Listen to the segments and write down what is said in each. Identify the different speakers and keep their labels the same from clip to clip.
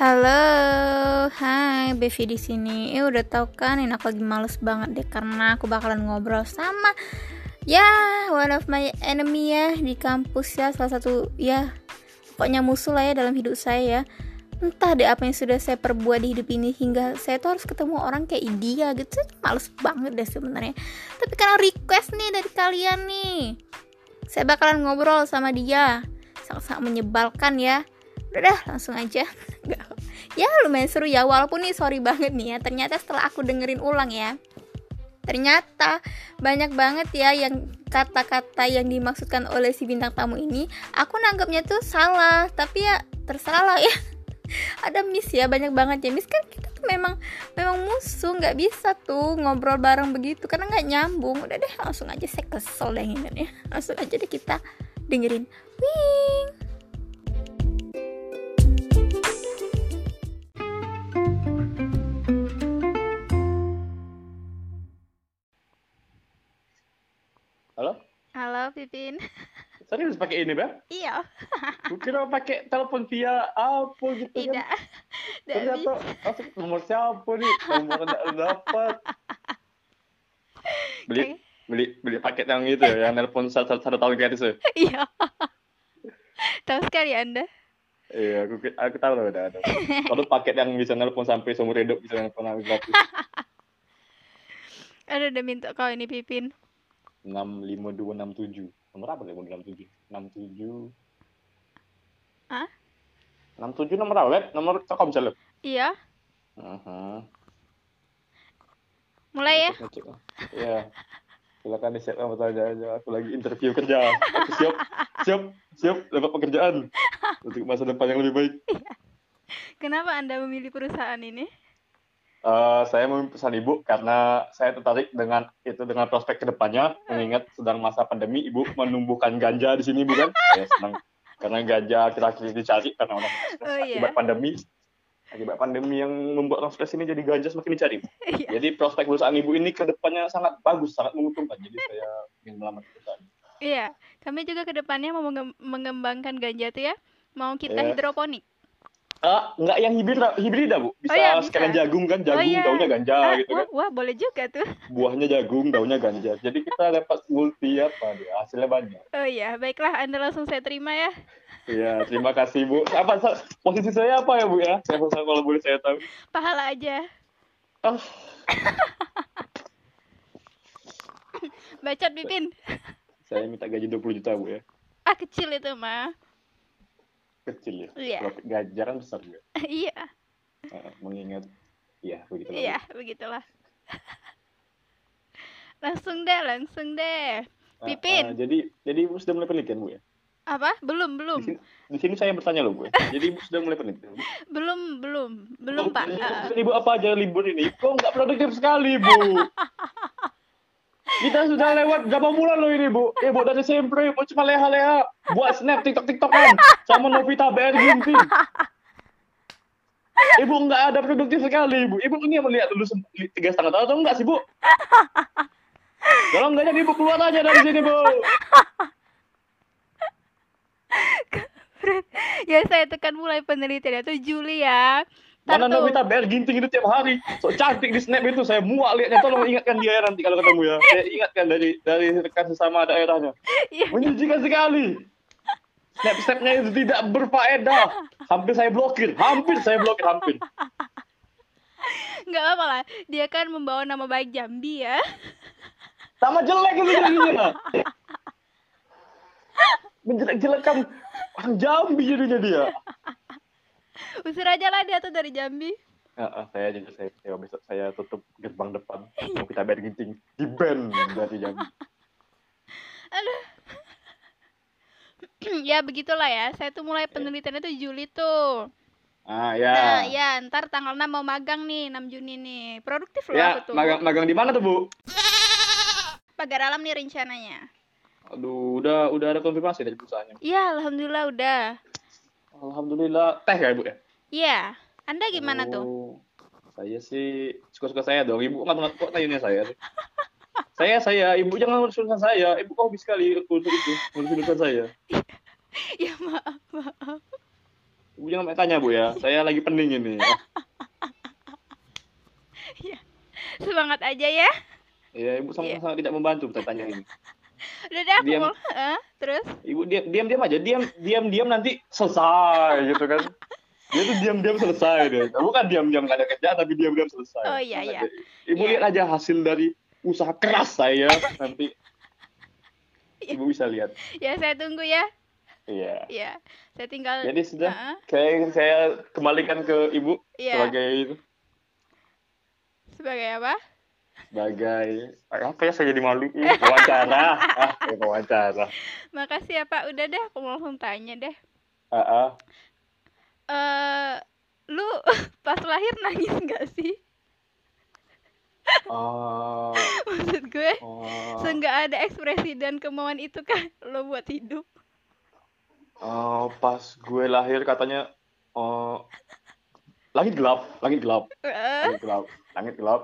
Speaker 1: Halo, hai Bevi di sini. Eh udah tau kan, ini aku lagi males banget deh karena aku bakalan ngobrol sama ya one of my enemy ya di kampus ya salah satu ya pokoknya musuh lah ya dalam hidup saya ya. Entah deh apa yang sudah saya perbuat di hidup ini hingga saya tuh harus ketemu orang kayak dia gitu. Males banget deh sebenarnya. Tapi karena request nih dari kalian nih, saya bakalan ngobrol sama dia. Sangat-sangat menyebalkan ya udah dah langsung aja. Ya lumayan seru ya walaupun nih sorry banget nih ya ternyata setelah aku dengerin ulang ya ternyata banyak banget ya yang kata-kata yang dimaksudkan oleh si bintang tamu ini aku nanggapnya tuh salah tapi ya terserah lah ya. Ada miss ya banyak banget ya. Miss kan kita tuh memang memang musuh nggak bisa tuh ngobrol bareng begitu karena nggak nyambung. Udah deh langsung aja saya kesel deh ini ya langsung aja deh kita dengerin. Wing Halo, Pipin.
Speaker 2: Serius pakai ini, Bang?
Speaker 1: Iya.
Speaker 2: Kira pakai telepon via apa gitu kan?
Speaker 1: Tidak.
Speaker 2: Ternyata masuk nomor siapa nih? Nomor enggak dapat. Beli okay. beli beli paket yang itu ya, yang telepon satu, satu tahun gratis ya?
Speaker 1: Iya. tahu sekali Anda.
Speaker 2: Iya, aku aku tahu loh udah ada. Kalau paket yang bisa nelpon sampai seumur hidup bisa nelpon gratis.
Speaker 1: Ada udah minta kau ini Pipin
Speaker 2: enam lima dua enam tujuh. Nomor apa lima enam tujuh? enam tujuh. Ah enam tujuh nomor apa nomor telkomsel
Speaker 1: iya. Uh -huh. mulai ya.
Speaker 2: Iya. Silakan di apa saja aja aku lagi interview kerja. Aku siap. Siap. Siap dapat pekerjaan. Untuk masa depan yang lebih baik. Iya.
Speaker 1: kenapa anda memilih perusahaan ini
Speaker 2: Uh, saya pesan ibu karena saya tertarik dengan itu dengan prospek ke depannya mengingat sedang masa pandemi. Ibu menumbuhkan ganja di sini bukan saya senang karena ganja akhir-akhir dicari karena orang oh, iya. akibat pandemi. Akibat pandemi yang membuat orang stres ini jadi ganja semakin dicari iya. jadi prospek perusahaan ibu ini ke depannya sangat bagus sangat menguntungkan. Jadi saya ingin melamar perusahaan
Speaker 1: iya kami juga ke depannya mau mengembangkan ganja tuh ya. Mau kita yeah. hidroponik
Speaker 2: Ah, enggak yang hibrid hibrida, Bu. Bisa, oh, iya, bisa. sekalian jagung kan, jagung oh, iya. daunnya ganja ah, gitu kan.
Speaker 1: Wah, boleh juga tuh.
Speaker 2: Buahnya jagung, daunnya ganja. Jadi kita dapat multi apa dia, hasilnya banyak.
Speaker 1: Oh iya, baiklah Anda langsung saya terima ya.
Speaker 2: Iya, terima kasih Bu. Apa posisi saya apa ya, Bu ya? Saya kalau boleh saya tahu.
Speaker 1: Pahala aja.
Speaker 2: Oh.
Speaker 1: Bacot Pipin.
Speaker 2: Saya minta gaji 20 juta, Bu ya.
Speaker 1: Ah, kecil itu mah
Speaker 2: kecil ya.
Speaker 1: Iya.
Speaker 2: Profit gajah kan besar juga.
Speaker 1: iya.
Speaker 2: Uh, mengingat iya begitu.
Speaker 1: Iya, begitulah. langsung deh, langsung deh. Pipin. Uh,
Speaker 2: uh, jadi jadi ibu sudah mulai penelitian bu ya?
Speaker 1: Apa? Belum, belum.
Speaker 2: Di sini, di sini saya bertanya loh bu. Ya. Jadi ibu sudah mulai penelitian.
Speaker 1: Belum, belum, belum oh, pak.
Speaker 2: Uh, ibu apa aja libur ini? Kok nggak produktif sekali bu? Kita sudah lewat berapa bulan loh ini, Bu. Eh, Bu, dari SMP, Bu, cuma leha-leha. Buat snap, tiktok tiktok kan Sama Novita BR Ginting. Ibu nggak ada produktif sekali, Ibu. Ibu ini melihat dulu tiga setengah tahun atau enggak sih, Bu? Kalau enggak jadi Ibu keluar aja dari sini, Bu.
Speaker 1: ya saya tekan mulai penelitian itu Juli ya
Speaker 2: Mana Novita BR ginting itu tiap hari. So cantik di snap itu saya muak lihatnya. Tolong ingatkan dia ya nanti kalau ketemu ya. Saya ingatkan dari dari rekan sesama daerahnya. Iya. Menjijikan sekali. Snap-snapnya itu tidak berfaedah. Hampir saya blokir. Hampir saya blokir. Hampir.
Speaker 1: Enggak apa lah. Dia kan membawa nama baik Jambi ya.
Speaker 2: Sama jelek itu jadinya. Menjelek-jelekkan orang Jambi jadinya dia.
Speaker 1: Usir aja lah dia tuh dari Jambi.
Speaker 2: Ya, uh, saya juga saya, saya besok saya tutup gerbang depan. Mau kita bayar ginting di band dari Jambi.
Speaker 1: Aduh. ya begitulah ya. Saya tuh mulai penelitian itu Juli tuh.
Speaker 2: Ah ya.
Speaker 1: Nah, ya, ntar tanggal 6 mau magang nih, 6 Juni nih. Produktif loh
Speaker 2: ya,
Speaker 1: aku tuh.
Speaker 2: Magang magang di mana tuh, Bu?
Speaker 1: Pagar Alam nih rencananya.
Speaker 2: Aduh, udah udah ada konfirmasi dari perusahaannya.
Speaker 1: Iya, alhamdulillah udah.
Speaker 2: Alhamdulillah teh ya ibu ya?
Speaker 1: Iya. Anda gimana oh, tuh?
Speaker 2: Saya sih suka-suka saya dong. Ibu nggak kok tanya saya sih. saya saya ibu jangan urus urusan saya. Ibu kok hobi sekali urus itu urus urusan saya.
Speaker 1: ya maaf maaf.
Speaker 2: Ibu jangan tanya bu ya. Saya lagi pening ini.
Speaker 1: Semangat aja ya.
Speaker 2: Iya, ibu sama sama tidak membantu tanya ini.
Speaker 1: Udah deh aku
Speaker 2: Diam.
Speaker 1: mau. Hah? terus?
Speaker 2: Ibu diam diam diam aja, diam diam diam nanti selesai gitu kan. Dia tuh diam-diam selesai deh. Bukan diam-diam gak ada kerjaan, tapi diam-diam selesai.
Speaker 1: Oh, iya, iya.
Speaker 2: Ibu
Speaker 1: Iya.
Speaker 2: lihat aja hasil dari usaha keras saya nanti.
Speaker 1: Iya.
Speaker 2: Ibu bisa lihat.
Speaker 1: Ya saya tunggu ya.
Speaker 2: Iya.
Speaker 1: Ya. Saya tinggal
Speaker 2: Jadi sudah
Speaker 1: Heeh.
Speaker 2: saya saya kembalikan ke ibu
Speaker 1: Iya.
Speaker 2: sebagai itu
Speaker 1: sebagai apa?
Speaker 2: Sebagai apa ya saya jadi malu wawancara ah kayak wawancara
Speaker 1: Makasih ya Pak. Udah deh aku mau langsung tanya deh.
Speaker 2: ah ah.
Speaker 1: Eh lu pas lahir nangis nggak sih?
Speaker 2: Oh,
Speaker 1: Maksud gue,
Speaker 2: oh,
Speaker 1: seenggak ada ekspresi dan kemauan itu kan lo buat hidup.
Speaker 2: oh, pas gue lahir katanya oh langit gelap langit gelap langit gelap langit gelap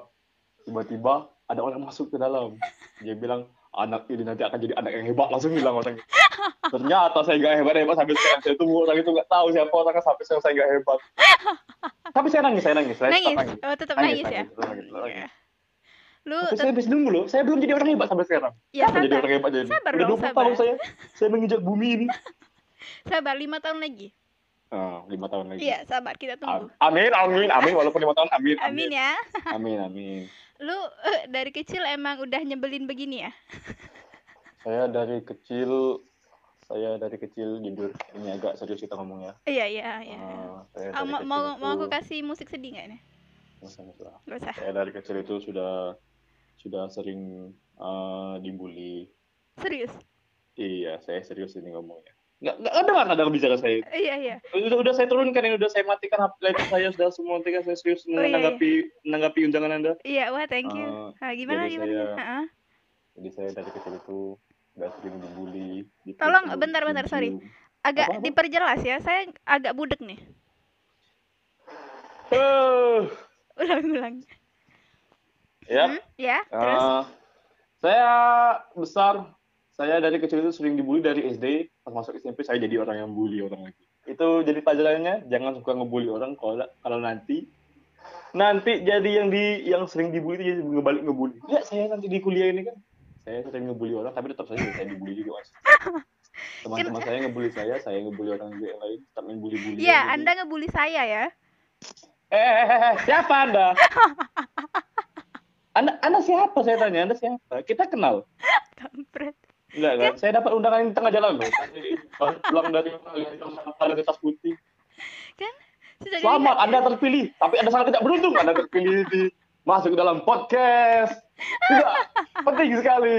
Speaker 2: tiba-tiba ada orang masuk ke dalam dia bilang anak ini nanti akan jadi anak yang hebat langsung bilang orang ternyata saya nggak hebat hebat sampai sekarang saya tunggu orang itu nggak tahu siapa orangnya sampai sekarang saya nggak hebat tapi saya nangis saya nangis saya tetap
Speaker 1: nangis. Oh, tetap nangis, ya.
Speaker 2: tetap nangis, tetap nangis.
Speaker 1: Iya. Lu
Speaker 2: Tapi saya masih nunggu loh, saya belum jadi orang hebat sampai sekarang.
Speaker 1: ya
Speaker 2: Kapan jadi
Speaker 1: sabar.
Speaker 2: orang hebat jadi?
Speaker 1: Sabar
Speaker 2: Udah
Speaker 1: dong,
Speaker 2: 20
Speaker 1: sabar.
Speaker 2: tahun saya, saya menginjak bumi ini.
Speaker 1: Sabar lima tahun lagi.
Speaker 2: Ah, lima tahun lagi.
Speaker 1: Iya, sabar kita tunggu.
Speaker 2: Am- Amin, amin, amin. Walaupun lima tahun, amin,
Speaker 1: Amin ya.
Speaker 2: Amin, amin.
Speaker 1: Lu eh, dari kecil emang udah nyebelin begini ya?
Speaker 2: Saya dari kecil, saya dari kecil jujur ini agak serius kita ngomongnya.
Speaker 1: Iya, iya, iya.
Speaker 2: Saya
Speaker 1: Ah, mau
Speaker 2: kecil
Speaker 1: mau, aku
Speaker 2: itu-
Speaker 1: kasih musik sedih nggak nih? Gak usah.
Speaker 2: Saya dari kecil itu sudah sudah sering ah, dibully.
Speaker 1: Serius?
Speaker 2: Iya, saya serius ini ngomongnya. Nggak, nggak ada nggak ada bicara saya.
Speaker 1: Iya, iya.
Speaker 2: udah udah saya turunkan ini udah saya matikan HP laptop saya sudah semua kan saya serius
Speaker 1: Oh, iya,
Speaker 2: menanggapi menanggapi undangan anda
Speaker 1: Iya, wah thank you.
Speaker 2: Eh,
Speaker 1: Ah, gimana
Speaker 2: jadi
Speaker 1: gimana?
Speaker 2: saya-
Speaker 1: Heeh.
Speaker 2: jadi saya dari kecil itu nggak sering dibully dipukul,
Speaker 1: Tolong, bentar, bentar, sorry. Agak
Speaker 2: Apa-apa?
Speaker 1: diperjelas ya. Saya agak budek nih.
Speaker 2: Eh,
Speaker 1: Ulang-ulang.
Speaker 2: ya
Speaker 1: Hmm, ya, terus
Speaker 2: eh, saya besar saya dari kecil itu sering dibully dari SD pas masuk SMP saya jadi orang yang bully orang lagi. Itu jadi pelajarannya jangan suka ngebully orang kalau kalau nanti nanti jadi yang di yang sering dibully itu jadi ngebalik ngebully. Ya saya nanti di kuliah ini kan saya sering ngebully orang tapi tetap saja saya dibully juga mas. Teman-teman saya ngebully saya saya ngebully orang juga yang lain tetap bully bully
Speaker 1: ya, Anda ngebully saya ya.
Speaker 2: eh, eh, eh, eh, siapa anda? Anda anda siapa? Saya tanya anda siapa? Kita kenal.
Speaker 1: Kampret.
Speaker 2: Enggak kan? Saya dapat undangan di tengah jalan loh. Tadi pas pulang dari ada di tas putih.
Speaker 1: Sudah
Speaker 2: Selamat,
Speaker 1: dilihat.
Speaker 2: Anda terpilih. Tapi Anda sangat tidak beruntung. Anda terpilih di masuk ke dalam podcast. Tidak, penting sekali.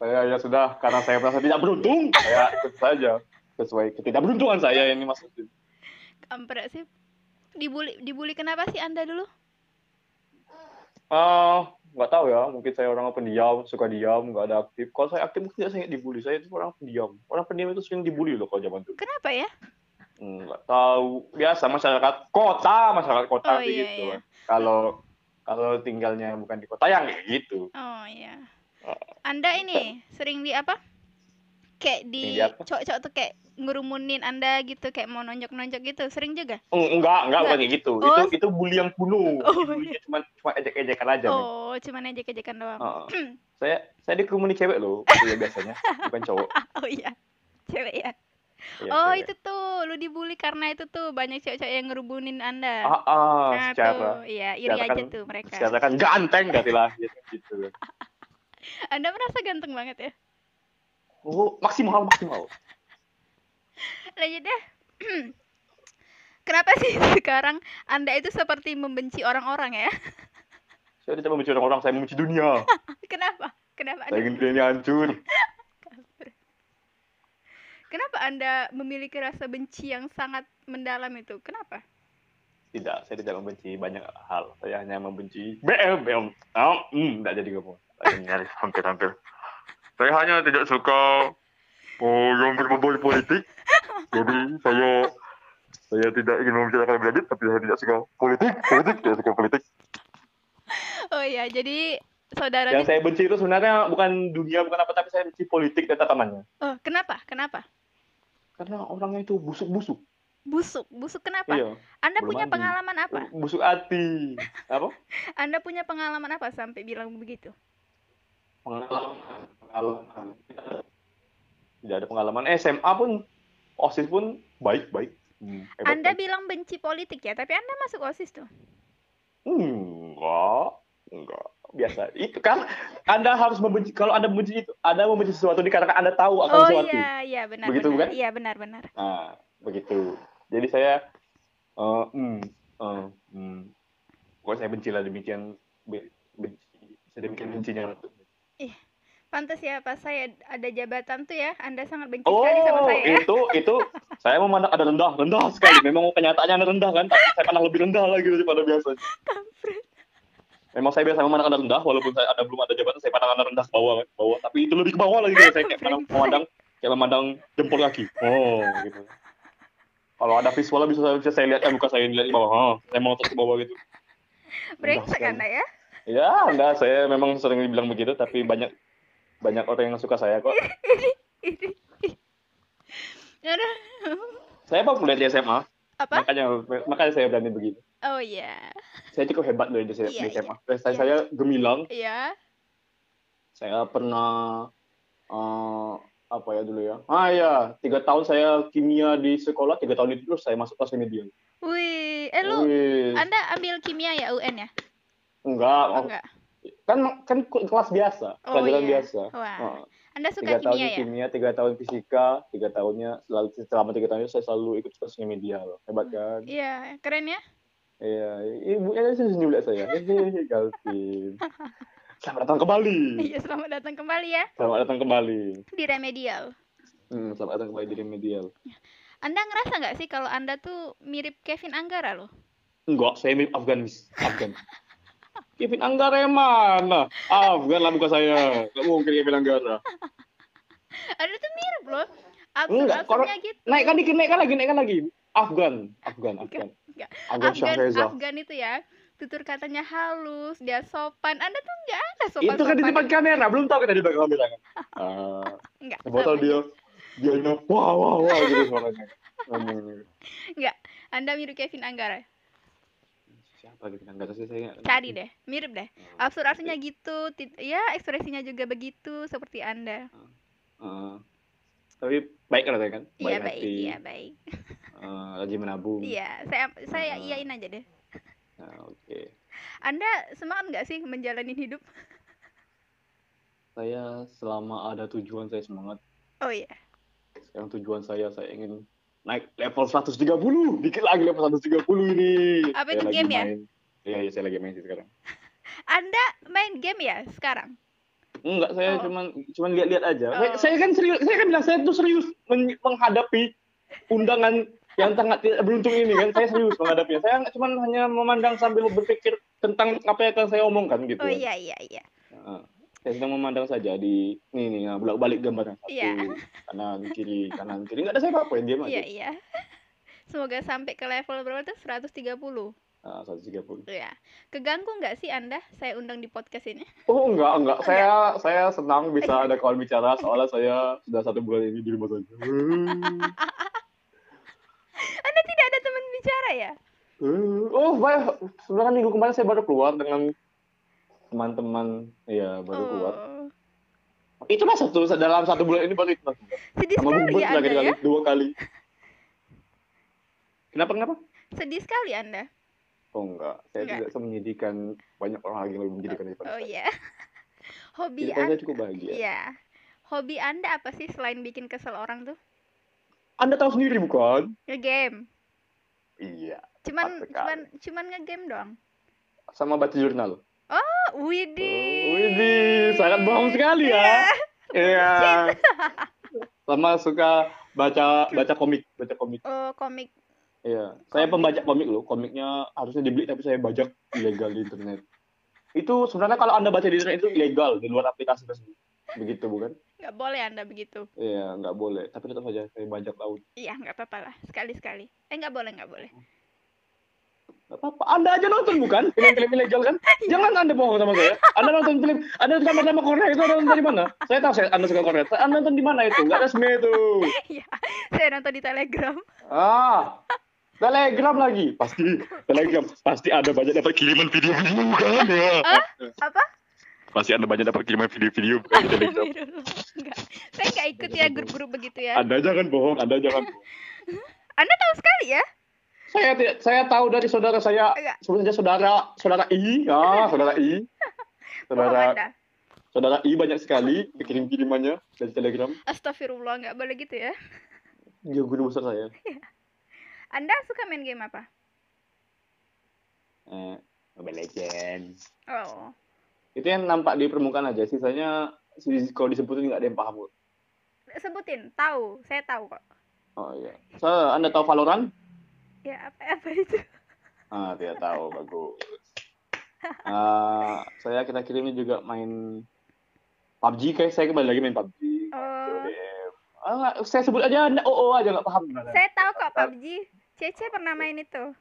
Speaker 2: Saya ya sudah, karena saya merasa tidak beruntung, saya ikut saja sesuai ketidakberuntungan saya ini maksudnya.
Speaker 1: Kampret sih. Dibully dibully kenapa sih Anda dulu?
Speaker 2: Ah, nggak tahu ya. Mungkin saya orang pendiam, suka diam, nggak ada aktif. Kalau saya aktif mungkin saya dibully. Saya itu orang pendiam. Orang pendiam itu sering dibully loh kalau zaman dulu.
Speaker 1: Kenapa ya?
Speaker 2: Nggak tahu biasa masyarakat kota masyarakat kota
Speaker 1: Oh, iya,
Speaker 2: gitu
Speaker 1: iya.
Speaker 2: kalau kalau tinggalnya bukan di kota yang kayak gitu
Speaker 1: Oh iya.
Speaker 2: Oh.
Speaker 1: Anda ini sering di apa? Kayak di cowok-cowok tuh kayak ngerumunin Anda gitu kayak mau nonjok-nonjok gitu. Sering juga?
Speaker 2: Eng- enggak enggak bukan kayak gitu
Speaker 1: Oh,
Speaker 2: itu itu bully yang kuno
Speaker 1: Oh,
Speaker 2: cuma cuma ejek-ejekan aja nih.
Speaker 1: Oh, cuman ejek-ejekan doang.
Speaker 2: Heeh. saya saya dikerumuni cewek loh ya biasanya bukan cowok
Speaker 1: Oh iya. Cewek ya.
Speaker 2: Iya,
Speaker 1: oh,
Speaker 2: cewek.
Speaker 1: itu tuh lu dibully karena itu tuh banyak cewek-cewek yang ngerumunin Anda.
Speaker 2: ah, ah,
Speaker 1: nah,
Speaker 2: secara
Speaker 1: tuh, iya, iri
Speaker 2: secara
Speaker 1: aja
Speaker 2: kan-
Speaker 1: tuh mereka.
Speaker 2: secara kan ganteng gak lahir gitu
Speaker 1: Anda merasa ganteng banget ya?
Speaker 2: Oh maksimal maksimal
Speaker 1: Lanjut deh. Kenapa sih sekarang Anda itu seperti membenci orang-orang ya?
Speaker 2: saya tidak membenci orang-orang saya membenci dunia
Speaker 1: Kenapa? Kenapa
Speaker 2: saya ingin dunia hancur
Speaker 1: kenapa Anda memiliki rasa benci yang sangat mendalam itu? Kenapa?
Speaker 2: Tidak, saya tidak membenci banyak hal. Saya hanya membenci BM, BM. Oh, hmm, tidak jadi ngomong. Saya nyaris hampir-hampir. Saya hanya tidak suka oh, yang berbau politik. Jadi saya saya tidak ingin membicarakan lebih lanjut, tapi saya tidak suka politik, politik, tidak suka politik.
Speaker 1: Oh iya, jadi saudara
Speaker 2: Yang saya benci itu sebenarnya bukan dunia, bukan apa, tapi saya benci politik dan tatamannya.
Speaker 1: Oh, kenapa? Kenapa?
Speaker 2: Karena orangnya itu busuk-busuk.
Speaker 1: Busuk, busuk kenapa?
Speaker 2: Iya,
Speaker 1: Anda punya
Speaker 2: mandi.
Speaker 1: pengalaman apa?
Speaker 2: Busuk hati. Apa?
Speaker 1: Anda punya pengalaman apa sampai bilang begitu?
Speaker 2: Pengalaman. Pengalaman. Tidak ada pengalaman. Eh, SMA pun, OSIS pun baik-baik. Hmm, hebat,
Speaker 1: Anda
Speaker 2: baik.
Speaker 1: bilang benci politik ya, tapi Anda masuk OSIS tuh.
Speaker 2: Enggak, enggak. Biasa. Itu kan Anda harus membenci kalau Anda membenci itu, Anda membenci sesuatu dikarenakan Anda tahu akan
Speaker 1: Oh
Speaker 2: sesuatu.
Speaker 1: iya, iya benar
Speaker 2: Begitu,
Speaker 1: benar.
Speaker 2: bukan?
Speaker 1: Iya benar benar.
Speaker 2: Nah, begitu. Jadi saya eh hmm, eh, hmm. Kok saya benci lah demikian be- benci sedemikian bencinya.
Speaker 1: Pantas ya pas saya ada jabatan tuh ya, Anda sangat benci sekali sama
Speaker 2: Oh,
Speaker 1: saya ya.
Speaker 2: itu itu saya memandang ada rendah, rendah sekali. Memang kenyataannya ada rendah kan, tapi saya pandang lebih rendah lagi daripada biasanya.
Speaker 1: Kampret.
Speaker 2: Memang saya biasa memandang anda rendah, walaupun saya ada belum ada jabatan, saya pandang anda rendah ke bawah, kan, bawah. Tapi itu lebih ke bawah lagi, gitu. saya kayak memandang, memandang kayak memandang jempol kaki. Oh, gitu. Kalau ada visual bisa saya, bisa saya lihat kan muka saya lihat di bawah. Oh, saya mau terus ke bawah gitu.
Speaker 1: Brengsek
Speaker 2: sekali.
Speaker 1: Anda ya.
Speaker 2: Ya, enggak, saya memang sering dibilang begitu, tapi banyak banyak orang yang suka saya kok. Saya populer di SMA,
Speaker 1: Apa?
Speaker 2: makanya makanya saya berani begini.
Speaker 1: Oh iya.
Speaker 2: Saya cukup hebat loh di, di
Speaker 1: Iya,
Speaker 2: SMA. Prestasi
Speaker 1: Iya.
Speaker 2: saya gemilang.
Speaker 1: Iya.
Speaker 2: Saya pernah eh, apa ya dulu ya? Ah ya, tiga tahun saya kimia di sekolah, tiga tahun itu terus saya masuk kelas media.
Speaker 1: Wih, eh lu
Speaker 2: Wih,
Speaker 1: Anda ambil kimia ya UN ya?
Speaker 2: Enggak,
Speaker 1: Oh, enggak.
Speaker 2: kan kan kelas biasa,
Speaker 1: Oh,
Speaker 2: pelajaran
Speaker 1: iya.
Speaker 2: biasa.
Speaker 1: Wah.
Speaker 2: Heeh.
Speaker 1: Anda suka
Speaker 2: tiga tahun
Speaker 1: kimia
Speaker 2: di
Speaker 1: ya?
Speaker 2: kimia, tiga tahun fisika, tiga tahunnya selalu selama tiga tahun itu saya selalu ikut kelas media loh. Hebat kan?
Speaker 1: Iya, keren ya?
Speaker 2: Iya, ibunya dari sini lihat saya. Hehehe, Galvin. Selamat datang kembali.
Speaker 1: Iya, selamat datang kembali ya
Speaker 2: Selamat datang kembali.
Speaker 1: di Remedial.
Speaker 2: Hmm, selamat datang kembali di Remedial.
Speaker 1: Anda ngerasa nggak sih kalau Anda tuh mirip Kevin Anggara loh?
Speaker 2: Enggak, saya mirip Afganis. Afgan. Kevin Anggara yang mana? Afgan lah muka saya. Gak mungkin Kevin Anggara.
Speaker 1: Anda tuh mirip loh.
Speaker 2: Enggak, kalau-
Speaker 1: gitu.
Speaker 2: Naikkan dikit, naikkan lagi, naikkan lagi. Afgan, Afgan, Afgan.
Speaker 1: enggak.
Speaker 2: Afgan
Speaker 1: Afgan. Afgan itu ya, tutur katanya halus, dia sopan. Anda tuh nggak ada sopan-sopan.
Speaker 2: Itu kan di depan kamera, belum tahu kita di belakang kamera kan. Ah,
Speaker 1: Enggak.
Speaker 2: botol
Speaker 1: sama.
Speaker 2: dia, dia ini wah wah wah gitu suaranya. Ngomong.
Speaker 1: Anda mirip Kevin Anggara.
Speaker 2: Siapa Kevin Anggara sih saya? nggak
Speaker 1: Cari deh, mirip deh. Absurd-absurdnya gitu, tit- ya ekspresinya juga begitu seperti Anda.
Speaker 2: Ah. tapi baik kan saya kan?
Speaker 1: Iya baik,
Speaker 2: hati,
Speaker 1: iya baik.
Speaker 2: rajin menabung.
Speaker 1: Iya, saya saya
Speaker 2: Ah.
Speaker 1: iyain aja deh.
Speaker 2: Nah, Oke.
Speaker 1: Anda semangat nggak sih menjalani hidup?
Speaker 2: Saya selama ada tujuan saya semangat.
Speaker 1: Oh iya.
Speaker 2: Sekarang tujuan saya saya ingin naik level 130. Dikit lagi level 130 ini.
Speaker 1: Apa
Speaker 2: Saya
Speaker 1: itu game ya?
Speaker 2: Iya, iya saya lagi main sih sekarang.
Speaker 1: Anda main game ya sekarang?
Speaker 2: Enggak, saya
Speaker 1: Oh.
Speaker 2: cuman cuman lihat-lihat aja. Saya,
Speaker 1: Oh.
Speaker 2: saya kan serius, saya kan bilang saya tuh serius men- menghadapi undangan yang sangat tidak beruntung ini kan. Saya serius menghadapinya. Saya cuman hanya memandang sambil berpikir tentang apa yang akan saya omongkan gitu.
Speaker 1: Oh
Speaker 2: kan.
Speaker 1: iya iya iya.
Speaker 2: Nah, saya sedang memandang saja di ini nih, nah, bolak-balik gambarnya satu
Speaker 1: Iya.
Speaker 2: kanan kiri kanan kiri nggak ada saya apa-apa yang diam aja.
Speaker 1: Iya iya. Semoga sampai ke level berapa tuh? 130.
Speaker 2: Nah, 130.
Speaker 1: Ya. Keganggu nggak sih Anda saya undang di podcast ini?
Speaker 2: Oh enggak enggak, saya saya senang bisa ada kawan bicara soalnya saya sudah satu bulan ini di rumah saja.
Speaker 1: Anda tidak ada teman bicara ya?
Speaker 2: Oh, baik. Sebenarnya minggu kemarin saya baru keluar dengan teman-teman, iya baru keluar.
Speaker 1: Oh.
Speaker 2: Itu mas satu dalam satu bulan ini baru itu Mas.
Speaker 1: Sedih
Speaker 2: sama
Speaker 1: sekali ya
Speaker 2: lagi
Speaker 1: Anda
Speaker 2: kali
Speaker 1: ya?
Speaker 2: dua kali. Kenapa kenapa?
Speaker 1: Sedih sekali Anda.
Speaker 2: Oh enggak, saya
Speaker 1: Enggak.
Speaker 2: tidak menyedihkan banyak orang lagi yang lebih menyedihkan daripada
Speaker 1: Oh iya. Hobi
Speaker 2: Kehidupan
Speaker 1: Anda
Speaker 2: cukup bahagia.
Speaker 1: Iya. Hobi Anda apa sih selain bikin kesel orang tuh?
Speaker 2: Anda tahu sendiri bukan?
Speaker 1: Nge-game.
Speaker 2: Iya.
Speaker 1: Cuman cuman cuman nge-game doang.
Speaker 2: Sama baca jurnal.
Speaker 1: Oh, Widih.
Speaker 2: Oh, Widih, sangat bohong sekali ya. Iya. Sama suka baca baca komik, baca komik.
Speaker 1: Oh, komik.
Speaker 2: Iya. Saya pembajak komik loh. Komiknya harusnya dibeli tapi saya bajak ilegal di internet. Itu sebenarnya kalau Anda baca di internet itu ilegal di luar aplikasi tersebut. Begitu bukan?
Speaker 1: Nggak boleh Anda begitu.
Speaker 2: Iya, nggak boleh. Tapi tetap saja saya bajak laut.
Speaker 1: Iya, nggak apa-apa lah. Sekali-sekali. Eh, nggak boleh, nggak boleh.
Speaker 2: Apa-apa. Anda aja nonton bukan? Film-film ilegal kan? Jangan Anda bohong sama saya. Anda nonton film, Anda sama sama Korea itu Anda nonton di mana? Saya tahu saya Anda suka Korea. Anda nonton di mana itu? Nggak resmi itu.
Speaker 1: Iya, saya nonton di Telegram.
Speaker 2: Ah, Telegram lagi, pasti Telegram, pasti ada banyak dapat kiriman video-video kan ya.
Speaker 1: Apa?
Speaker 2: Pasti ada banyak dapat kiriman video-video bukan di Telegram.
Speaker 1: Enggak. Saya nggak ikut ya grup-grup begitu ya.
Speaker 2: Anda jangan bohong, Anda jangan. bohong.
Speaker 1: Anda tahu sekali ya?
Speaker 2: Saya saya tahu dari saudara saya, sebenarnya saudara, saudara I, ya, saudara I, saudara, saudara I banyak sekali kirim-kirimannya dari Telegram.
Speaker 1: Astagfirullah, nggak boleh gitu ya.
Speaker 2: Dia guru besar saya.
Speaker 1: Anda suka main game apa?
Speaker 2: Eh, Mobile Legends.
Speaker 1: Oh.
Speaker 2: Itu yang nampak di permukaan aja, sisanya si- kalau disebutin nggak ada yang paham. Bu.
Speaker 1: Sebutin, tahu. Saya tahu kok.
Speaker 2: Oh iya. So, anda tahu Valorant?
Speaker 1: Ya, apa apa itu?
Speaker 2: Ah, tidak tahu, bagus. Ah, saya kira-kira ini juga main PUBG kayak saya kembali lagi main PUBG.
Speaker 1: Oh.
Speaker 2: Ah, saya sebut aja anda oh, oh aja nggak paham.
Speaker 1: Saya tahu kok PUBG. Cece pernah main itu.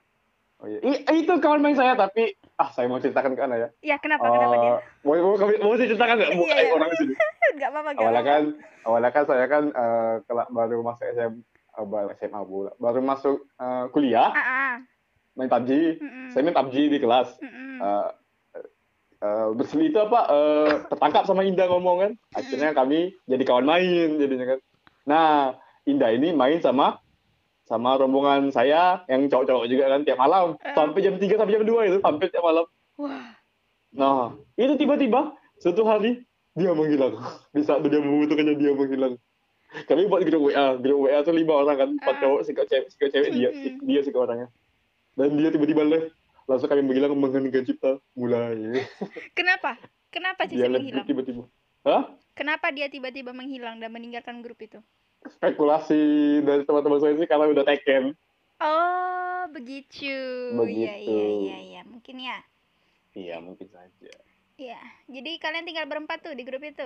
Speaker 2: Oh, iya. I- itu kawan main saya tapi ah saya mau ceritakan ke anda ya.
Speaker 1: Ya, kenapa? Kenapa dia?
Speaker 2: Eh, mau mau mau saya ceritakan nggak? Mau
Speaker 1: Iya,
Speaker 2: eh,
Speaker 1: iya.
Speaker 2: orang di sini.
Speaker 1: Nggak apa-apa,
Speaker 2: Awalnya kan awalnya kan saya kan eh, kelak baru masuk SM eh, baru SMA pula. Baru masuk eh, kuliah
Speaker 1: Ah, ah.
Speaker 2: main PUBG.
Speaker 1: Mm-mm.
Speaker 2: Saya main PUBG di kelas. Eh, bersemi itu apa eh, tertangkap sama Indah ngomong kan akhirnya kami jadi kawan main jadinya kan nah Indah ini main sama sama rombongan saya yang cowok-cowok juga kan tiap malam
Speaker 1: Eh.
Speaker 2: sampai jam 3 sampai jam 2 itu sampai tiap malam
Speaker 1: Wah.
Speaker 2: nah itu tiba-tiba suatu hari dia menghilang di saat dia membutuhkannya dia menghilang kami buat grup WA grup WA tuh lima orang kan empat
Speaker 1: Ah.
Speaker 2: cowok sikap cewek sikap cewek dia dia sikap orangnya dan dia tiba-tiba leh langsung kami menghilang mengheningkan cipta mulai
Speaker 1: Kenapa? Kenapa Cece
Speaker 2: dia
Speaker 1: menghilang?
Speaker 2: tiba-tiba hah
Speaker 1: Kenapa dia tiba-tiba menghilang dan meninggalkan grup itu?
Speaker 2: spekulasi dari teman-teman saya sih karena udah taken
Speaker 1: Oh, begitu. Iya,
Speaker 2: Begitu.
Speaker 1: iya, iya, iya. Mungkin ya.
Speaker 2: iya mungkin saja
Speaker 1: Iya. Jadi kalian tinggal berempat tuh di grup itu.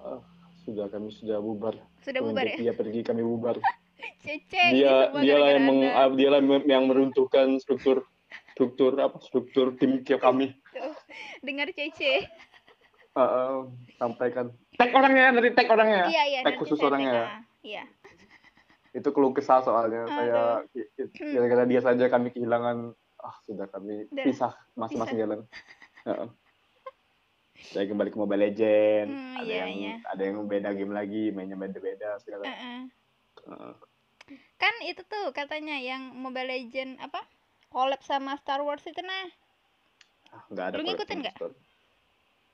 Speaker 2: Ah, sudah kami sudah bubar
Speaker 1: Sudah bubar ya?
Speaker 2: Semenjak dia pergi kami bubar
Speaker 1: Cece,
Speaker 2: dia dia lah yang meng, ah, dia lah yang- meruntuhkan struktur struktur apa struktur tim kami
Speaker 1: Tuh, Dengar Cece.
Speaker 2: Ah, ah, sampaikan tag orangnya nanti tag orangnya
Speaker 1: Iya, iya.
Speaker 2: tag khusus orangnya ya.
Speaker 1: ah. Iya.
Speaker 2: itu keluh kesah soalnya
Speaker 1: Aduh.
Speaker 2: saya ki- gara-gara dia saja kami kehilangan ah sudah kami
Speaker 1: Udah.
Speaker 2: pisah masing-masing jalan Heeh. saya kembali ke Mobile Legend
Speaker 1: Hmm,
Speaker 2: ada
Speaker 1: iya,
Speaker 2: yang
Speaker 1: iya.
Speaker 2: ada yang beda game lagi mainnya beda-beda segala
Speaker 1: Heeh.
Speaker 2: Heeh.
Speaker 1: Kan itu tuh katanya yang Mobile Legend apa? Collab sama Star Wars itu nah.
Speaker 2: ah, nggak ada
Speaker 1: Lu ngikutin nggak?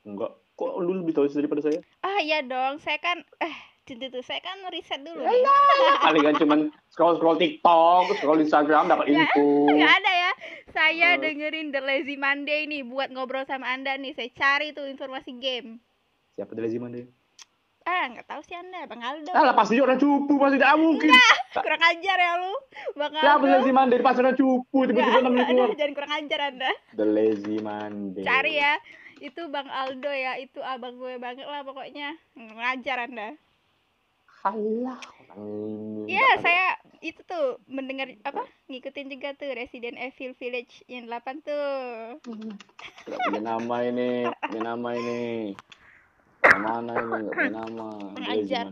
Speaker 2: enggak kok lu lebih tahu daripada saya
Speaker 1: Ah iya dong, saya kan eh itu tuh saya kan riset dulu.
Speaker 2: Ya,
Speaker 1: nih.
Speaker 2: paling kan cuman scroll scroll TikTok scroll Instagram dapat info
Speaker 1: Nggak ada ya. Saya
Speaker 2: Oh.
Speaker 1: dengerin The Lazy Monday nih buat ngobrol sama Anda nih. Saya cari tuh informasi game.
Speaker 2: siapa dari zaman deh
Speaker 1: Ah, nggak tahu sih Anda, Bang Aldo.
Speaker 2: ah lah pasti orang cupu pasti tidak mungkin
Speaker 1: Kurang ajar ya lu, Bang
Speaker 2: siapa
Speaker 1: Aldo.
Speaker 2: Lazy Monday pasti orang cupu tiba-tiba
Speaker 1: Nggak,
Speaker 2: namanya keluar
Speaker 1: jangan kurang ajar Anda.
Speaker 2: The Lazy Monday
Speaker 1: Cari ya. Itu Bang Aldo ya, itu abang gue banget lah pokoknya. Ngajar Anda.
Speaker 2: Halah.
Speaker 1: Iya, saya itu tuh mendengar apa? Ngikutin juga tuh Resident Evil Village yang 8 tuh.
Speaker 2: Nggak punya nama ini, punya nama ini. Mana ini nggak punya nama.
Speaker 1: Ajar.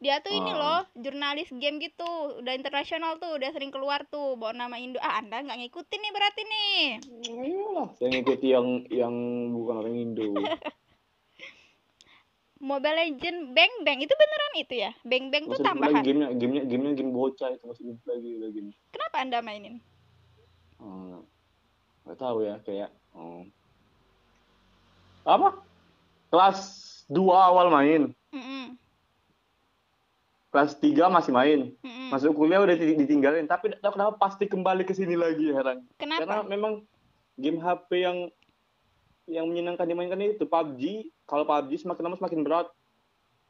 Speaker 1: Dia tuh ini
Speaker 2: Ah.
Speaker 1: loh, jurnalis game gitu, udah internasional tuh, udah sering keluar tuh, bawa nama Indo. Ah, Anda nggak ngikutin nih berarti nih.
Speaker 2: Iyalah, saya ngikuti yang yang bukan orang Indo.
Speaker 1: Mobile Legend Bang Bang itu beneran itu ya? Bang Bang
Speaker 2: Masih lagi
Speaker 1: tambahan.
Speaker 2: gamenya, gamenya, gamenya game bocah itu masih disebut lagi udah game.
Speaker 1: Kenapa Anda mainin?
Speaker 2: Hmm, nggak tahu ya kayak. hmm. Apa? Kelas 2 awal main,
Speaker 1: Mm-mm,
Speaker 2: kelas 3 masih main.
Speaker 1: mm-mm.
Speaker 2: Masuk kuliah udah di- ditinggalin, tapi tahu kenapa pasti kembali ke sini lagi heran. Karena
Speaker 1: Kenapa?
Speaker 2: memang game HP yang yang menyenangkan dimainkan itu PUBG. Kalau PUBG semakin lama semakin berat.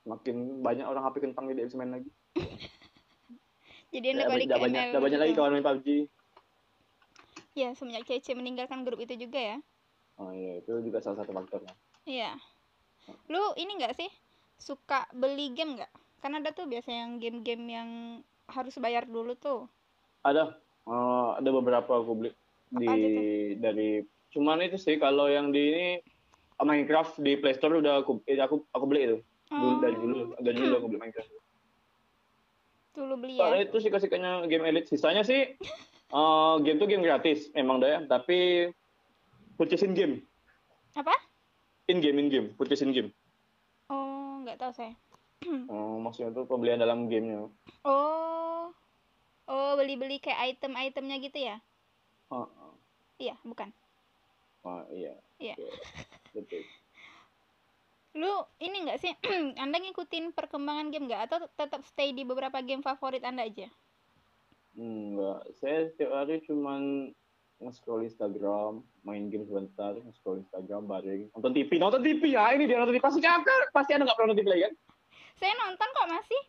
Speaker 2: Semakin banyak orang HP kentang tidak bisa main lagi.
Speaker 1: Jadi Anda balik
Speaker 2: banyak,
Speaker 1: ke
Speaker 2: banyak, lagi kawan main PUBG.
Speaker 1: Ya, semenjak Cece meninggalkan grup itu juga ya.
Speaker 2: Oh iya, itu juga salah satu faktor.
Speaker 1: Iya. Lu ini nggak sih suka beli game nggak? Kan ada tuh biasa yang game-game yang harus bayar dulu tuh.
Speaker 2: Ada, eh, ada beberapa aku beli di
Speaker 1: Apa
Speaker 2: dari cuman itu sih kalau yang di ini Minecraft di Play Store udah aku eh, aku aku beli itu dulu
Speaker 1: Oh.
Speaker 2: dari dulu dari dulu aku beli Minecraft
Speaker 1: Dulu beli
Speaker 2: Soalnya
Speaker 1: ya.
Speaker 2: itu sih kasihkannya game Elite. Sisanya sih eh, game tuh game gratis memang dah ya, tapi purchasing game.
Speaker 1: Apa?
Speaker 2: In game, in game, purchasing game.
Speaker 1: Oh, nggak tahu saya.
Speaker 2: Oh, maksudnya tuh pembelian dalam gamenya.
Speaker 1: Oh. Oh, beli-beli kayak item-itemnya gitu ya?
Speaker 2: Ah.
Speaker 1: Iya, bukan.
Speaker 2: Ah, iya.
Speaker 1: Iya.
Speaker 2: Betul.
Speaker 1: Lu ini nggak sih? anda ngikutin perkembangan game nggak? Atau tetap stay di beberapa game favorit Anda aja?
Speaker 2: Enggak, saya setiap hari cuman nge-scroll Instagram, main game sebentar, nge-scroll Instagram, bareng, nonton TV, nonton TV ya, ini dia nonton TV, pasti capek, pasti anda nggak pernah nonton TV lagi kan?
Speaker 1: Saya nonton kok masih.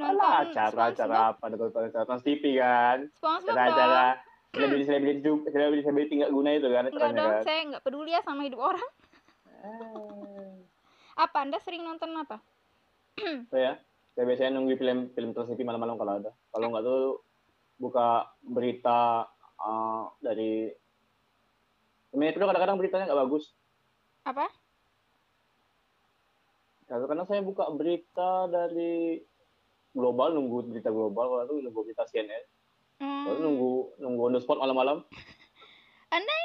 Speaker 2: Alah,
Speaker 1: Nonton
Speaker 2: acara-acara apa, nonton acara TV kan,
Speaker 1: SpongeBob
Speaker 2: acara-acara
Speaker 1: dong.
Speaker 2: selebriti-selebriti juga, selebriti-selebriti nggak guna itu kan, acaranya
Speaker 1: dong,
Speaker 2: kan.
Speaker 1: saya nggak peduli ya sama hidup orang.
Speaker 2: Ah.
Speaker 1: Apa Anda sering nonton apa?
Speaker 2: Saya, saya biasanya nunggu film film TV malam-malam kalau ada. Kalau nggak tuh buka berita uh, dari Metro kadang-kadang beritanya nggak bagus.
Speaker 1: Apa?
Speaker 2: Kadang-kadang saya buka berita dari global nunggu berita global kalau tuh nunggu berita CNN.
Speaker 1: Hmm,
Speaker 2: nunggu nunggu on the spot malam-malam.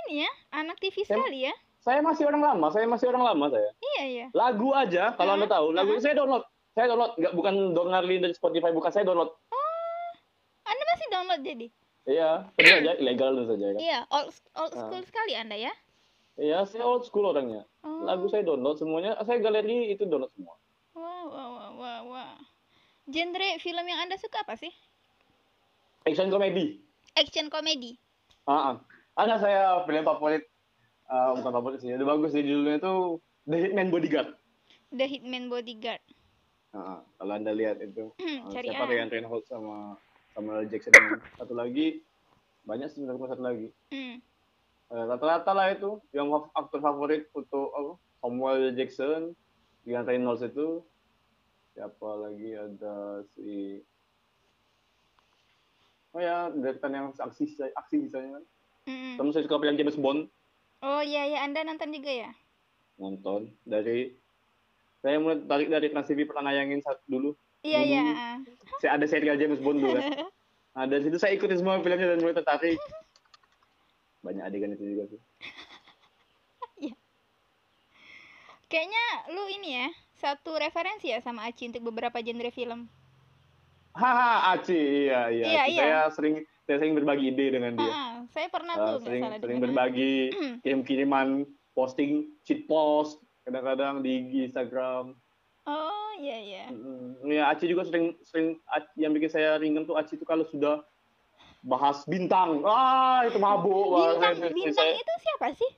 Speaker 1: ini ya, anak TV
Speaker 2: Saya-
Speaker 1: sekali ya.
Speaker 2: Saya masih orang lama, saya masih orang lama saya.
Speaker 1: Iya, iya.
Speaker 2: Lagu aja kalau anda tahu, lagu
Speaker 1: Hah?
Speaker 2: saya download. Saya download, nggak bukan downloadin dari Spotify, bukan saya download.
Speaker 1: Oh, Anda masih download jadi?
Speaker 2: Iya, tentu saja ilegal tentu saja kan.
Speaker 1: Iya, old, old school sekali Anda ya.
Speaker 2: Iya, saya old school orangnya.
Speaker 1: Oh.
Speaker 2: Lagu saya download semuanya, saya galeri itu download semua.
Speaker 1: Wah, wah, wah, wah, wah. Genre film yang Anda suka apa sih?
Speaker 2: Action komedi.
Speaker 1: Action comedy.
Speaker 2: Ah, ah. ada saya film favorit, ah, bukan favorit sih, udah bagus sih judulnya itu The Hitman Bodyguard.
Speaker 1: The Hitman Bodyguard.
Speaker 2: Ah, ah. kalau anda lihat itu,
Speaker 1: Cari
Speaker 2: siapa
Speaker 1: ah.
Speaker 2: Ryan Reynolds sama Samuel Jackson satu lagi, banyak sih sebenarnya satu lagi.
Speaker 1: Hmm.
Speaker 2: Eh, rata-rata lah itu yang aktor favorit untuk apa, Samuel Jackson, Ryan Reynolds itu, siapa lagi ada si Oh ya, deretan yang aksi aksi misalnya kan. Temen saya suka film James Bond
Speaker 1: Oh iya, iya. Anda nonton juga ya?
Speaker 2: nonton dari saya mulai tarik dari Trans TV pernah nayangin satu dulu.
Speaker 1: Iya, iya.
Speaker 2: Saya ada serial James Bond dulu kan. Nah, dari situ saya ikutin semua filmnya dan mulai tertarik. Banyak adegan itu juga sih.
Speaker 1: Kayaknya lu ini ya, satu referensi ya sama Aci untuk beberapa genre film.
Speaker 2: Haha, Aci, iya iya.
Speaker 1: Iya, iya.
Speaker 2: Saya sering saya sering berbagi ide dengan dia.
Speaker 1: Ah, saya pernah
Speaker 2: Ah,
Speaker 1: tuh
Speaker 2: sering sering
Speaker 1: dengar.
Speaker 2: berbagi kirim-kiriman posting cheat post kadang-kadang di Instagram.
Speaker 1: Oh iya iya.
Speaker 2: Mm, Ya Aci juga sering sering yang bikin saya ringin tuh Aci itu kalau sudah bahas bintang, ah itu mabuk.
Speaker 1: Bintang
Speaker 2: saya-
Speaker 1: bintang
Speaker 2: saya-
Speaker 1: itu siapa sih?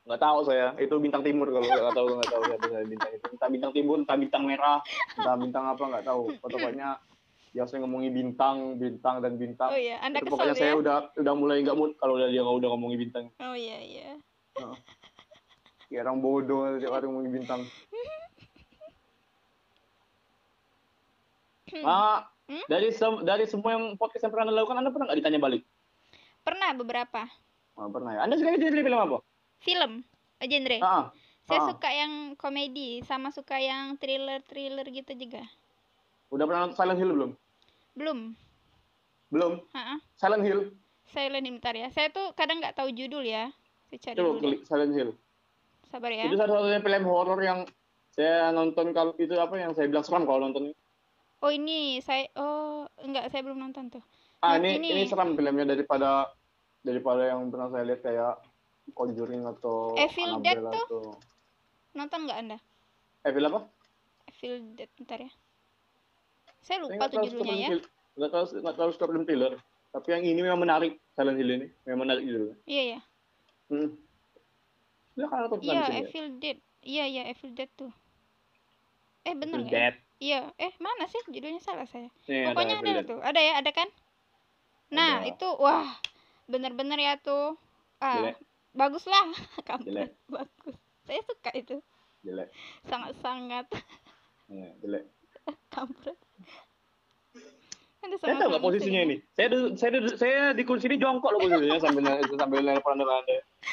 Speaker 2: nggak tahu saya itu bintang timur kalau nggak tahu nggak tahu saya bintang itu entah bintang timur entah bintang merah entah bintang apa nggak tahu pokoknya dia sering ngomongin bintang bintang dan bintang
Speaker 1: Oh iya, Anda
Speaker 2: itu
Speaker 1: kesel
Speaker 2: pokoknya saya
Speaker 1: ya?
Speaker 2: udah udah mulai nggak mood kalau udah dia nggak udah ngomongin bintang
Speaker 1: Oh iya iya.
Speaker 2: kayak orang bodoh tiap hari ngomongin bintang ah
Speaker 1: Hmm?
Speaker 2: dari sem- dari semua yang podcast yang pernah anda lakukan anda pernah nggak ditanya balik
Speaker 1: Pernah beberapa
Speaker 2: Ah, pernah ya anda suka jadi film apa
Speaker 1: film eh, genre.
Speaker 2: ah
Speaker 1: Saya
Speaker 2: ah.
Speaker 1: suka yang komedi sama suka yang thriller-thriller gitu juga.
Speaker 2: Udah pernah nonton Silent Hill belum
Speaker 1: Belum.
Speaker 2: belum
Speaker 1: Ha-ha.
Speaker 2: Silent Hill
Speaker 1: Silent Hill bentar ya. Saya tuh kadang nggak tahu judul ya. Saya cari
Speaker 2: coba
Speaker 1: dulu.
Speaker 2: klik Silent Hill
Speaker 1: Sabar ya.
Speaker 2: Itu satu-satunya film horor yang saya nonton kalau itu apa yang saya bilang seram kalau nonton.
Speaker 1: Oh ini saya oh enggak saya belum nonton tuh.
Speaker 2: Ah
Speaker 1: Nah,
Speaker 2: ini,
Speaker 1: ini.
Speaker 2: ini seram filmnya daripada daripada yang pernah saya lihat kayak Conjuring atau
Speaker 1: Evil Dead tuh?
Speaker 2: atau
Speaker 1: Nonton nggak Anda?
Speaker 2: Evil apa?
Speaker 1: Evil Dead bentar ya. Saya
Speaker 2: Saya
Speaker 1: lupa
Speaker 2: nggak
Speaker 1: tuh judulnya ya.
Speaker 2: Nggak tahu nggak tahu suka film thriller. Tapi yang ini memang menarik Silent Hill ini memang menarik judulnya.
Speaker 1: Iya ya.
Speaker 2: Hmm. Ya
Speaker 1: Iya,
Speaker 2: ya.
Speaker 1: Evil Dead. Iya, iya, Evil Dead tuh. Eh, bener
Speaker 2: Evil
Speaker 1: ya?
Speaker 2: Dead.
Speaker 1: Iya, eh mana sih judulnya salah saya.
Speaker 2: Nih,
Speaker 1: Pokoknya
Speaker 2: ada
Speaker 1: ada, tuh. Ada ya, ada kan? Nah,
Speaker 2: Ada.
Speaker 1: itu wah, bener-bener ya tuh. Ah,
Speaker 2: Jelek.
Speaker 1: bagus lah. Kampret,
Speaker 2: Jelek.
Speaker 1: bagus. Saya suka itu.
Speaker 2: Jelek.
Speaker 1: Sangat-sangat
Speaker 2: Ya, jelek.
Speaker 1: kampret.
Speaker 2: Saya tahu nggak posisinya ini. Saya saya saya di kursi ini jongkok loh posisinya sambil sambil nelpon anda.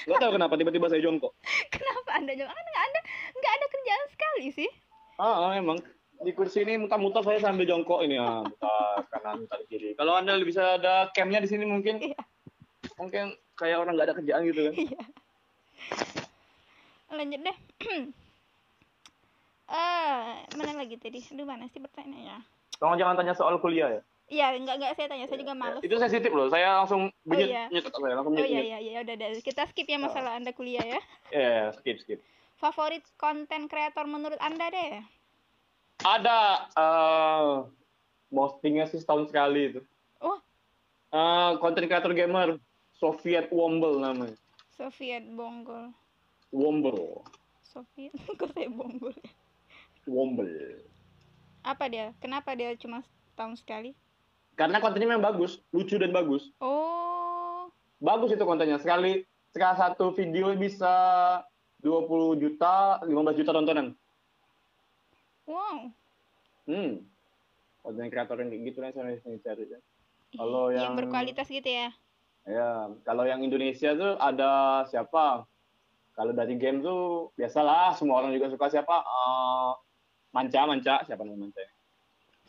Speaker 2: Nggak tahu kenapa tiba-tiba saya jongkok.
Speaker 1: Kenapa Anda jawab? Kan nggak ada nggak ada kerjaan sekali sih.
Speaker 2: Ah, ah, emang di kursi ini muter-muter saya sambil jongkok ini ya, muter kanan, muter kiri. Kalau anda bisa ada camnya di sini mungkin,
Speaker 1: Iya.
Speaker 2: mungkin kayak orang nggak ada kerjaan gitu kan.
Speaker 1: Iya. Lanjut deh. Eh, mana lagi tadi? Aduh, mana sih bertanya ya?
Speaker 2: Tolong jangan tanya soal kuliah ya.
Speaker 1: Iya, enggak enggak saya tanya, saya juga males.
Speaker 2: Itu sensitif loh. Saya langsung bunyi
Speaker 1: iya.
Speaker 2: nyet saya langsung
Speaker 1: Oh iya
Speaker 2: nyet.
Speaker 1: iya iya udah udah kita skip ya masalah Anda kuliah ya.
Speaker 2: Iya, iya, skip skip.
Speaker 1: Favorit konten kreator menurut Anda deh?
Speaker 2: Ada eh postingnya sih setahun sekali itu.
Speaker 1: Oh,
Speaker 2: Eh, konten kreator gamer Soviet Womble namanya.
Speaker 1: Soviet Bonggol.
Speaker 2: Womble.
Speaker 1: Soviet kok saya bonggol ya?
Speaker 2: Womble.
Speaker 1: Apa dia? Kenapa dia cuma setahun sekali?
Speaker 2: Karena kontennya memang bagus, lucu dan bagus.
Speaker 1: Oh,
Speaker 2: Bagus itu kontennya. Sekali sekali satu video bisa 20 juta, 15 juta tontonan.
Speaker 1: wow.
Speaker 2: Hmm. Konten kreator yang gitu kan saya cari. ya. Kalau
Speaker 1: yang
Speaker 2: yang-
Speaker 1: berkualitas gitu ya.
Speaker 2: Ya, kalau yang Indonesia tuh ada siapa? Kalau dari game tuh biasalah, semua orang juga suka siapa? Eh, manca, manca, siapa namanya manca?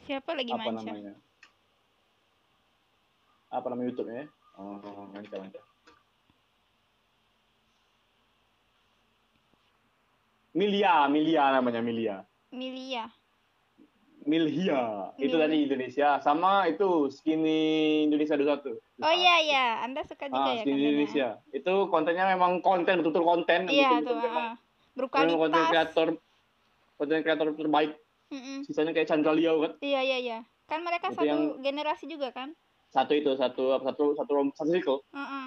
Speaker 1: Siapa lagi
Speaker 2: Apa
Speaker 1: manca?
Speaker 2: namanya? Apa nama YouTube-nya? Oh, manca, manca. Milia, Milia namanya Milia.
Speaker 1: Milia.
Speaker 2: Milhia, itu dari Indonesia. Sama itu Skinny Indonesia 21.
Speaker 1: Oh iya iya, Anda suka juga
Speaker 2: Ah,
Speaker 1: ya
Speaker 2: Skinny? Indonesia. Itu kontennya memang konten, betul-betul konten.
Speaker 1: Iya
Speaker 2: betul-betul
Speaker 1: tuh,
Speaker 2: memang
Speaker 1: ah.
Speaker 2: memang konten
Speaker 1: berkualitas.
Speaker 2: kreator konten kreator terbaik.
Speaker 1: Mm-mm.
Speaker 2: Sisanya kayak Chandra Liao kan.
Speaker 1: Iya iya iya. Kan mereka
Speaker 2: Itu
Speaker 1: satu
Speaker 2: yang-
Speaker 1: generasi juga kan?
Speaker 2: Satu itu, satu satu satu rom- satu circle.
Speaker 1: Heeh.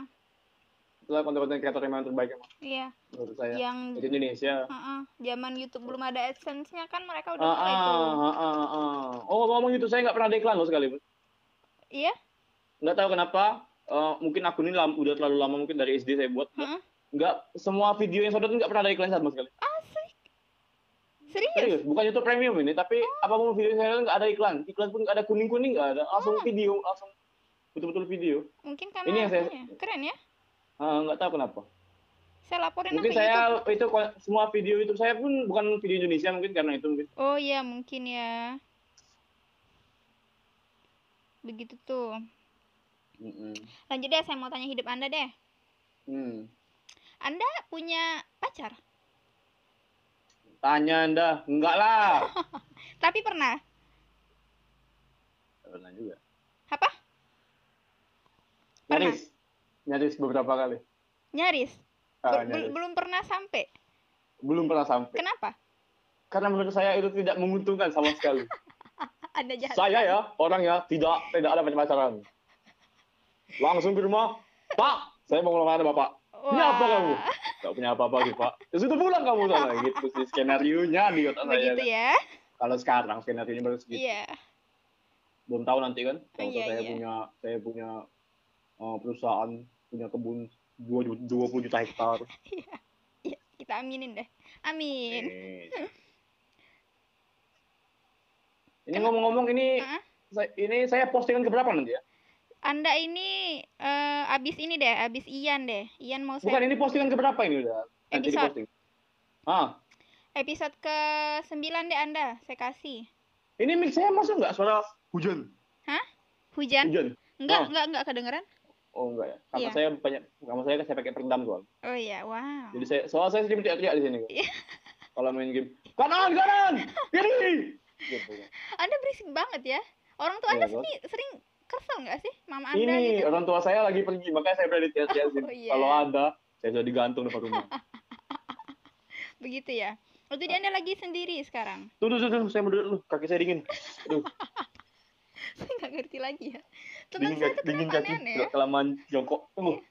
Speaker 2: Itulah konten-konten kreator yang memang terbaik emang
Speaker 1: Iya.
Speaker 2: menurut saya.
Speaker 1: Yang
Speaker 2: Di Indonesia.
Speaker 1: Heeh, zaman YouTube belum ada AdSense-nya kan mereka udah
Speaker 2: Ah,
Speaker 1: mulai tuh.
Speaker 2: ah, ah, ah, ah. Oh ngomong gitu, saya nggak pernah ada iklan loh sekali.
Speaker 1: Iya?
Speaker 2: Nggak tahu kenapa. eh, mungkin akun ini lam- udah terlalu lama mungkin dari SD saya buat.
Speaker 1: Heeh.
Speaker 2: Nggak semua video yang saya buat nggak pernah ada iklan sama sekali.
Speaker 1: Asik. Serius?
Speaker 2: Serius, bukan YouTube Premium ini, tapi apa pun video saya nggak ada iklan. Iklan pun nggak ada kuning-kuning nggak ada. Langsung
Speaker 1: Oh.
Speaker 2: video, langsung betul-betul video.
Speaker 1: Mungkin karena
Speaker 2: Ini yang saya-
Speaker 1: apanya? keren ya.
Speaker 2: Ah, nggak tahu kenapa.
Speaker 1: Saya laporin
Speaker 2: Mungkin saya
Speaker 1: YouTube.
Speaker 2: itu semua video YouTube saya pun bukan video Indonesia mungkin karena itu mungkin.
Speaker 1: Oh iya, mungkin ya. Begitu tuh.
Speaker 2: Mm-mm.
Speaker 1: Lanjut deh, saya mau tanya hidup Anda deh.
Speaker 2: Hmm.
Speaker 1: Anda punya pacar?
Speaker 2: Tanya anda, enggak lah.
Speaker 1: Tapi pernah?
Speaker 2: Pernah juga.
Speaker 1: Apa? Pernah.
Speaker 2: Nyaris, nyaris beberapa kali.
Speaker 1: Nyaris?
Speaker 2: Ah, nyaris.
Speaker 1: belum pernah sampai.
Speaker 2: Belum pernah sampai.
Speaker 1: Kenapa?
Speaker 2: Karena menurut saya itu tidak menguntungkan sama sekali.
Speaker 1: Ada jahat.
Speaker 2: saya ya orangnya tidak tidak ada pacaran. Langsung ke rumah, Pak, saya mau ngelamar bapak. Punya apa kamu? Gak punya apa-apa sih pak. Ya sudah pulang kamu sana. Gitu sih skenario nya di otak saya.
Speaker 1: Begitu ya?
Speaker 2: Kalau sekarang skenario nya baru segitu.
Speaker 1: Iya.
Speaker 2: Belum tahu nanti kan. Kalau
Speaker 1: Iya,
Speaker 2: saya
Speaker 1: iya.
Speaker 2: punya saya punya uh, perusahaan punya kebun 2 20 juta hektar.
Speaker 1: Iya, kita aminin deh. Amin.
Speaker 2: Ini ngomong-ngomong ini saya- ini saya postingan keberapa nanti ya?
Speaker 1: Anda ini eh, abis ini deh, abis Ian deh. Ian mau
Speaker 2: Bukan ini postingan keberapa ini udah?
Speaker 1: Episode.
Speaker 2: Ah,
Speaker 1: episode ke 9 deh Anda, saya kasih.
Speaker 2: ini mic saya masuk nggak suara hujan?
Speaker 1: Hah? Hujan?
Speaker 2: Hujan?
Speaker 1: Enggak,
Speaker 2: Ah.
Speaker 1: enggak, enggak kedengeran?
Speaker 2: Oh enggak ya. Karena
Speaker 1: Iya.
Speaker 2: saya banyak kamu saya saya pakai peredam soal.
Speaker 1: Oh iya, wow.
Speaker 2: Jadi saya soal saya sering teriak-teriak di sini.
Speaker 1: Iya.
Speaker 2: Kalau main game. Kanan, kanan, kiri. Gitu.
Speaker 1: Anda berisik banget ya. Orang tua
Speaker 2: Iya,
Speaker 1: Anda sendiri sering kesel nggak sih? Mama Anda
Speaker 2: Ini
Speaker 1: gitu.
Speaker 2: orang tua saya lagi pergi, makanya saya di sini.
Speaker 1: Oh, iya.
Speaker 2: Kalau ada, saya sudah digantung depan rumah.
Speaker 1: Begitu ya. Oh, jadi Anda lagi sendiri sekarang.
Speaker 2: Tuh, tuh, tuh, tuh, saya mau duduk dulu. Kaki saya dingin. Aduh,
Speaker 1: Saya nggak ngerti lagi ya. Teman
Speaker 2: dingin,
Speaker 1: saya tuh
Speaker 2: dingin kaki.
Speaker 1: ya.
Speaker 2: Kelamaan jongkok. Tunggu.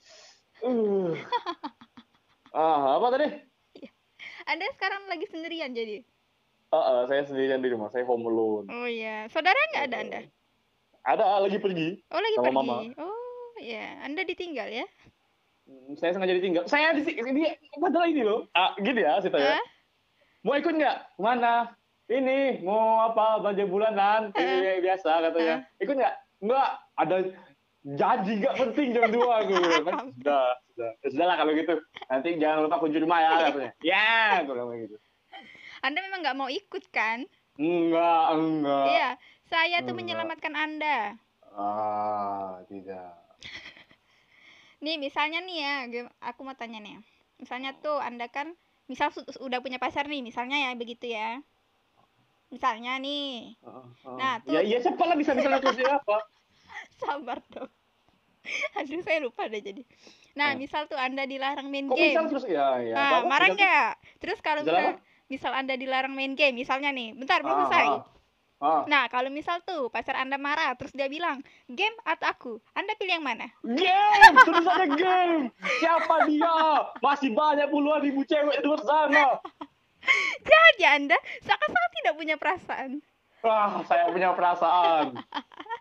Speaker 2: Uh. Ah, apa tadi?
Speaker 1: Anda sekarang lagi sendirian jadi.
Speaker 2: Ah, ah, saya sendirian di rumah. Saya home alone.
Speaker 1: Oh iya. Saudara nggak ada Anda?
Speaker 2: Ada, lagi pergi.
Speaker 1: Oh lagi
Speaker 2: Sama
Speaker 1: pergi.
Speaker 2: mama.
Speaker 1: Oh iya. Anda ditinggal ya?
Speaker 2: Hmm, Saya sengaja ditinggal. Saya di ini padahal ini loh. Ah, gini ya ceritanya.
Speaker 1: Hah?
Speaker 2: Mau ikut nggak? Ke mana? Ini mau apa belanja bulanan? Kayak biasa katanya. Ikut nggak? Nggak. Ada janji nggak penting jam dua aku kan. Sudah, sudah. Ya, sudah lah kalau gitu. Nanti jangan lupa kunci rumah ya katanya. Ya, aku bilang gitu.
Speaker 1: Anda memang nggak mau ikut kan?
Speaker 2: Enggak, enggak.
Speaker 1: Iya, saya tuh menyelamatkan Anda.
Speaker 2: Ah, tidak.
Speaker 1: Nih, misalnya nih ya, aku mau tanya nih. Misalnya tuh Anda kan misal su- udah punya pacar nih, misalnya ya begitu ya. Misalnya nih,
Speaker 2: Ah, ah.
Speaker 1: Nah, tuh-
Speaker 2: Ya, iya siapa lah bisa bisa terus apa?
Speaker 1: sabar dong. Aduh, saya lupa deh jadi. Nah,
Speaker 2: Eh.
Speaker 1: misal tuh Anda dilarang main
Speaker 2: Kok
Speaker 1: game.
Speaker 2: terus ya, ya.
Speaker 1: Nah, marah nggak? Terus kalau misal, misal Anda dilarang main game, misalnya nih, bentar, belum
Speaker 2: Ah,
Speaker 1: selesai.
Speaker 2: ah, ah.
Speaker 1: Nah, kalau misal tuh pacar Anda marah, terus dia bilang, game atau aku? Anda pilih yang mana?
Speaker 2: Game, terus saja game. Siapa dia? Masih banyak puluhan ribu cewek di luar sana.
Speaker 1: Jadi Anda sangat-sangat tidak punya perasaan.
Speaker 2: Ah, saya punya perasaan.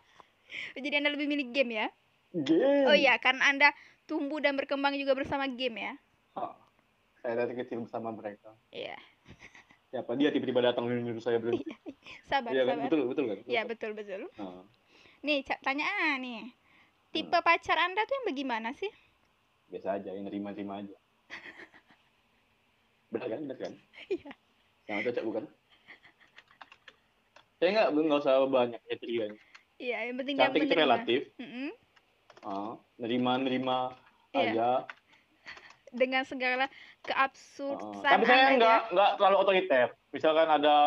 Speaker 1: Jadi Anda lebih milih game ya?
Speaker 2: Game.
Speaker 1: Oh iya, karena Anda tumbuh dan berkembang juga bersama game ya?
Speaker 2: Ah, saya dari kecil bersama mereka.
Speaker 1: Iya.
Speaker 2: Siapa dia tiba-tiba datang nyuruh saya berhenti?
Speaker 1: Sabar,
Speaker 2: Iya kan,
Speaker 1: sabar.
Speaker 2: betul, betul kan?
Speaker 1: Iya, betul, betul. Nih, tanya ah, nih. Tipe
Speaker 2: Hmm.
Speaker 1: pacar Anda tuh yang bagaimana sih?
Speaker 2: biasa aja, yang nerima-nerima aja. Benar kan, benar kan?
Speaker 1: Iya.
Speaker 2: Yang cocok bukan? Saya nggak nggak usah banyak kriterianya.
Speaker 1: Iya, yang penting dia
Speaker 2: Cantik itu relatif.
Speaker 1: Mm-mm.
Speaker 2: Ah, nerima-nerima
Speaker 1: Iya.
Speaker 2: aja.
Speaker 1: Dengan segala keabsurdan
Speaker 2: Tapi saya nggak
Speaker 1: ya.
Speaker 2: nggak terlalu otoriter. Misalkan ada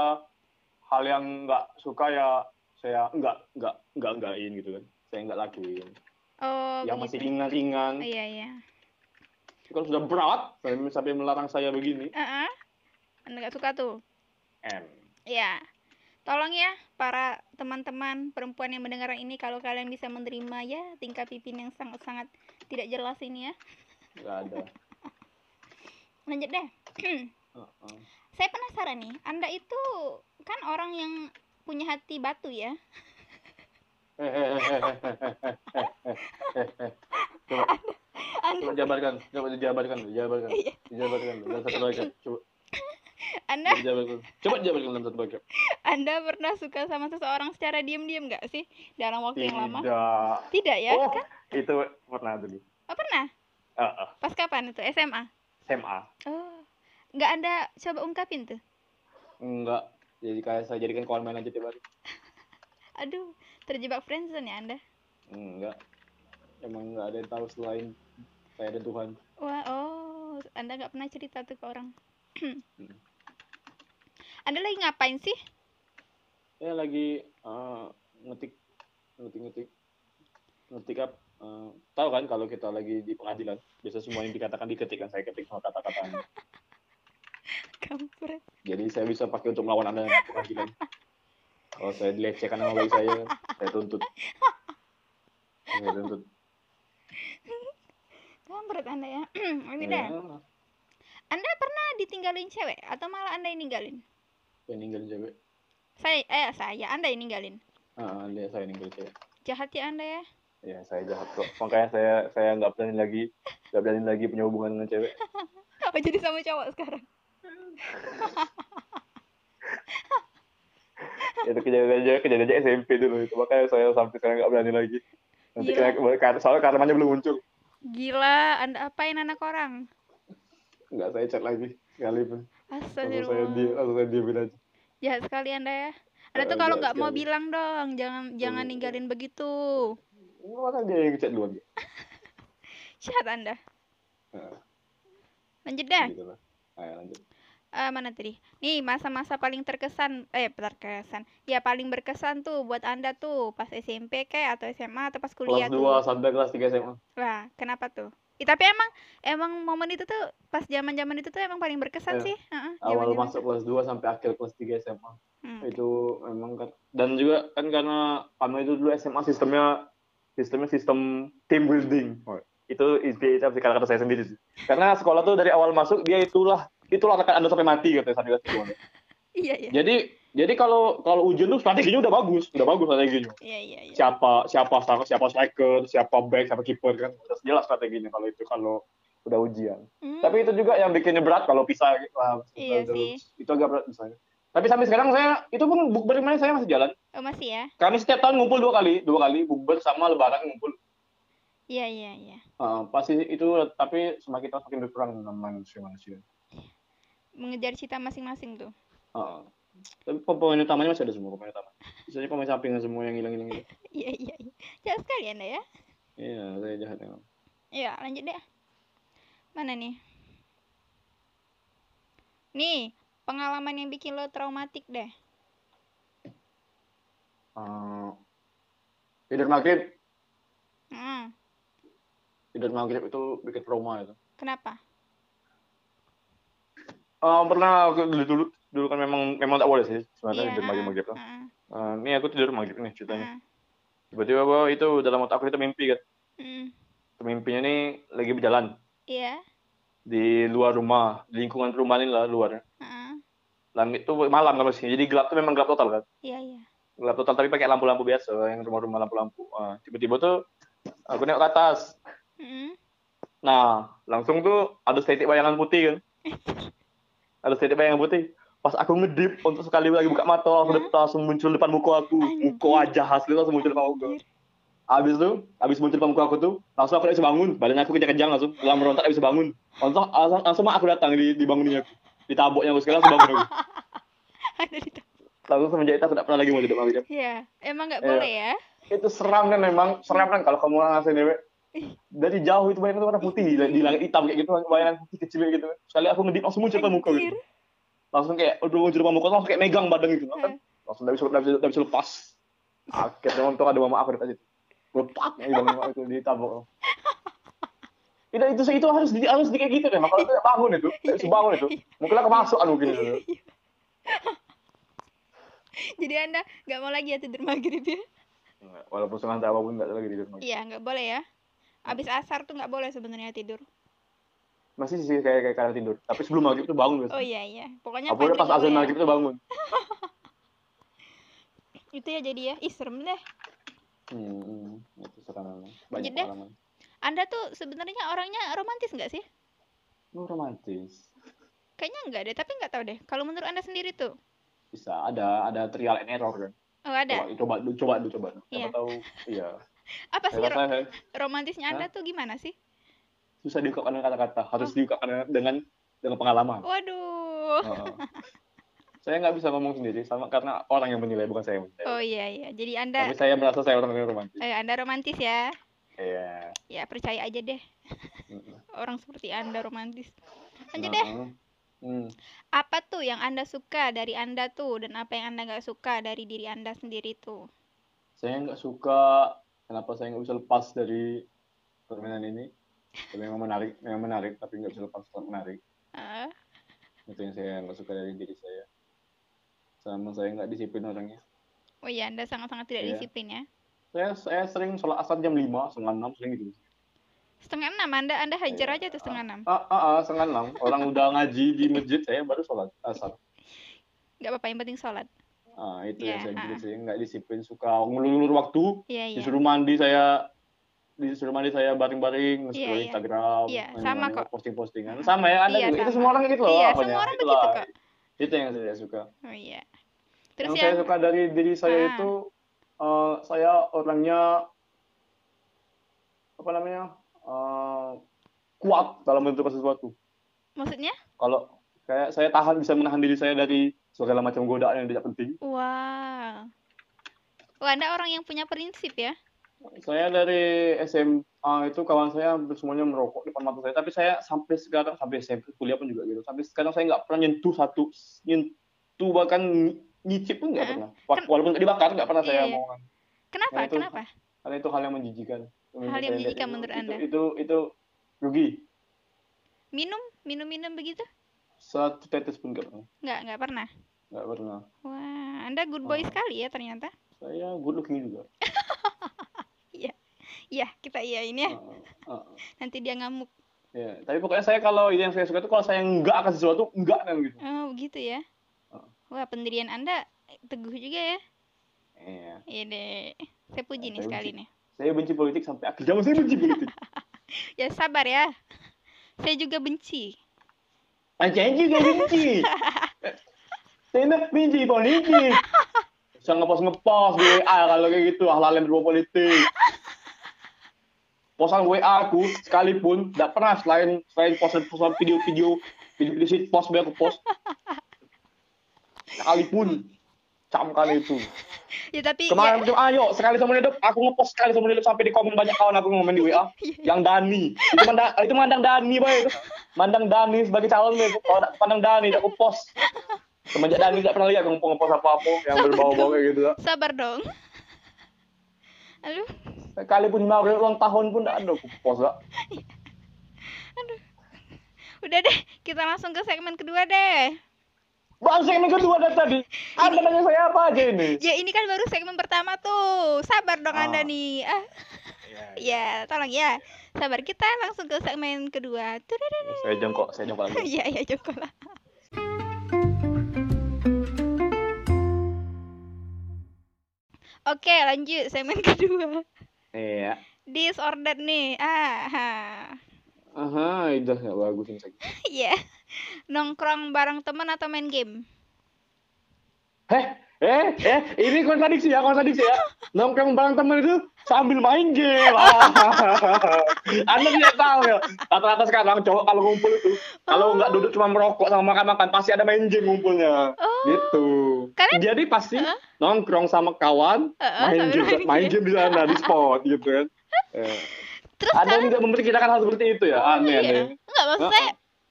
Speaker 2: hal yang nggak suka ya saya nggak nggak nggak nggakin gitu kan. Saya nggak lakuin.
Speaker 1: Oh,
Speaker 2: yang masih
Speaker 1: begitu.
Speaker 2: ringan-ringan.
Speaker 1: Oh, iya, iya.
Speaker 2: Kalau sudah berat sampai, sampai melarang saya begini.
Speaker 1: Heeh. Anda nggak suka tuh?
Speaker 2: M.
Speaker 1: Iya. Tolong ya para teman-teman perempuan yang mendengarkan ini kalau kalian bisa menerima ya tingkah pipin yang sangat-sangat tidak jelas ini ya.
Speaker 2: Nggak ada.
Speaker 1: Lanjut deh.
Speaker 2: Heeh.
Speaker 1: Saya penasaran nih, Anda itu kan orang yang punya hati batu ya.
Speaker 2: coba,
Speaker 1: Anda
Speaker 2: coba jabarkan, coba dijabarkan, dijabarkan,
Speaker 1: Iya.
Speaker 2: dijabarkan dalam satu bagian. Coba
Speaker 1: Anda
Speaker 2: dijabarkan, coba dijabarkan dalam satu bagian.
Speaker 1: Anda pernah suka sama seseorang secara diam-diam nggak sih dalam waktu yang lama?
Speaker 2: Tidak.
Speaker 1: Tidak ya?
Speaker 2: Oh,
Speaker 1: Kan?
Speaker 2: itu pernah dulu.
Speaker 1: Oh, pernah?
Speaker 2: Ah, ah,
Speaker 1: Pas kapan itu? SMA?
Speaker 2: SMA.
Speaker 1: Oh. Nggak Anda coba ungkapin tuh?
Speaker 2: Enggak. Jadi kayak saya jadikan kawan main aja tiap hari.
Speaker 1: Aduh, terjebak friendzone ya Anda?
Speaker 2: Enggak. Emang enggak ada yang tahu selain saya dan Tuhan.
Speaker 1: Wah, oh, Anda nggak pernah cerita tuh ke orang. Anda lagi ngapain sih?
Speaker 2: Saya lagi eh, ngetik ngetik-ngetik ngetik up eh, tahu kan kalau kita lagi di pengadilan biasa semua yang dikatakan diketik kan saya ketik semua kata-katanya
Speaker 1: Kampret.
Speaker 2: jadi saya bisa pakai untuk melawan anda di pengadilan kalau saya dilecehkan sama bayi saya saya tuntut saya tuntut
Speaker 1: Kampret Anda ya. Ini
Speaker 2: ya,
Speaker 1: deh. Anda pernah ditinggalin cewek atau malah Anda yang ninggalin?
Speaker 2: saya ninggalin cewek
Speaker 1: Saya eh saya Anda yang ninggalin.
Speaker 2: ah dia saya ninggalin cewek
Speaker 1: Jahat ya Anda ya.
Speaker 2: Ya saya jahat kok makanya saya saya nggak berani lagi nggak berani lagi punya hubungan dengan cewek
Speaker 1: Apa jadi sama cowok sekarang?
Speaker 2: itu kejadian kejadian aja SMP dulu itu makanya saya sampai sekarang nggak berani lagi nanti karena soalnya karmanya belum muncul
Speaker 1: Gila, Anda apain anak orang?
Speaker 2: nggak saya chat lagi sekalipun langsung saya dia
Speaker 1: Astagfirullah.
Speaker 2: langsung saya diamin aja
Speaker 1: Jahat sekali Anda ya. Anda tuh
Speaker 2: Eh,
Speaker 1: kalau nggak mau
Speaker 2: sekali.
Speaker 1: bilang dong, jangan jangan ninggalin begitu.
Speaker 2: Masa dia yang chat duluan
Speaker 1: Jahat Anda.
Speaker 2: Nah,
Speaker 1: Lanjut dah.
Speaker 2: gitu lah Ayo, lanjut
Speaker 1: Eh, mana tadi? Nih, masa-masa paling terkesan, eh terkesan. Ya paling berkesan tuh buat Anda tuh pas SMP kayak atau SMA atau pas kuliah
Speaker 2: kelas
Speaker 1: tuh.
Speaker 2: 2 sampai kelas 3 SMA
Speaker 1: Lah, kenapa tuh? Ih, tapi emang emang momen itu tuh pas zaman-zaman itu tuh emang paling berkesan
Speaker 2: Iya.
Speaker 1: sih. Heeh,
Speaker 2: awal
Speaker 1: zaman-zaman
Speaker 2: masuk kelas 2 sampai akhir kelas 3 SMA
Speaker 1: Hmm.
Speaker 2: itu memang kan dan juga kan karena kami itu dulu SMA sistemnya sistemnya sistem team building. Oh, itu inspirasi sih kata-kata saya sendiri sih. Karena sekolah tuh dari awal masuk dia itulah itulah rekan anda sampai mati katanya sampai kelas.
Speaker 1: Iya, iya.
Speaker 2: jadi jadi kalau kalau ujian tuh strateginya udah bagus udah bagus strateginya.
Speaker 1: Iya, iya, iya.
Speaker 2: siapa siapa striker siapa striker siapa back siapa kiper kan? Udah jelas strateginya kalau itu kalau udah ujian.
Speaker 1: Hmm,
Speaker 2: tapi itu juga yang bikinnya berat kalau pisah lah,
Speaker 1: Iya
Speaker 2: itu,
Speaker 1: sih.
Speaker 2: itu agak berat misalnya tapi sampai sekarang saya itu pun bukber mana saya masih jalan
Speaker 1: oh, masih ya?
Speaker 2: kami setiap tahun ngumpul dua kali dua kali bukber sama lebaran ngumpul
Speaker 1: Iya, iya, iya.
Speaker 2: Uh, pasti itu tapi semakin tahun semakin berkurang manusia manusia
Speaker 1: Mengejar cita masing-masing tuh.
Speaker 2: Uh, Tapi pemain utamanya masih ada semua pemain utama. Misalnya pemain samping semua yang hilang-hilang itu.
Speaker 1: Iya iya iya. Jahat sekali anda ya.
Speaker 2: Iya, saya jahat memang.
Speaker 1: Iya lanjut deh. Mana nih? Nih pengalaman yang bikin lo traumatik deh.
Speaker 2: Uh, tidur maghrib,
Speaker 1: Hmm,
Speaker 2: tidur maghrib itu bikin trauma itu.
Speaker 1: kenapa?
Speaker 2: Uh, pernah aku dulu, dulu dulu kan memang memang tak boleh sih sebenarnya
Speaker 1: Iya,
Speaker 2: tidur maghrib maghrib tuh.
Speaker 1: ah,
Speaker 2: Uh, ini aku tidur maghrib nih ceritanya.
Speaker 1: ah,
Speaker 2: Tiba-tiba gua itu dalam otak aku itu mimpi kan.
Speaker 1: hmm,
Speaker 2: Mimpinya nih lagi berjalan
Speaker 1: Iya.
Speaker 2: di luar rumah, di lingkungan perumahan ini lah luar.
Speaker 1: ah,
Speaker 2: Langit tuh malam kan sih. Jadi gelap tuh memang gelap total kan.
Speaker 1: Iya iya.
Speaker 2: Gelap total tapi pakai lampu-lampu biasa yang rumah-rumah lampu-lampu. Uh, tiba-tiba tuh aku nengok ke atas.
Speaker 1: Hmm,
Speaker 2: Nah, langsung tuh ada setitik bayangan putih kan. Ada setitik bayangan putih. Pas aku ngedip untuk sekali lagi buka mata langsung, langsung muncul depan muka aku. Muka wajah asli langsung muncul depan muka. Abis tuh, abis muncul depan muka aku tuh, langsung aku tidak bisa bangun. Badan aku kejang-kejang langsung, dalam merontak tidak bisa bangun. Langsung, langsung, langsung aku datang di, dibangunin aku. Ditaboknya aku sekali langsung bangun aku.
Speaker 1: Ada di
Speaker 2: semenjak itu aku tidak pernah lagi mau tidur lagi.
Speaker 1: Iya. Emang nggak
Speaker 2: Iya.
Speaker 1: boleh ya?
Speaker 2: Itu seram kan memang, seram kan kalau kamu ngasih dewek. Dari jauh itu bayangan itu warna putih, di, di langit hitam kayak gitu, bayangan putih kecil gitu. Sekali aku ngedip langsung muncul muka gitu. Langsung kayak, udah muncul muka, langsung kayak megang badan gitu. Kan? Langsung dari bisa, dari bisa, lepas. Akhirnya untung ada mama aku dekat situ. Ya, bang mama itu ditabok. Tidak itu itu harus di, harus di kayak gitu deh. Makanya tidak bangun itu, tidak bisa bangun itu. Mungkin aku masuk anu gini. Gitu.
Speaker 1: Jadi anda nggak mau lagi ya tidur maghrib ya?
Speaker 2: Walaupun setengah tahu pun nggak lagi tidur.
Speaker 1: Iya nggak boleh ya. Abis asar tuh nggak boleh sebenarnya tidur.
Speaker 2: Masih sih kayak kayak karena tidur. Tapi sebelum maghrib itu bangun.
Speaker 1: Oh iya iya. Pokoknya
Speaker 2: Apalagi
Speaker 1: pagi
Speaker 2: pas azan
Speaker 1: ya.
Speaker 2: maghrib itu bangun.
Speaker 1: Itu ya jadi ya. Ih serem deh.
Speaker 2: Hmm, itu sekarang banyak
Speaker 1: deh. Anda tuh sebenarnya orangnya romantis nggak sih?
Speaker 2: Lu romantis.
Speaker 1: Kayaknya enggak deh, tapi nggak tahu deh. Kalau menurut Anda sendiri tuh?
Speaker 2: Bisa ada ada trial and error kan.
Speaker 1: Oh ada.
Speaker 2: Coba coba dulu coba dulu coba.
Speaker 1: Iya.
Speaker 2: tahu iya.
Speaker 1: Apa sih ro-
Speaker 2: rasa
Speaker 1: romantisnya Anda tuh gimana sih?
Speaker 2: susah diungkapkan dengan kata-kata, harus
Speaker 1: Oh.
Speaker 2: diungkapkan dengan dengan pengalaman.
Speaker 1: Waduh.
Speaker 2: Heeh. saya nggak bisa ngomong sendiri sama karena orang yang menilai bukan saya yang menilai.
Speaker 1: Oh iya iya. Jadi Anda
Speaker 2: Tapi saya merasa saya orang yang romantis.
Speaker 1: eh, Anda romantis ya?
Speaker 2: Iya.
Speaker 1: Ya percaya aja deh. Orang seperti Anda romantis. Lanjut deh.
Speaker 2: Hmm.
Speaker 1: Apa tuh yang Anda suka dari Anda tuh dan apa yang Anda nggak suka dari diri Anda sendiri tuh?
Speaker 2: Saya nggak suka kenapa saya nggak bisa lepas dari permainan ini. Tapi memang menarik, memang menarik, tapi nggak bisa lepas setelah menarik.
Speaker 1: Eh,
Speaker 2: Itu yang saya nggak suka dari diri saya. Sama saya nggak disiplin orangnya.
Speaker 1: oh iya Anda sangat-sangat tidak
Speaker 2: Iya.
Speaker 1: disiplin ya.
Speaker 2: Saya saya sering sholat asar jam 5, setengah 6, sering gitu.
Speaker 1: Setengah enam Anda Anda hajar
Speaker 2: Iya.
Speaker 1: aja tuh setengah enam.
Speaker 2: Ah, ah, ah, setengah 6. Orang udah ngaji di masjid, saya baru sholat asar.
Speaker 1: Nggak apa-apa yang penting sholat.
Speaker 2: Ah, itu yang saya gitu sih, nggak disiplin, suka ngulur-ngulur waktu,
Speaker 1: Iya iya.
Speaker 2: disuruh mandi saya disuruh mandi saya baring-baring,
Speaker 1: Iya,
Speaker 2: scroll
Speaker 1: iya.
Speaker 2: Instagram, nanya-
Speaker 1: sama kok.
Speaker 2: posting-postingan. Sama ya, Anda
Speaker 1: Iya,
Speaker 2: juga. Itu
Speaker 1: sama.
Speaker 2: semua orang gitu loh.
Speaker 1: Iya,
Speaker 2: apanya.
Speaker 1: semua orang
Speaker 2: Itulah.
Speaker 1: begitu kok.
Speaker 2: Itu yang saya suka.
Speaker 1: Oh iya. Terus
Speaker 2: yang
Speaker 1: yang
Speaker 2: saya suka dari diri saya
Speaker 1: Ah.
Speaker 2: itu, eh, saya orangnya apa namanya eh, kuat dalam menentukan sesuatu.
Speaker 1: maksudnya?
Speaker 2: Kalau kayak saya tahan bisa menahan diri saya dari segala macam godaan yang tidak penting.
Speaker 1: Wow. Wah, Anda orang yang punya prinsip ya?
Speaker 2: Saya dari SMA itu kawan saya hampir semuanya merokok depan mata saya, tapi saya sampai sekarang sampai SMP kuliah pun juga gitu. Sampai sekarang saya nggak pernah nyentuh satu nyentuh bahkan nyicip pun nggak pernah. Wa- Walaupun nggak dibakar nggak pernah
Speaker 1: Iya,
Speaker 2: saya
Speaker 1: iya.
Speaker 2: mau.
Speaker 1: Kenapa?
Speaker 2: Nah, itu-
Speaker 1: Kenapa?
Speaker 2: Karena itu hal yang menjijikan.
Speaker 1: Hal yang menjijikan
Speaker 2: itu-
Speaker 1: menurut
Speaker 2: itu,
Speaker 1: Anda?
Speaker 2: Itu itu rugi.
Speaker 1: Minum, minum-minum begitu?
Speaker 2: Satu tetes pun nggak pernah.
Speaker 1: Nggak, nggak pernah.
Speaker 2: Nggak pernah.
Speaker 1: Wah, Anda good boy
Speaker 2: Oh.
Speaker 1: sekali ya ternyata.
Speaker 2: Saya good looking juga.
Speaker 1: Iya, kita iya ini ya.
Speaker 2: Heeh, heeh.
Speaker 1: Nanti dia ngamuk.
Speaker 2: Ya, tapi pokoknya saya kalau yang saya suka itu kalau saya nggak akan sesuatu nggak kan gitu.
Speaker 1: Oh, begitu ya.
Speaker 2: Oh.
Speaker 1: Wah, pendirian Anda teguh juga ya.
Speaker 2: Iya.
Speaker 1: Iya deh. Saya puji
Speaker 2: Ya,
Speaker 1: nih
Speaker 2: saya
Speaker 1: sekali
Speaker 2: benci.
Speaker 1: nih.
Speaker 2: Saya benci politik sampai akhir zaman saya benci politik.
Speaker 1: Ya sabar ya. Saya juga benci.
Speaker 2: Saya juga benci. Saya nak benci politik. Saya ngepost ngepost di WA kalau kayak gitu hal-hal yang berbau politik. Posan WA aku sekalipun tidak pernah selain selain post post video-video video-video shit post aku post. Sekalipun camkan itu.
Speaker 1: Ya tapi
Speaker 2: kemarin
Speaker 1: ya,
Speaker 2: ayo sekali seumur hidup aku ngepost sekali seumur hidup sampai di komen banyak kawan aku ngomen di WA
Speaker 1: Iya.
Speaker 2: yang Dani. Itu mandang itu mandang Dani boy. Itu mandang Dani sebagai calon boy. Kalau tak pandang Dani aku post. Semenjak Dani tidak pernah lihat aku ngepost apa-apa yang berbau-bau kayak gitu.
Speaker 1: Sabar dong. Aduh.
Speaker 2: Sekalipun mau ulang tahun pun tidak ada aku post lah
Speaker 1: udah deh kita langsung ke segmen kedua deh
Speaker 2: Bang, segmen kedua dari tadi. Anda nanya saya apa aja ini?
Speaker 1: ya ini kan baru segmen pertama tuh sabar dong
Speaker 2: Oh.
Speaker 1: anda nih ah ya tolong ya sabar kita langsung ke segmen kedua Tuh,
Speaker 2: Saya jongkok, saya jongkok lagi.
Speaker 1: Iya, iya, Joko lah. Oke, lanjut segmen kedua.
Speaker 2: Iya.
Speaker 1: Disordered nih. Ah, ha.
Speaker 2: Aha, itu nggak bagus ini. saya.
Speaker 1: Iya. Nongkrong bareng teman atau main game?
Speaker 2: Heh, eh, eh, ini kontradiksi ya, kontradiksi ya. Nongkrong bareng teman itu sambil main game. Ah. Anda tidak tahu ya. Rata-rata sekarang cowok kalau ngumpul itu, kalau nggak duduk cuma merokok sama makan-makan, pasti ada main game ngumpulnya.
Speaker 1: Oh.
Speaker 2: Gitu.
Speaker 1: Kalian-
Speaker 2: Jadi pasti nongkrong sama kawan,
Speaker 1: Heeh,
Speaker 2: main
Speaker 1: sambil
Speaker 2: game,
Speaker 1: main
Speaker 2: main
Speaker 1: game.
Speaker 2: game di sana di spot gitu kan. Eh.
Speaker 1: Terus
Speaker 2: Ada yang
Speaker 1: kalian
Speaker 2: tidak memperkirakan hal seperti itu ya, aneh
Speaker 1: iya.
Speaker 2: aneh.
Speaker 1: Enggak, maksud saya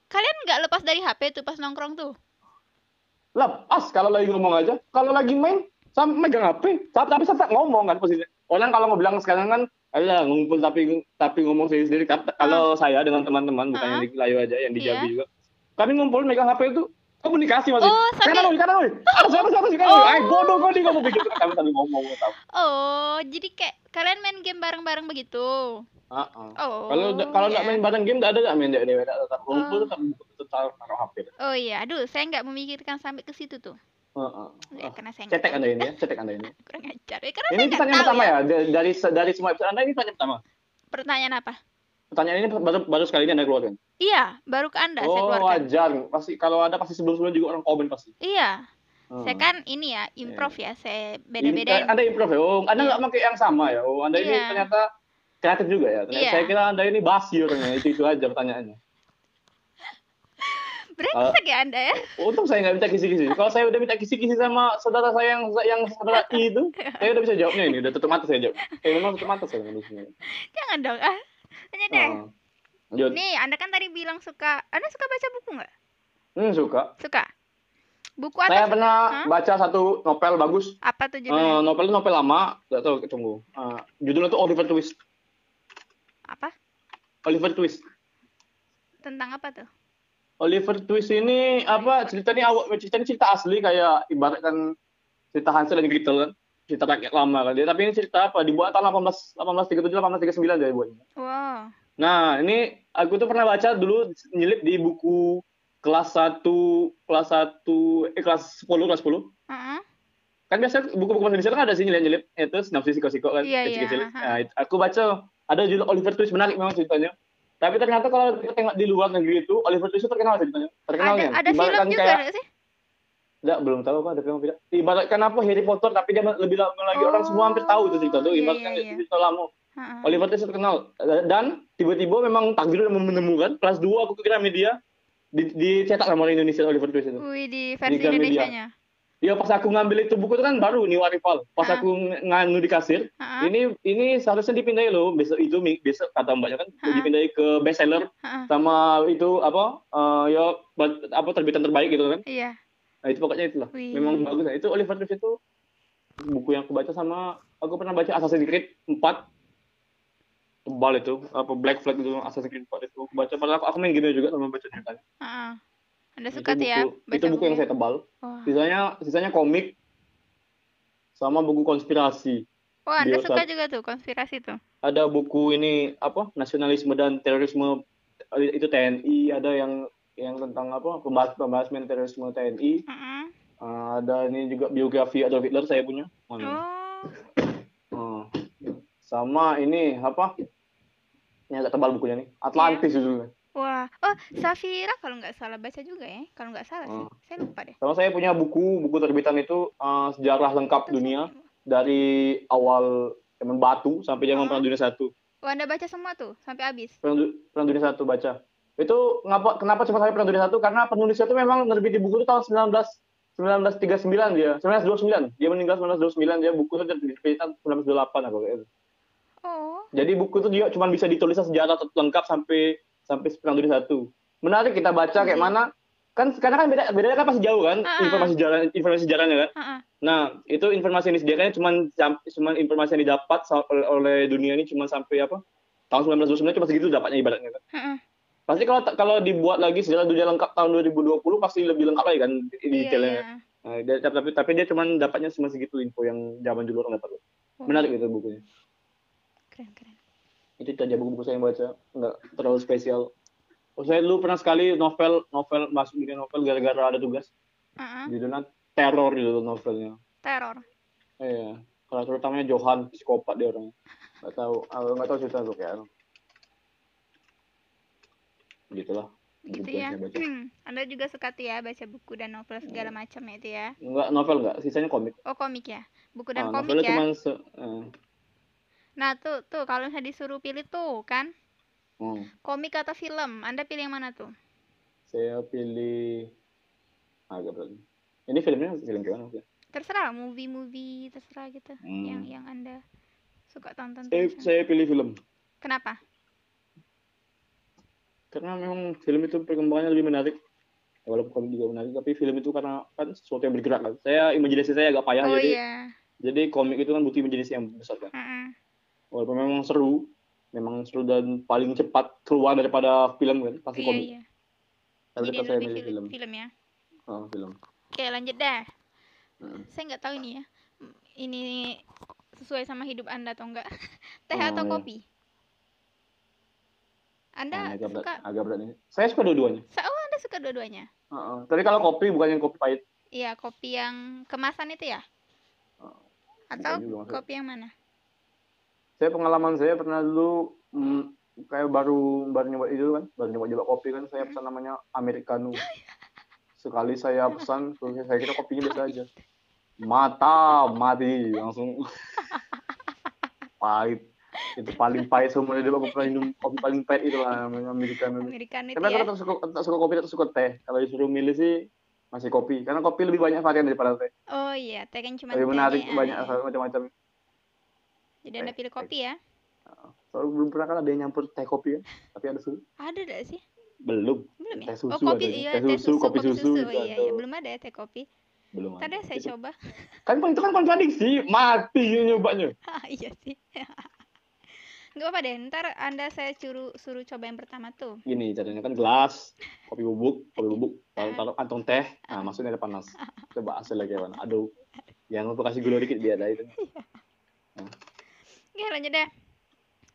Speaker 1: kalian nggak lepas dari HP tuh pas nongkrong tuh.
Speaker 2: Lah, pas kalau lagi ngomong aja. Kalau lagi main, sampai megang HP. Tapi, tapi tetap ngomong kan posisinya. Orang kalau mau bilang sekarang kan, ayolah ngumpul tapi tapi ngomong sendiri sendiri. Kalau saya dengan teman-teman, bukan
Speaker 1: Ah.
Speaker 2: yang di Layu aja, yang di
Speaker 1: Iya.
Speaker 2: Juga. Kami ngumpul megang HP itu komunikasi masih.
Speaker 1: Oh, sambil-
Speaker 2: Kanan, kanan, woy. Aduh, siapa, siapa sih? Kanan,
Speaker 1: Oh.
Speaker 2: woy. Ayo, bodoh, kau di ngomong begitu. Kami sambil ngomong. tahu.
Speaker 1: Oh, jadi kayak kalian main game bareng-bareng begitu.
Speaker 2: Ah.
Speaker 1: Oh.
Speaker 2: Kalau kalau nggak
Speaker 1: iya.
Speaker 2: main bareng game, nggak ada nggak main dia dia tetap ngumpul,
Speaker 1: Oh.
Speaker 2: tetap tetap taruh HP.
Speaker 1: Oh iya, aduh, saya nggak memikirkan sampai ke situ tuh. Ya,
Speaker 2: Ah.
Speaker 1: karena saya nggak
Speaker 2: Cetek anda ini ya, cetek anda ini.
Speaker 1: kurang ajar. Ya, karena
Speaker 2: Ini
Speaker 1: saya nggak
Speaker 2: pertanyaan pertama
Speaker 1: ya.
Speaker 2: ya, dari dari semua episode anda ini pertanyaan pertama.
Speaker 1: Pertanyaan apa?
Speaker 2: Pertanyaan ini baru baru sekali ini anda keluarkan.
Speaker 1: Iya, baru ke Anda saya
Speaker 2: Oh
Speaker 1: keluarkan.
Speaker 2: wajar, pasti kalau ada pasti sebelum sebelumnya juga orang komen pasti.
Speaker 1: Iya,
Speaker 2: Hmm.
Speaker 1: saya kan ini ya, improv ya, saya
Speaker 2: Ini-
Speaker 1: beda-bedain.
Speaker 2: Anda improve ya? Oh, Anda
Speaker 1: Iya.
Speaker 2: nggak pakai yang sama ya? Oh, Anda ini
Speaker 1: Iya.
Speaker 2: ternyata kreatif juga ya? Ternyata
Speaker 1: Iya.
Speaker 2: Saya kira Anda ini basi orangnya, itu itu aja pertanyaannya.
Speaker 1: Brengsek ya Anda ya.
Speaker 2: Untung saya nggak minta kisi-kisi. Kalau saya udah minta kisi-kisi sama saudara saya yang yang saudara I itu, saya udah bisa jawabnya ini, udah tutup mata saya jawab. Eh memang tutup mata saya nulisnya.
Speaker 1: Jangan dong. Ah, tanya deh.
Speaker 2: Lanjut.
Speaker 1: Nih, Anda kan tadi bilang suka, Anda suka baca buku nggak?
Speaker 2: Hmm, suka.
Speaker 1: Suka. Buku
Speaker 2: Saya
Speaker 1: atau
Speaker 2: pernah
Speaker 1: Hah?
Speaker 2: baca satu novel bagus.
Speaker 1: apa tuh
Speaker 2: Eh,
Speaker 1: judulnya?
Speaker 2: novel itu novel lama, nggak tahu tunggu. Eh, judulnya tuh Oliver Twist.
Speaker 1: Apa?
Speaker 2: Oliver Twist.
Speaker 1: Tentang apa tuh?
Speaker 2: Oliver Twist ini apa ceritanya awal ceritanya cerita asli kayak ibaratkan cerita Hansel dan Gretel kan cerita rakyat lama kan dia tapi ini cerita apa dibuat tahun 18 1837 1839 dia buatnya.
Speaker 1: Wow.
Speaker 2: Nah ini aku tuh pernah baca dulu nyelip di buku kelas 1 kelas 1 eh kelas 10 kelas 10
Speaker 1: Heeh.
Speaker 2: kan biasa buku-buku bahasa Indonesia kan ada sih nyelip-nyelip itu sinopsis siko-siko kan
Speaker 1: Iya, iya,
Speaker 2: kecil-kecil.
Speaker 1: aha.
Speaker 2: Nah, itu- aku baca ada judul Oliver Twist menarik memang ceritanya. Tapi ternyata kalau kita tengok di luar negeri itu Oliver Twist itu terkenal ceritanya. Terkenalnya.
Speaker 1: Ada ada film
Speaker 2: Ibaratkan
Speaker 1: juga
Speaker 2: kayak
Speaker 1: sih?
Speaker 2: Enggak, belum tahu apa ada film tidak. Ibaratkan apa Harry Potter tapi dia lebih lama lagi orang semua hampir tahu itu cerita tuh.
Speaker 1: Oh, iya,
Speaker 2: Ibaratkan
Speaker 1: iya, iya.
Speaker 2: cerita lama.
Speaker 1: Heeh.
Speaker 2: Oliver Twist terkenal dan tiba-tiba memang takdir menemukan kelas 2 aku kira media di- dicetak sama orang Indonesia Oliver Twist itu.
Speaker 1: Wih di versi. Indonesianya.
Speaker 2: Ya pas aku ngambil itu buku itu kan baru New Arrival. Pas
Speaker 1: Ah.
Speaker 2: aku ng- nganu di kasir,
Speaker 1: Heeh.
Speaker 2: ini ini seharusnya dipindahin loh besok itu besok kata mbaknya kan
Speaker 1: Ah.
Speaker 2: dipindahin ke bestseller
Speaker 1: Heeh.
Speaker 2: sama itu apa eh, ya apa terbitan terbaik gitu kan.
Speaker 1: Iya.
Speaker 2: Nah itu pokoknya itulah.
Speaker 1: Wih.
Speaker 2: Memang bagus. Nah, itu Oliver Twist itu buku yang aku baca sama aku pernah baca Assassin's Creed 4 tebal itu apa Black Flag itu Assassin's Creed 4 itu aku baca padahal aku, aku main game juga sama baca ceritanya.
Speaker 1: Heeh. Anda
Speaker 2: Itu
Speaker 1: suka tuh ya
Speaker 2: buku-
Speaker 1: baca
Speaker 2: itu buku yang saya tebal.
Speaker 1: Wah.
Speaker 2: Sisanya sisanya komik sama buku konspirasi.
Speaker 1: Oh, Anda
Speaker 2: Dia
Speaker 1: suka juga tuh konspirasi tuh.
Speaker 2: Ada buku ini apa nasionalisme dan terorisme eh, itu TNI, ada yang yang tentang apa pembahas pembahasan terorisme TNI.
Speaker 1: Heeh.
Speaker 2: Eh, ada ini juga biografi Adolf Hitler saya punya. Oh.
Speaker 1: Oh.
Speaker 2: Hmm. Sama ini apa? Ini agak tebal bukunya nih. Atlantis judulnya.
Speaker 1: Wah, oh Safira kalau nggak salah baca juga ya? Kalau nggak salah sih,
Speaker 2: Oh.
Speaker 1: saya lupa deh.
Speaker 2: Sama saya punya buku, buku terbitan itu eh, sejarah lengkap dunia dari awal zaman batu sampai zaman
Speaker 1: Oh.
Speaker 2: perang dunia satu.
Speaker 1: Oh, Anda baca semua tuh sampai habis.
Speaker 2: Perang, Du- Perang dunia satu baca. Itu ngapa kenapa cuma sampai perang dunia satu? Karena penulisnya itu memang nerbitin buku itu tahun 19 1939 dia 1929 dia meninggal 1929 dia buku itu diterbitkan 1928 apa kayak gitu.
Speaker 1: Oh.
Speaker 2: Jadi buku itu dia cuma bisa ditulis sejarah lengkap sampai sampai perang dunia satu. Menarik kita baca kayak
Speaker 1: Iya.
Speaker 2: mana kan sekarang kan beda bedanya kan pasti jauh kan
Speaker 1: ah.
Speaker 2: informasi sejarah informasi sejarahnya kan.
Speaker 1: Heeh.
Speaker 2: Nah itu informasi yang disediakannya cuma cuma informasi yang didapat oleh, dunia ini cuma sampai apa tahun 1929 cuma segitu dapatnya ibaratnya kan.
Speaker 1: Heeh.
Speaker 2: Pasti kalau kalau dibuat lagi sejarah dunia lengkap tahun 2020 pasti lebih lengkap lagi kan
Speaker 1: Iya,
Speaker 2: detailnya.
Speaker 1: iya.
Speaker 2: Nah, dia- tapi tapi dia cuma dapatnya cuma segitu info yang zaman dulu orang dapat. Menarik itu bukunya.
Speaker 1: Keren keren.
Speaker 2: Itu aja buku-buku saya yang baca. Nggak terlalu spesial. Oh, saya dulu pernah sekali novel novel masuk dunia novel gara-gara ada tugas.
Speaker 1: Heeh.
Speaker 2: judulnya teror gitu novelnya.
Speaker 1: Teror.
Speaker 2: iya. Kalau terutamanya Johan psikopat dia orang nggak tahu. Ah, nggak tahu cerita tuh kayak gitulah
Speaker 1: Gitu
Speaker 2: buku
Speaker 1: ya.
Speaker 2: saya baca.
Speaker 1: Anda juga suka tuh ya baca buku dan novel segala macam ya itu ya.
Speaker 2: nggak novel nggak. Sisanya komik.
Speaker 1: Oh komik ya. Buku dan
Speaker 2: ah,
Speaker 1: komik ya.
Speaker 2: cuma se eh,
Speaker 1: Nah tuh tuh kalau misalnya disuruh pilih tuh kan
Speaker 2: hmm.
Speaker 1: komik atau film, Anda pilih yang mana tuh?
Speaker 2: saya pilih agak berat ini filmnya film gimana sih
Speaker 1: Terserah movie-movie terserah gitu.
Speaker 2: Hmm.
Speaker 1: Yang yang Anda suka tonton.
Speaker 2: saya, saya pilih film
Speaker 1: Kenapa?
Speaker 2: karena memang film itu perkembangannya lebih menarik walaupun komik juga menarik tapi film itu karena kan sesuatu yang bergerak kan saya imajinasi saya agak payah
Speaker 1: oh
Speaker 2: jadi
Speaker 1: iya.
Speaker 2: jadi komik itu kan butuh imajinasi yang besar kan
Speaker 1: Heeh.
Speaker 2: Walaupun memang seru memang seru dan paling cepat keluar daripada film kan pasti
Speaker 1: Iya
Speaker 2: komik
Speaker 1: iya.
Speaker 2: tapi
Speaker 1: Jadi
Speaker 2: tetap saya milih
Speaker 1: film.
Speaker 2: film
Speaker 1: film ya.
Speaker 2: oh, film
Speaker 1: Oke lanjut deh.
Speaker 2: Hmm.
Speaker 1: Saya nggak tahu ini ya. Ini sesuai sama hidup Anda atau enggak? Teh
Speaker 2: Oh,
Speaker 1: atau
Speaker 2: iya.
Speaker 1: kopi? Anda
Speaker 2: Nah, agak berat
Speaker 1: suka?
Speaker 2: agak berat ini saya suka dua-duanya
Speaker 1: Oh Anda suka dua-duanya?
Speaker 2: Heeh. tapi kalau kopi bukan yang kopi pahit
Speaker 1: Iya kopi yang kemasan itu ya? Atau
Speaker 2: juga
Speaker 1: kopi yang mana?
Speaker 2: Saya pengalaman saya pernah dulu mm, kayak baru baru nyoba itu kan baru nyoba nyoba kopi kan saya pesan namanya americano. Sekali saya pesan terus saya kira kopinya biasa aja. Mata mati langsung. Pahit. Itu paling pahit seumur hidup aku pernah minum kopi paling pahit itu lah namanya americano.
Speaker 1: Americano itu
Speaker 2: tapi aku
Speaker 1: ya?
Speaker 2: tetap suka tetap suka kopi tetap suka teh. Kalau disuruh milih sih masih kopi. Karena kopi lebih banyak varian daripada teh.
Speaker 1: Oh iya, teh kan cuma
Speaker 2: lebih menarik
Speaker 1: tehnya,
Speaker 2: banyak macam-macam
Speaker 1: Jadi Anda pilih
Speaker 2: teh.
Speaker 1: kopi ya?
Speaker 2: soalnya belum pernah kan ada yang nyampur teh kopi ya tapi ada susu
Speaker 1: Ada enggak sih?
Speaker 2: belum
Speaker 1: Belum ya?
Speaker 2: Teh susu
Speaker 1: oh kopi
Speaker 2: ada.
Speaker 1: iya
Speaker 2: Teh
Speaker 1: teh
Speaker 2: susu,
Speaker 1: susu,
Speaker 2: kopi susu
Speaker 1: Oh
Speaker 2: itu
Speaker 1: iya, iya belum ada ya teh kopi.
Speaker 2: belum
Speaker 1: Tadi
Speaker 2: ada.
Speaker 1: saya
Speaker 2: Itu-
Speaker 1: coba.
Speaker 2: kan itu kan kontradiksi mati nyobanya
Speaker 1: Ah, iya sih. Enggak apa deh, ntar Anda saya suruh suruh coba yang pertama tuh.
Speaker 2: gini caranya kan gelas kopi bubuk kopi bubuk taruh taruh kantong teh
Speaker 1: Ah.
Speaker 2: nah maksudnya ada panas coba hasilnya kayak mana aduh jangan lupa kasih gula dikit biar ada itu
Speaker 1: Oke, lanjut deh.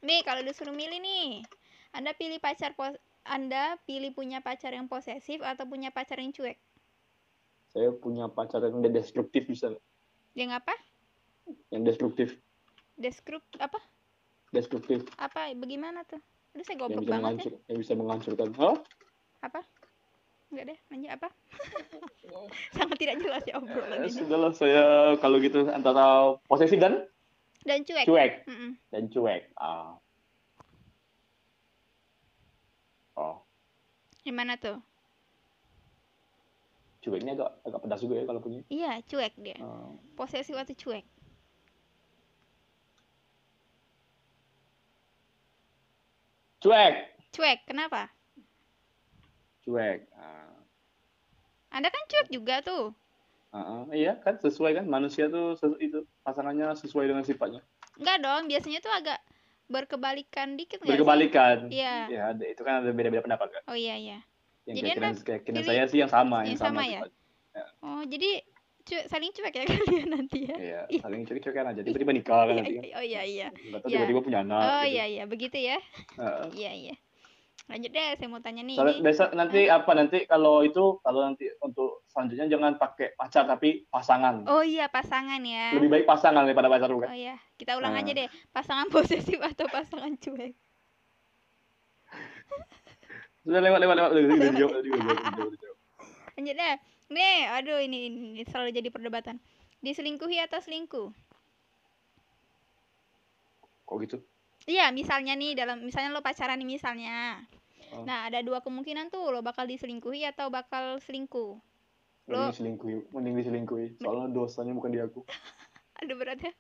Speaker 1: Nih, kalau disuruh milih nih. Anda pilih pacar pos Anda pilih punya pacar yang posesif atau punya pacar yang cuek?
Speaker 2: saya punya pacar yang udah destruktif bisa?
Speaker 1: Yang apa?
Speaker 2: yang destruktif
Speaker 1: Deskrup apa?
Speaker 2: destruktif
Speaker 1: Apa bagaimana tuh? Aduh, saya
Speaker 2: yang
Speaker 1: goblok
Speaker 2: bisa
Speaker 1: banget ya.
Speaker 2: yang bisa menghancurkan Hah?
Speaker 1: Apa? Enggak deh, lanjut apa? Sangat tidak jelas ya obrolan
Speaker 2: Eh,
Speaker 1: ini.
Speaker 2: sudahlah saya kalau gitu antara posesif dan
Speaker 1: Dan cuek.
Speaker 2: cuek
Speaker 1: Mm-mm.
Speaker 2: dan cuek ah oh
Speaker 1: Gimana tuh?
Speaker 2: cueknya agak agak pedas juga ya kalau punya
Speaker 1: Iya, cuek dia.
Speaker 2: Ah.
Speaker 1: Posesif atau cuek?
Speaker 2: cuek
Speaker 1: Cuek, kenapa?
Speaker 2: cuek Ah.
Speaker 1: Anda kan cuek juga tuh.
Speaker 2: Ah, ah. iya kan sesuai kan manusia tuh itu pasangannya sesuai dengan sifatnya
Speaker 1: Enggak dong, biasanya tuh agak berkebalikan dikit nggak
Speaker 2: berkebalikan
Speaker 1: Iya.
Speaker 2: ya ada, itu kan ada beda-beda pendapat kan
Speaker 1: Oh iya iya.
Speaker 2: yang
Speaker 1: Jadi
Speaker 2: keyakinan keyakinan saya sih yang sama
Speaker 1: yang
Speaker 2: yang, sama,
Speaker 1: sama ya?
Speaker 2: sifatnya.
Speaker 1: Oh, jadi cuek, saling cuek ya kalian nanti ya?
Speaker 2: iya saling cuek-cuekan aja tiba-tiba nikah kan
Speaker 1: Iya,
Speaker 2: nanti kan
Speaker 1: iya, oh iya iya. Iya.
Speaker 2: tiba-tiba punya anak
Speaker 1: Oh
Speaker 2: gitu.
Speaker 1: iya iya, begitu ya. Iya iya. Lanjut deh, saya mau tanya nih.
Speaker 2: Soalnya
Speaker 1: ini-
Speaker 2: besok nanti apa nanti kalau itu kalau nanti untuk selanjutnya jangan pakai pacar tapi pasangan.
Speaker 1: Oh iya, pasangan ya.
Speaker 2: Lebih baik pasangan daripada pacar bukan?
Speaker 1: Oh iya, kita ulang
Speaker 2: Nah.
Speaker 1: aja deh. Pasangan posesif atau pasangan cuek?
Speaker 2: Sudah lewat lewat lewat udah dijawab, udah dijawab.
Speaker 1: Lanjut deh. Nih, aduh ini, ini selalu jadi perdebatan. Diselingkuhi atau selingkuh?
Speaker 2: Kok gitu?
Speaker 1: Iya, misalnya nih dalam misalnya lo pacaran nih misalnya.
Speaker 2: Oh.
Speaker 1: Nah, ada dua kemungkinan tuh lo bakal diselingkuhi atau bakal selingkuh.
Speaker 2: Mending diselingkuhi, mending diselingkuhi. Soalnya dosanya bukan di aku.
Speaker 1: Aduh beratnya.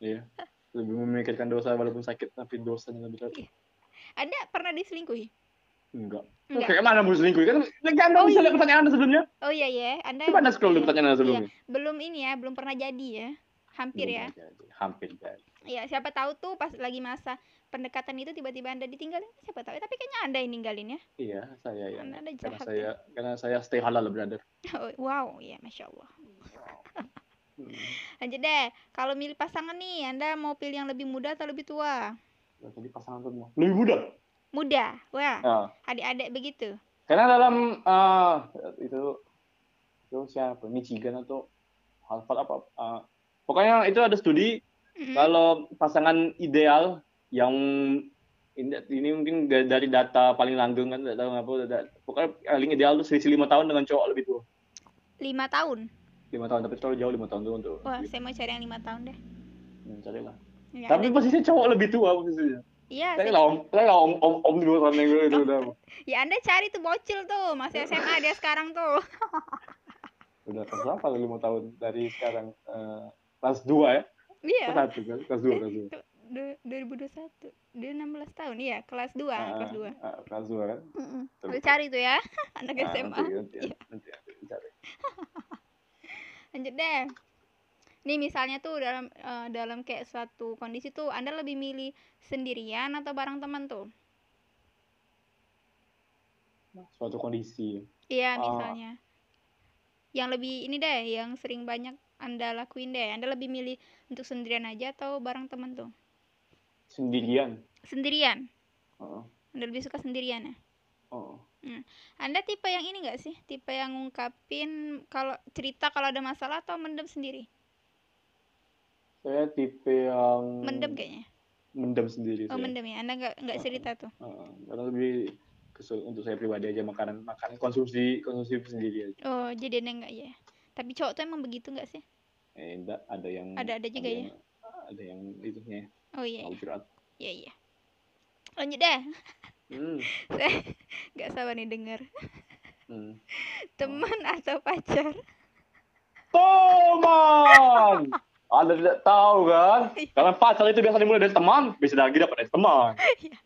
Speaker 2: Iya. Lebih memikirkan dosa walaupun sakit tapi dosanya lebih berat.
Speaker 1: Iya. Anda pernah diselingkuhi?
Speaker 2: Enggak.
Speaker 1: Enggak.
Speaker 2: Kayak mana mau selingkuhi? Kan Anda
Speaker 1: Oh,
Speaker 2: bisa
Speaker 1: iya.
Speaker 2: lihat pertanyaan Anda sebelumnya.
Speaker 1: Oh iya ya, Anda
Speaker 2: Coba Anda scroll dulu pertanyaan Anda
Speaker 1: Iya,
Speaker 2: sebelumnya.
Speaker 1: belum ini ya, belum pernah jadi ya. Hampir ya.
Speaker 2: Belum jadi. Hampir jadi.
Speaker 1: Iya, siapa tahu tuh pas lagi masa pendekatan itu tiba-tiba Anda ditinggalin, siapa tahu. Tapi kayaknya Anda yang ninggalin ya.
Speaker 2: Iya, saya ya.
Speaker 1: Anda
Speaker 2: Karena
Speaker 1: jahat
Speaker 2: saya
Speaker 1: ya.
Speaker 2: karena saya stay halal brother.
Speaker 1: Oh, wow, ya Masya Allah.
Speaker 2: Hmm.
Speaker 1: Lanjut deh, kalau milih pasangan nih, Anda mau pilih yang lebih muda atau lebih tua?
Speaker 2: Jadi pasangan tuh mau lebih muda.
Speaker 1: Muda, wah,
Speaker 2: Nah,
Speaker 1: adik-adik begitu.
Speaker 2: karena dalam eh, itu itu siapa? Michigan atau Harvard apa? eh, pokoknya itu ada studi
Speaker 1: Mm-mm.
Speaker 2: kalau pasangan ideal yang ini, mungkin dari data paling langgeng kan tidak tahu da- pokoknya paling ideal tuh selisih lima tahun dengan cowok lebih tua
Speaker 1: Lima tahun.
Speaker 2: lima tahun tapi terlalu jauh lima tahun tuh untuk
Speaker 1: Wah, saya mau cari yang lima tahun deh.
Speaker 2: Hmm, carilah
Speaker 1: Ya,
Speaker 2: tapi
Speaker 1: Anda-
Speaker 2: posisinya cowok lebih tua posisinya
Speaker 1: Iya,
Speaker 2: saya lah om saya lah om om om dulu tahun yang itu udah
Speaker 1: ya Anda cari tuh bocil tuh, masih SMA dia sekarang tuh.
Speaker 2: udah kelas berapa lima tahun dari sekarang eh, kelas dua ya
Speaker 1: Iya.
Speaker 2: kelas satu kan kelas dua kelas dua
Speaker 1: Du- 2021 dia 16 tahun. Iya kelas 2
Speaker 2: Ah,
Speaker 1: kelas 2
Speaker 2: ah, kelas dua kan? Betul.
Speaker 1: Lu cari tuh ya anak
Speaker 2: Ah,
Speaker 1: SMA
Speaker 2: nanti, nanti,
Speaker 1: Iya.
Speaker 2: nanti, nanti cari.
Speaker 1: lanjut deh. Nih misalnya tuh dalam eh, dalam kayak suatu kondisi tuh anda lebih milih sendirian atau bareng teman tuh?
Speaker 2: Suatu kondisi.
Speaker 1: Iya misalnya. Yang lebih ini deh yang sering banyak anda lakuin deh. Anda lebih milih untuk sendirian aja atau bareng teman tuh
Speaker 2: sendirian
Speaker 1: sendirian
Speaker 2: Heeh.
Speaker 1: anda lebih suka sendirian ya
Speaker 2: Oh.
Speaker 1: anda tipe yang ini gak sih tipe yang ngungkapin kalau cerita kalau ada masalah atau mendem sendiri
Speaker 2: Saya tipe yang
Speaker 1: mendem kayaknya
Speaker 2: mendem sendiri.
Speaker 1: oh
Speaker 2: saya.
Speaker 1: mendem ya anda nggak nggak
Speaker 2: Oh.
Speaker 1: cerita tuh
Speaker 2: Heeh, karena lebih kesel untuk saya pribadi aja makanan makan konsumsi konsumsi sendiri aja.
Speaker 1: oh jadi anda nggak ya tapi cowok tuh emang begitu nggak sih
Speaker 2: Eh, enggak, ada yang
Speaker 1: Ada- ada juga ya?
Speaker 2: yang, Ada yang itu ya,
Speaker 1: oh iya
Speaker 2: curhat.
Speaker 1: iya iya lanjut deh
Speaker 2: Hmm.
Speaker 1: saya nggak sabar nih denger
Speaker 2: Hmm.
Speaker 1: teman atau pacar
Speaker 2: Teman. Anda tidak tahu kan?
Speaker 1: Iya.
Speaker 2: Karena pacar itu biasa dimulai dari teman, bisa lagi dapat dari teman.
Speaker 1: Iya.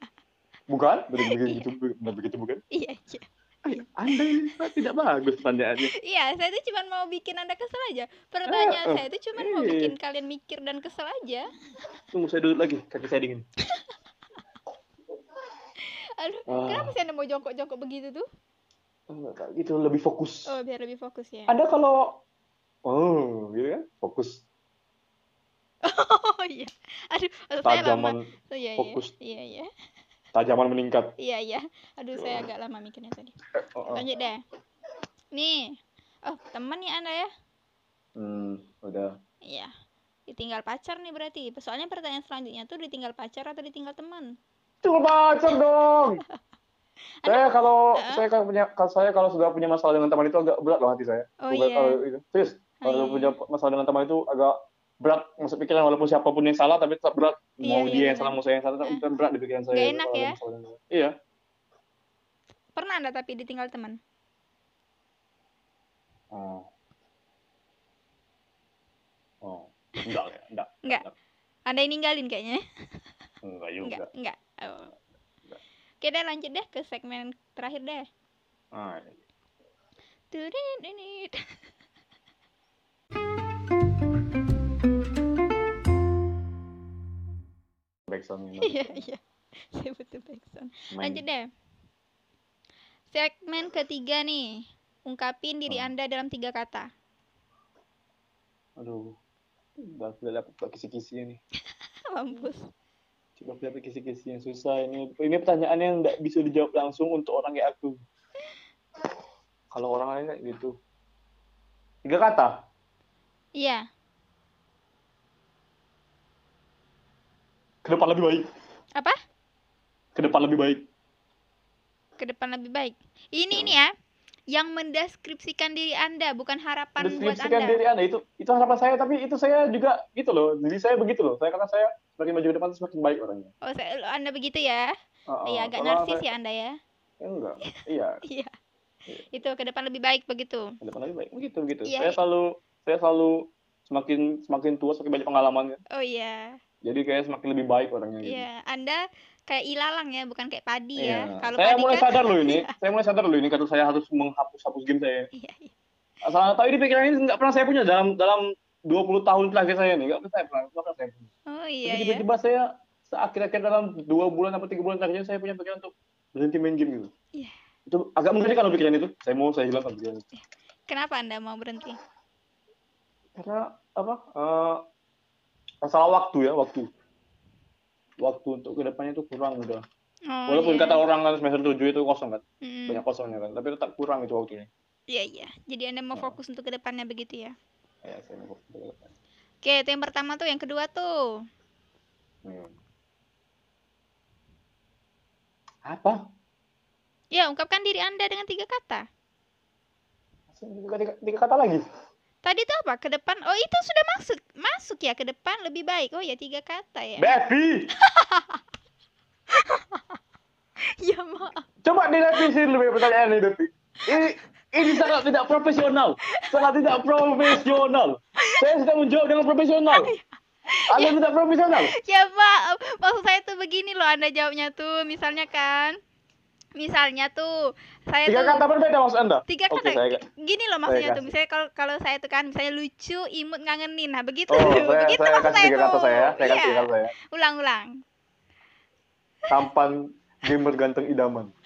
Speaker 2: Bukan? Begitu, benar begitu bukan?
Speaker 1: iya iya
Speaker 2: Eh, Anda ini tidak bagus pertanyaannya.
Speaker 1: iya saya tuh cuma mau bikin anda kesel aja pertanyaan
Speaker 2: Eh,
Speaker 1: saya tuh cuma mau
Speaker 2: iya.
Speaker 1: bikin kalian mikir dan kesel aja
Speaker 2: Tunggu saya duduk lagi, kaki saya dingin.
Speaker 1: aduh
Speaker 2: Ah.
Speaker 1: kenapa sih anda mau jongkok-jongkok begitu tuh
Speaker 2: Enggak, Gitu lebih fokus.
Speaker 1: oh biar lebih fokus ya
Speaker 2: Anda kalau oh, gitu kan? Fokus
Speaker 1: oh iya aduh saya lama oh, iya iya
Speaker 2: fokus.
Speaker 1: iya iya
Speaker 2: tajaman meningkat.
Speaker 1: iya iya aduh saya agak lama mikirnya tadi
Speaker 2: Oh, oh.
Speaker 1: lanjut deh nih oh teman nih anda ya
Speaker 2: Hmm, udah.
Speaker 1: iya ditinggal pacar nih berarti soalnya pertanyaan selanjutnya tuh ditinggal pacar atau ditinggal teman
Speaker 2: Coba pacar dong. saya kalau
Speaker 1: Heeh.
Speaker 2: saya kalau punya kalau saya kalau sudah punya masalah dengan teman itu agak berat loh hati saya.
Speaker 1: oh
Speaker 2: Bukan
Speaker 1: iya
Speaker 2: kalau itu. Serius,
Speaker 1: Oh,
Speaker 2: kalau
Speaker 1: iya.
Speaker 2: punya masalah dengan teman itu agak berat masuk pikiran walaupun siapa pun yang salah tapi tetap berat.
Speaker 1: Iya,
Speaker 2: mau
Speaker 1: iya,
Speaker 2: dia yang salah mau saya yang salah tetap berat di pikiran saya. Itu
Speaker 1: enak ya?
Speaker 2: teman. iya.
Speaker 1: Pernah anda tapi ditinggal teman?
Speaker 2: Oh oh enggak ya enggak.
Speaker 1: Enggak? Anda yang ninggalin kayaknya?
Speaker 2: Enggak juga.
Speaker 1: Enggak enggak. Oh.
Speaker 2: Enggak.
Speaker 1: oke deh lanjut deh ke segmen terakhir deh.
Speaker 2: Ah,
Speaker 1: Tudin ini
Speaker 2: backsound
Speaker 1: iya iya. Saya butuh backsound lanjut deh. Segmen ketiga nih. Ungkapin diri
Speaker 2: Oh.
Speaker 1: anda dalam tiga kata.
Speaker 2: Aduh. Udah udah dapat kisi-kisi ini.
Speaker 1: Mampus.
Speaker 2: Coba dapat kisi-kisi yang susah ini. Ini pertanyaan yang nggak bisa dijawab langsung untuk orang kayak aku. Kalau orang lain kayak gitu. Tiga kata?
Speaker 1: Iya
Speaker 2: ke depan lebih baik.
Speaker 1: Apa?
Speaker 2: Ke depan lebih baik.
Speaker 1: Ke depan lebih baik. Ini ini ya yang mendeskripsikan diri anda bukan harapan buat anda.
Speaker 2: diri anda. Itu itu harapan saya tapi itu saya juga gitu loh. Jadi saya begitu loh. Saya kata saya semakin maju ke depan semakin baik orangnya
Speaker 1: oh saya, anda begitu ya?
Speaker 2: Oh,
Speaker 1: iya agak narsis
Speaker 2: saya-
Speaker 1: ya anda ya?
Speaker 2: Enggak. Iya.
Speaker 1: Iya. Itu ke depan lebih baik begitu?
Speaker 2: Ke depan lebih baik. Begitu begitu.
Speaker 1: Iya.
Speaker 2: saya selalu saya selalu semakin semakin tua semakin banyak pengalaman kan.
Speaker 1: oh iya
Speaker 2: jadi kayak semakin lebih baik orangnya gitu.
Speaker 1: iya anda kayak ilalang ya bukan kayak padi ya.
Speaker 2: Iya.
Speaker 1: kalau
Speaker 2: saya
Speaker 1: padi
Speaker 2: mulai
Speaker 1: kan
Speaker 2: sadar loh ini. Saya mulai sadar loh ini kalau saya harus menghapus hapus game saya.
Speaker 1: Iya, iya.
Speaker 2: asal tahu ini pikiran ini nggak pernah saya punya dalam dalam 20 tahun terakhir saya nih nggak pernah saya pernah nggak pernah saya punya.
Speaker 1: Oh
Speaker 2: Tapi
Speaker 1: iya. ya
Speaker 2: tiba-tiba saya akhir-akhir dalam dua bulan atau tiga bulan terakhir saya punya pikiran untuk berhenti main game gitu.
Speaker 1: Iya.
Speaker 2: itu agak mengerikan loh pikiran itu. Saya mau saya hilangkan pikiran itu.
Speaker 1: Kenapa anda mau berhenti?
Speaker 2: Karena apa eh, masalah waktu ya waktu waktu untuk ke depannya itu kurang udah
Speaker 1: oh,
Speaker 2: walaupun
Speaker 1: iya.
Speaker 2: kata orang kan semester tujuh itu kosong kan
Speaker 1: Mm-mm.
Speaker 2: banyak kosongnya kan tapi tetap kurang itu waktunya
Speaker 1: iya iya jadi anda mau
Speaker 2: Oh.
Speaker 1: fokus untuk ke depannya begitu ya
Speaker 2: ya saya mau fokus ke depan.
Speaker 1: oke itu yang pertama tuh yang kedua tuh
Speaker 2: Hmm. apa
Speaker 1: ya ungkapkan diri anda dengan tiga kata
Speaker 2: tiga, tiga, tiga kata lagi
Speaker 1: tadi tuh apa? Ke depan? Oh itu sudah masuk. Masuk ya ke depan. Lebih baik. Oh ya tiga kata ya.
Speaker 2: Bevi
Speaker 1: ya maaf.
Speaker 2: Coba direvisi lebih pertanyaan ini Bevi ini ini sangat tidak profesional. Sangat tidak profesional. Saya sudah menjawab dengan profesional. Anda tidak profesional?
Speaker 1: Ya maaf. Maksud saya tuh begini loh anda jawabnya tuh. Misalnya kan misalnya tuh saya
Speaker 2: tiga
Speaker 1: tuh
Speaker 2: kata berbeda maksud anda
Speaker 1: tiga kata
Speaker 2: saya-
Speaker 1: gini loh maksudnya tuh misalnya kalau kalau saya tuh kan misalnya lucu imut ngangenin nah begitu
Speaker 2: Oh, saya,
Speaker 1: begitu
Speaker 2: saya
Speaker 1: maksud
Speaker 2: kasih tiga kata
Speaker 1: tuh.
Speaker 2: saya, ya. saya kasih
Speaker 1: Iya.
Speaker 2: tiga kata saya.
Speaker 1: ulang ulang
Speaker 2: Tampan, gamer ganteng idaman.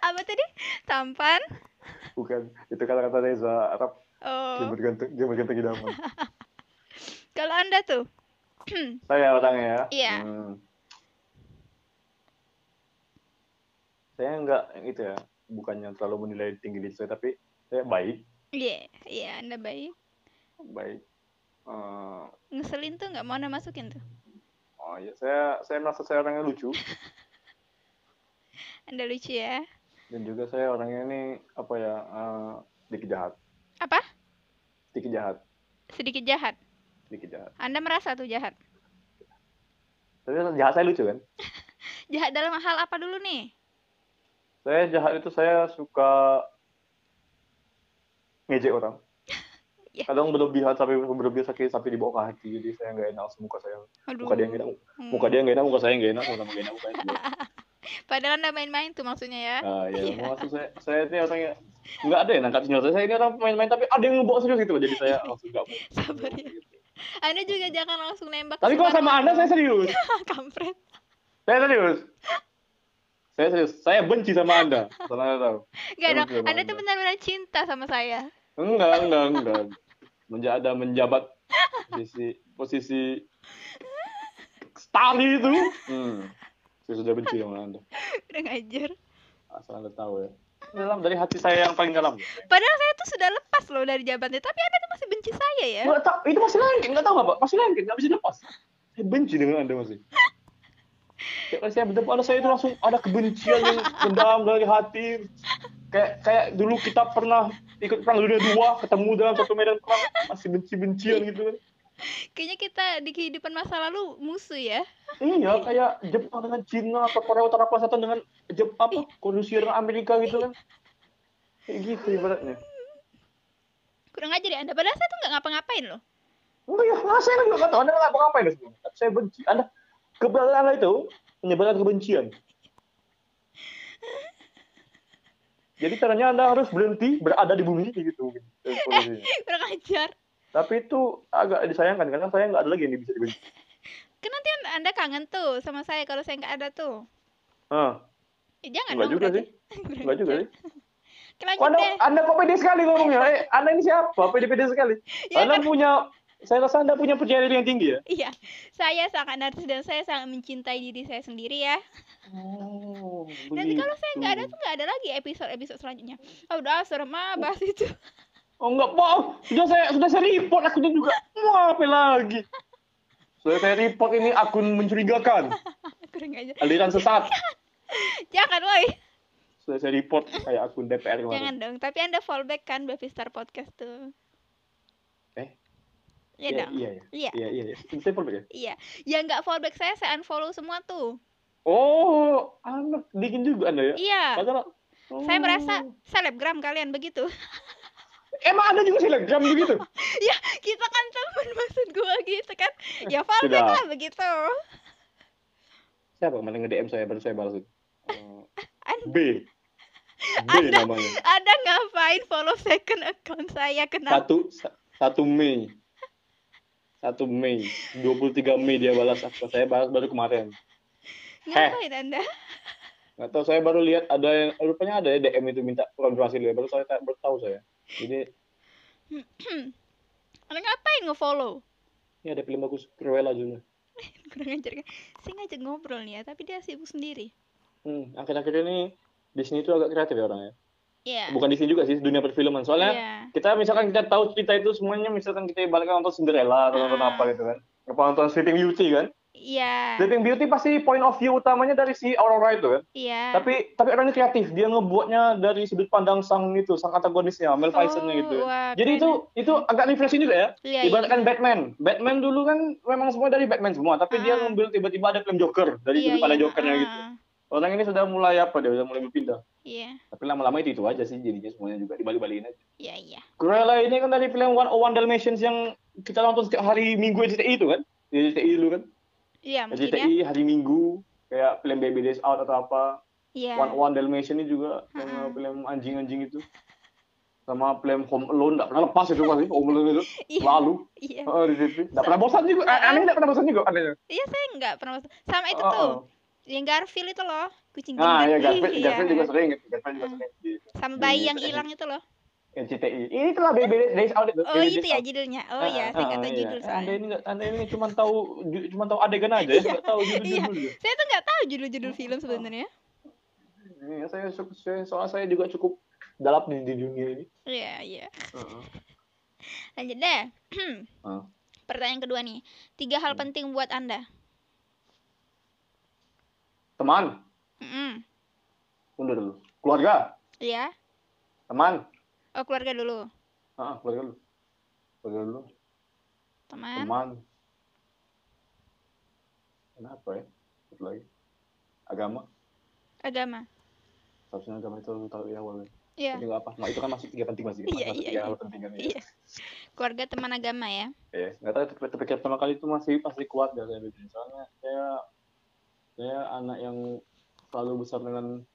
Speaker 1: apa tadi tampan
Speaker 2: Bukan, itu kata-kata Reza Arab.
Speaker 1: oh
Speaker 2: Gamer ganteng, gamer ganteng idaman.
Speaker 1: kalau anda tuh
Speaker 2: saya orangnya ya.
Speaker 1: Iya.
Speaker 2: Hmm. Saya enggak itu ya, bukannya terlalu menilai tinggi diri saya, tapi saya baik,
Speaker 1: iya iya anda baik.
Speaker 2: Baik. Eh,
Speaker 1: ngeselin tuh nggak? Mau anda masukin tuh?
Speaker 2: Oh ya, saya saya merasa saya orangnya lucu.
Speaker 1: Anda lucu ya.
Speaker 2: Dan juga saya orangnya ini apa ya, eh, sedikit jahat,
Speaker 1: apa?
Speaker 2: Sedikit jahat,
Speaker 1: sedikit jahat?
Speaker 2: Sedikit jahat.
Speaker 1: anda merasa tuh jahat?
Speaker 2: Tapi jahat saya lucu kan?
Speaker 1: jahat dalam hal apa dulu nih
Speaker 2: Saya jahat itu saya suka ngejek orang.
Speaker 1: Ya.
Speaker 2: Kadang berlebihan sampai berlebihan sakit sampai dibawa ke hati. Jadi saya nggak enak muka saya.
Speaker 1: Aduh.
Speaker 2: Muka dia nggak enak.
Speaker 1: Hmm.
Speaker 2: Muka dia nggak enak, muka saya nggak enak, sama nggak enak muka
Speaker 1: padahal anda main-main tuh maksudnya ya
Speaker 2: Nah, ya,
Speaker 1: Iya.
Speaker 2: maksud saya, saya ini orangnya nggak ada yang nangkat sinyal saya. Saya ini orang main-main tapi ada yang ngebawa serius gitu. Jadi saya langsung nggak mau.
Speaker 1: sabar ya anda juga jangan langsung nembak
Speaker 2: Tapi kalau sama anda saya serius.
Speaker 1: kampret
Speaker 2: Saya serius. Saya serius. Saya benci sama anda. Sama anda tahu.
Speaker 1: Gak
Speaker 2: Saya
Speaker 1: dong,
Speaker 2: sama
Speaker 1: anda tuh benar-benar cinta sama saya
Speaker 2: Enggak, enggak, enggak. Menja ada menjabat posisi posisi Stali itu. Hmm. Saya sudah benci sama Anda.
Speaker 1: Udah ngajar
Speaker 2: Asal Anda tahu ya. Dalam dari hati saya yang paling dalam.
Speaker 1: Padahal saya tuh sudah lepas loh dari jabatannya Tapi anda tuh masih benci saya ya
Speaker 2: Enggak tahu, itu masih lengket, enggak tahu apa? Masih lengket, enggak bisa lepas. Saya benci dengan Anda masih. Kayak kali saya bertemu Anda, saya itu langsung ada kebencian yang mendalam dari hati. Kayak kayak dulu kita pernah ikut perang dunia dua, ketemu dalam satu medan perang, masih benci-bencian gitu kan.
Speaker 1: Kayaknya kita di kehidupan masa lalu musuh ya
Speaker 2: Iya, kayak Jepang dengan Cina atau Korea Utara Plus Selatan dengan Jep apa Rusia dengan Amerika gitu kan. Kayak gitu ibaratnya.
Speaker 1: Kurang ajar ya anda Padahal saya tuh gak ngapa-ngapain loh
Speaker 2: Enggak ya, saya juga nggak tahu. Anda nggak. Tapi saya benci. Anda keberadaan Anda itu menyebarkan kebencian. Jadi caranya Anda harus berhenti berada di bumi gitu. gitu.
Speaker 1: Kurang ajar
Speaker 2: Tapi itu agak disayangkan karena saya nggak ada lagi yang bisa dibenci.
Speaker 1: Kan nanti anda, kangen tuh sama saya kalau saya nggak ada tuh
Speaker 2: Ah,
Speaker 1: ya, Jangan
Speaker 2: enggak
Speaker 1: dong
Speaker 2: juga
Speaker 1: berarti.
Speaker 2: sih. Enggak juga sih.
Speaker 1: Lanjut
Speaker 2: anda,
Speaker 1: deh
Speaker 2: anda kok pede sekali ngomongnya? Eh, anda ini siapa? Pede-pede sekali.
Speaker 1: Ya
Speaker 2: anda
Speaker 1: kan
Speaker 2: punya, saya rasa anda punya percaya diri yang tinggi ya.
Speaker 1: Iya Saya sangat narsis dan saya sangat mencintai diri saya sendiri ya
Speaker 2: Oh,
Speaker 1: Nanti kalau saya nggak ada tuh nggak ada lagi episode-episode selanjutnya Ah udah serem ah bahas itu
Speaker 2: Oh enggak, bohong. Sudah saya sudah saya report akunnya juga. Mau apa lagi? Sudah saya report ini akun mencurigakan, aliran sesat.
Speaker 1: Jangan woi
Speaker 2: Sudah saya report kayak akun DPR kemarin.
Speaker 1: Jangan dong, tapi Anda fallback kan Baby Star Podcast tuh.
Speaker 2: Eh?
Speaker 1: Iya
Speaker 2: Iya,
Speaker 1: dong.
Speaker 2: iya, iya.
Speaker 1: Iya.
Speaker 2: Iya, iya, iya. Saya report ya?
Speaker 1: Iya. Ya nggak fallback saya, saya unfollow semua tuh.
Speaker 2: Oh, anak dingin juga anda ya?
Speaker 1: Iya.
Speaker 2: Padahal-
Speaker 1: Saya
Speaker 2: Oh.
Speaker 1: merasa selebgram kalian begitu.
Speaker 2: Emang ada juga selebgram begitu?
Speaker 1: ya, kita kan teman maksud gua gitu kan. Ya fallback
Speaker 2: Sudah.
Speaker 1: lah begitu.
Speaker 2: Siapa kemarin nge-DM saya baru saya balas itu? Eh,
Speaker 1: An-
Speaker 2: B. B
Speaker 1: Anda-
Speaker 2: namanya.
Speaker 1: Ada ngapain follow second account saya kenapa?
Speaker 2: Satu sa- satu Mei. Satu Mei. 23 Mei dia balas aku. Saya balas baru kemarin.
Speaker 1: Ngapain Anda?
Speaker 2: Nggak tahu saya baru lihat ada yang rupanya ada ya DM itu minta konfirmasi dia. Baru saya baru tahu saya. Jadi
Speaker 1: Anda ngapain nge-follow?
Speaker 2: ini ada film bagus Cruella juga.
Speaker 1: Kurang ajar kan? Saya ngajak ngobrol nih ya, tapi dia sibuk sendiri.
Speaker 2: Hmm, akhir-akhir ini Disney itu agak kreatif ya orangnya.
Speaker 1: Iya.
Speaker 2: Bukan Disney juga sih, dunia perfilman. Soalnya
Speaker 1: Iya.
Speaker 2: kita misalkan kita tahu cerita itu semuanya misalkan kita ibaratkan nonton Cinderella atau nonton
Speaker 1: Ah.
Speaker 2: apa gitu kan. Apa nonton Sleeping Beauty kan.
Speaker 1: Iya.
Speaker 2: Sleeping Beauty pasti point of view utamanya dari si Aurora itu kan.
Speaker 1: Iya.
Speaker 2: Tapi tapi orangnya kreatif, dia ngebuatnya dari sudut pandang sang itu, sang antagonisnya, Mel gitu.
Speaker 1: Oh, wah,
Speaker 2: Jadi
Speaker 1: keren
Speaker 2: itu itu agak refreshing juga ya.
Speaker 1: Iya, iya.
Speaker 2: Ibaratkan Batman. Batman dulu kan memang semua dari Batman semua, tapi dia
Speaker 1: Ah.
Speaker 2: ngambil tiba-tiba ada film Joker dari
Speaker 1: Iya,
Speaker 2: sudut pandang
Speaker 1: iya.
Speaker 2: Jokernya
Speaker 1: Ah,
Speaker 2: gitu. Orang ini sudah mulai apa dia, sudah mulai berpindah.
Speaker 1: Iya.
Speaker 2: Tapi lama-lama itu itu aja sih jadinya semuanya juga dibalik-balikin aja.
Speaker 1: Iya, iya.
Speaker 2: Cruella ini kan dari film One One Dalmatians yang kita nonton setiap hari Minggu di itu kan? Di CTI dulu kan?
Speaker 1: Iya,
Speaker 2: Di
Speaker 1: mungkin ya.
Speaker 2: Hari Minggu kayak film Baby Days Out atau apa.
Speaker 1: Iya.
Speaker 2: One One Dalmatian ini juga yang
Speaker 1: Ha-ha.
Speaker 2: film anjing-anjing itu. Sama film Home Alone nggak pernah lepas itu pasti Home Alone itu
Speaker 1: Iya.
Speaker 2: lalu
Speaker 1: Iya.
Speaker 2: oh, di TV nggak pernah bosan juga aneh nggak pernah bosan juga anehnya
Speaker 1: Iya, saya nggak pernah masuk. Sama itu
Speaker 2: Oh,
Speaker 1: tuh. Yang Garfield itu loh, kucing
Speaker 2: nah
Speaker 1: gendut.
Speaker 2: ya Garfield
Speaker 1: Iya.
Speaker 2: Garfield juga sering Garfield juga sering
Speaker 1: Sama bayi yang hilang itu loh.
Speaker 2: yang CTI ini telah Baby Days Out itu
Speaker 1: Oh, itu ya judulnya. Oh
Speaker 2: Ah,
Speaker 1: iya,
Speaker 2: ah,
Speaker 1: saya nggak
Speaker 2: ah,
Speaker 1: tahu
Speaker 2: iya.
Speaker 1: judul
Speaker 2: anda
Speaker 1: soalnya.
Speaker 2: ini nggak anda ini cuma tahu cuma tahu adegan aja ya nggak tahu judul
Speaker 1: Iya.
Speaker 2: judulnya
Speaker 1: Saya tuh nggak tahu judul-judul film sebenarnya.
Speaker 2: Iya, saya, saya soal saya juga cukup dalam di, di dunia ini
Speaker 1: Iya, iya.
Speaker 2: Heeh.
Speaker 1: Lanjut deh.
Speaker 2: Ah.
Speaker 1: Pertanyaan kedua nih. Tiga hal
Speaker 2: Hmm.
Speaker 1: penting buat Anda.
Speaker 2: Teman
Speaker 1: Mm-mm.
Speaker 2: mundur dulu keluarga
Speaker 1: Iya.
Speaker 2: teman
Speaker 1: Oh, keluarga dulu.
Speaker 2: ah keluarga dulu keluarga dulu
Speaker 1: Teman.
Speaker 2: teman kenapa ya satu lagi agama
Speaker 1: Agama.
Speaker 2: seharusnya agama itu tahu ya awalnya
Speaker 1: Iya.
Speaker 2: tapi nggak apa nggak itu kan masih tiga penting masih
Speaker 1: Iya,
Speaker 2: masih
Speaker 1: iya,
Speaker 2: tiga
Speaker 1: iya.
Speaker 2: hal penting kan ya
Speaker 1: Iya. Keluarga teman agama ya.
Speaker 2: ya nggak tahu tapi tapi pertama kali itu masih pasti keluarga saya bikin soalnya saya saya anak yang selalu besar dengan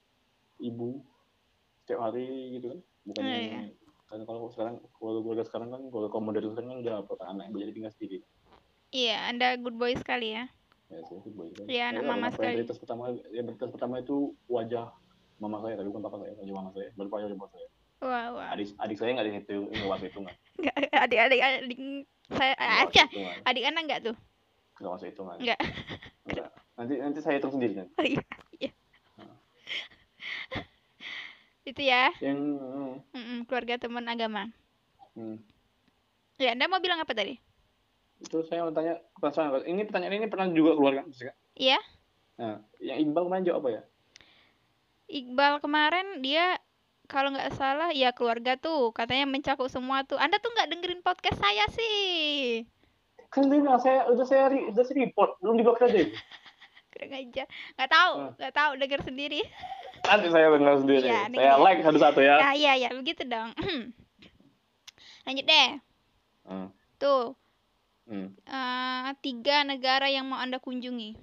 Speaker 2: ibu setiap hari gitu kan bukan
Speaker 1: Oh, iya.
Speaker 2: karena kalau sekarang kalau keluarga sekarang kan kalau kaum modern sekarang kan udah apa anak yang jadi tinggal sendiri
Speaker 1: Iya, Anda good boy sekali ya.
Speaker 2: ya saya sih boy kan
Speaker 1: Iya, anak mama sekali.
Speaker 2: prioritas pertama yang prioritas pertama itu wajah mama saya tapi bukan papa saya wajah mama saya baru wajah ibu saya
Speaker 1: Wah, wah.
Speaker 2: adik adik saya nggak dihitung ini waktu itu nggak
Speaker 1: Nggak, adik-adik adik saya
Speaker 2: nggak
Speaker 1: aja. Adik Anda enggak tuh?
Speaker 2: nggak masuk hitungan
Speaker 1: Nggak.
Speaker 2: Nanti nanti saya hitung sendiri kan
Speaker 1: Oh iya. Iya. Itu ya.
Speaker 2: yang hmm,
Speaker 1: Mm-mm, keluarga teman agama.
Speaker 2: hmm.
Speaker 1: Ya, Anda mau bilang apa tadi?
Speaker 2: itu saya mau tanya perasaan ini pertanyaan ini pernah juga keluar kan?
Speaker 1: Iya.
Speaker 2: nah yang Iqbal kemarin jawab apa ya
Speaker 1: Iqbal kemarin dia kalau nggak salah ya keluarga tuh katanya mencakup semua tuh. Anda tuh nggak dengerin podcast saya sih.
Speaker 2: kan bilang saya udah saya re- udah saya report belum diblok saja
Speaker 1: Kurang aja. Nggak tahu, nggak tahu denger sendiri.
Speaker 2: nanti saya dengar sendiri
Speaker 1: Iya,
Speaker 2: saya
Speaker 1: dengar.
Speaker 2: like satu-satu ya
Speaker 1: Ah iya ya, begitu dong. Lanjut deh.
Speaker 2: Hmm,
Speaker 1: Tuh,
Speaker 2: hmm.
Speaker 1: eh, tiga negara yang mau Anda kunjungi.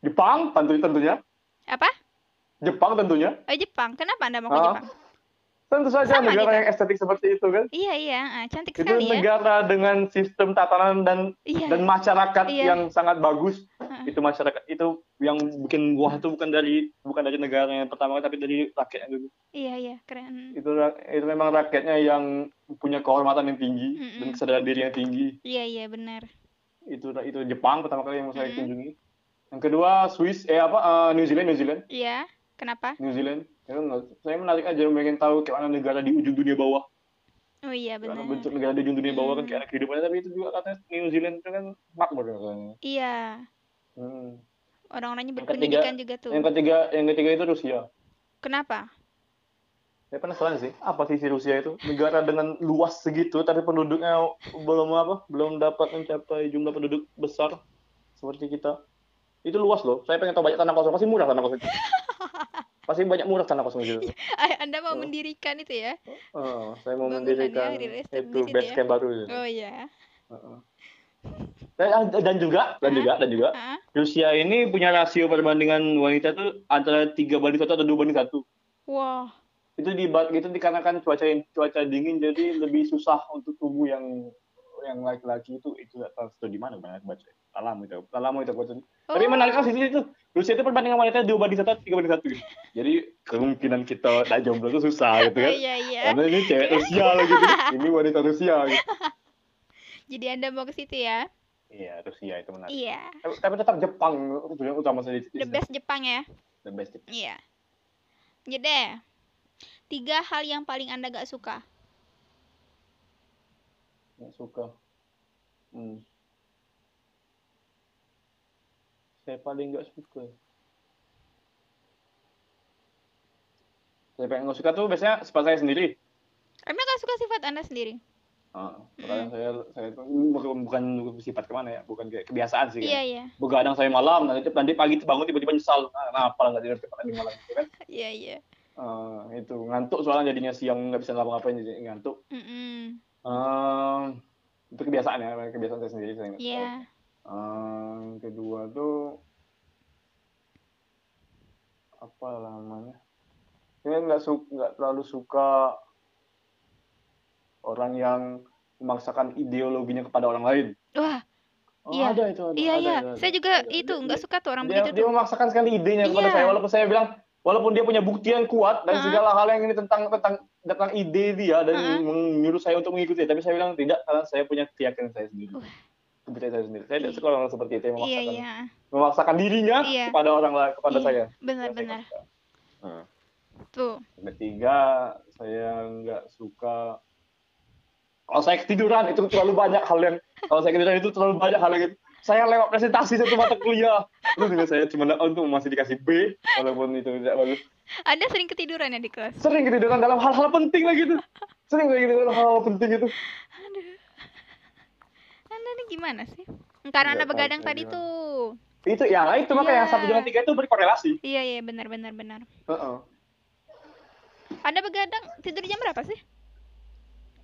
Speaker 2: Jepang tentu tentunya
Speaker 1: Apa?
Speaker 2: Jepang tentunya
Speaker 1: Oh, Jepang. Kenapa Anda mau ke
Speaker 2: Ah,
Speaker 1: Jepang?
Speaker 2: Tentu saja
Speaker 1: Sama
Speaker 2: negara
Speaker 1: kita.
Speaker 2: yang estetik seperti itu kan
Speaker 1: Iya, iya. Ah, cantik
Speaker 2: itu
Speaker 1: sekali ya.
Speaker 2: negara dengan sistem tatanan dan
Speaker 1: Iya.
Speaker 2: dan masyarakat
Speaker 1: Iya.
Speaker 2: yang sangat bagus
Speaker 1: Heeh.
Speaker 2: itu masyarakat itu yang bikin buah itu bukan dari bukan dari negara yang pertama tapi dari rakyatnya dulu
Speaker 1: Iya, iya, keren.
Speaker 2: itu itu memang rakyatnya yang punya kehormatan yang tinggi
Speaker 1: Mm-mm.
Speaker 2: dan kesadaran diri yang tinggi
Speaker 1: Iya, iya, benar.
Speaker 2: itu itu Jepang pertama kali yang mau saya
Speaker 1: Mm-mm.
Speaker 2: kunjungi yang kedua Swiss eh apa eh, New Zealand New Zealand
Speaker 1: Iya. Kenapa?
Speaker 2: New Zealand saya menarik aja pengen tahu kayak mana negara di ujung dunia bawah
Speaker 1: Oh iya,
Speaker 2: karena
Speaker 1: benar.
Speaker 2: bentuk negara di ujung dunia bawah kan
Speaker 1: Hmm.
Speaker 2: kayak ada kehidupannya tapi itu juga katanya New Zealand itu kan makmur katanya
Speaker 1: Iya.
Speaker 2: hmm.
Speaker 1: Orang-orangnya berpendidikan juga tuh.
Speaker 2: yang ketiga yang ketiga itu Rusia
Speaker 1: Kenapa?
Speaker 2: Saya penasaran sih, apa sih si Rusia itu? Negara dengan luas segitu, tapi penduduknya belum apa, belum dapat mencapai jumlah penduduk besar seperti kita. Itu luas loh. Saya pengen tahu banyak tanah kosong. Pasti murah tanah kosong. Pasti banyak murah tanah kosong itu.
Speaker 1: Ah, Anda mau
Speaker 2: Oh.
Speaker 1: mendirikan itu ya?
Speaker 2: Oh, saya mau
Speaker 1: Bangunan ya,
Speaker 2: mendirikan
Speaker 1: estate
Speaker 2: itu base
Speaker 1: ya.
Speaker 2: camp baru. itu.
Speaker 1: Oh iya.
Speaker 2: Heeh. Dan, dan juga, dan juga, dan juga, Rusia ini punya rasio perbandingan wanita tuh antara tiga banding satu atau dua banding satu.
Speaker 1: Wah.
Speaker 2: Itu di itu dikarenakan cuaca cuaca dingin jadi lebih susah untuk tubuh yang yang laki-laki itu itu itu di mana banyak baca. Alam itu, alam itu baca. Tapi
Speaker 1: Oh.
Speaker 2: menarik kan sisi itu. Rusia itu perbandingan wanita dua banding satu atau tiga banding satu. Jadi kemungkinan kita tak jomblo itu susah gitu
Speaker 1: Oh,
Speaker 2: kan.
Speaker 1: iya iya.
Speaker 2: Karena ini cewek Rusia lagi gitu. Ini wanita Rusia gitu.
Speaker 1: Jadi Anda mau ke situ ya?
Speaker 2: Iya, Rusia itu menarik.
Speaker 1: Iya.
Speaker 2: Tapi, tapi tetap Jepang tujuan utama saya di, di
Speaker 1: The best Jepang ya?
Speaker 2: the best Jepang.
Speaker 1: Iya. Jadi, tiga hal yang paling Anda gak suka.
Speaker 2: Nggak suka. Hmm. Saya paling nggak suka. Saya paling nggak suka tuh biasanya sifat saya sendiri.
Speaker 1: Anda gak suka sifat Anda sendiri?
Speaker 2: Ah, kadang saya saya bukan, bukan sifat ke mana ya, bukan kayak kebiasaan sih.
Speaker 1: Iya
Speaker 2: Kan.
Speaker 1: iya.
Speaker 2: Begadang saya malam, nanti nanti pagi bangun tiba-tiba nyesal. Ah, kenapa nggak tidur tadi malam gitu kan?
Speaker 1: Iya iya.
Speaker 2: Ah, itu ngantuk soalnya jadinya siang nggak bisa ngapa-ngapain jadi ngantuk.
Speaker 1: Mm-mm.
Speaker 2: Ehm, itu kebiasaan ya, kebiasaan saya sendiri.
Speaker 1: Iya.
Speaker 2: Ehm, kedua tuh apa namanya? Saya nggak su nggak terlalu suka orang yang memaksakan ideologinya kepada orang lain.
Speaker 1: Wah,
Speaker 2: Oh,
Speaker 1: Iya.
Speaker 2: ada itu, ada,
Speaker 1: iya
Speaker 2: ada,
Speaker 1: iya.
Speaker 2: ada, ada.
Speaker 1: Saya juga
Speaker 2: Ada.
Speaker 1: itu nggak suka tuh orang
Speaker 2: dia,
Speaker 1: begitu
Speaker 2: dia
Speaker 1: tuh.
Speaker 2: memaksakan sekali idenya kepada
Speaker 1: Iya.
Speaker 2: saya walaupun saya bilang walaupun dia punya bukti yang kuat dan
Speaker 1: Ha-ha.
Speaker 2: segala hal yang ini tentang tentang tentang ide dia dan
Speaker 1: Ha-ha.
Speaker 2: menyuruh saya untuk mengikuti tapi saya bilang tidak karena saya punya keyakinan saya sendiri kepercayaan saya sendiri saya tidak
Speaker 1: Iya.
Speaker 2: suka orang seperti itu yang
Speaker 1: Iya
Speaker 2: memaksakan
Speaker 1: iya.
Speaker 2: memaksakan dirinya
Speaker 1: Iya.
Speaker 2: kepada orang lain kepada
Speaker 1: Iya,
Speaker 2: saya
Speaker 1: Benar-benar.
Speaker 2: Nah,
Speaker 1: Tuh.
Speaker 2: ketiga saya nggak suka kalau saya ketiduran itu terlalu banyak hal yang kalau saya ketiduran itu terlalu banyak hal yang saya lewat presentasi satu mata kuliah terus juga saya cuma untuk masih dikasih B walaupun itu tidak bagus
Speaker 1: Anda sering ketiduran ya di kelas?
Speaker 2: sering ketiduran dalam hal-hal penting lah gitu sering lagi dalam hal-hal penting itu
Speaker 1: Aduh. Anda nih gimana sih? Karena Anda
Speaker 2: Nggak tahu
Speaker 1: begadang tadi
Speaker 2: gimana.
Speaker 1: tuh.
Speaker 2: itu ya itu makanya yang
Speaker 1: Iya.
Speaker 2: satu dengan tiga itu berkorelasi
Speaker 1: Iya iya benar benar benar.
Speaker 2: Heeh.
Speaker 1: Anda begadang tidur jam berapa sih?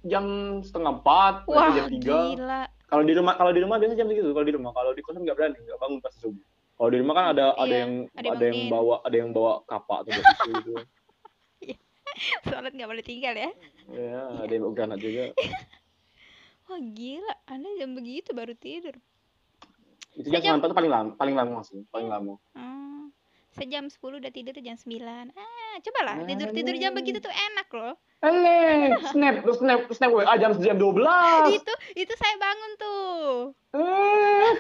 Speaker 2: jam setengah empat
Speaker 1: Wah,
Speaker 2: jam tiga
Speaker 1: gila.
Speaker 2: kalau di rumah kalau di rumah biasanya jam segitu kalau di rumah kalau di kosan nggak berani nggak bangun pas subuh kalau di rumah kan ada ada
Speaker 1: Iya,
Speaker 2: yang
Speaker 1: ada
Speaker 2: ada,
Speaker 1: yang
Speaker 2: bawa ada yang bawa kapak atau gitu, gitu.
Speaker 1: Sholat nggak boleh tinggal ya.
Speaker 2: ya ada yang bawa granat juga
Speaker 1: Wah gila, Anda jam begitu baru tidur.
Speaker 2: itu jam empat tuh paling lama paling lama sih paling lama
Speaker 1: Hmm. Saya jam 10 udah tidur tuh jam 9. Ah, cobalah
Speaker 2: Nah,
Speaker 1: tidur-tidur jam
Speaker 2: nih.
Speaker 1: begitu tuh enak loh.
Speaker 2: aneh snap lu snap snap WA jam jam dua belas
Speaker 1: Itu itu saya bangun tuh.
Speaker 2: Eh,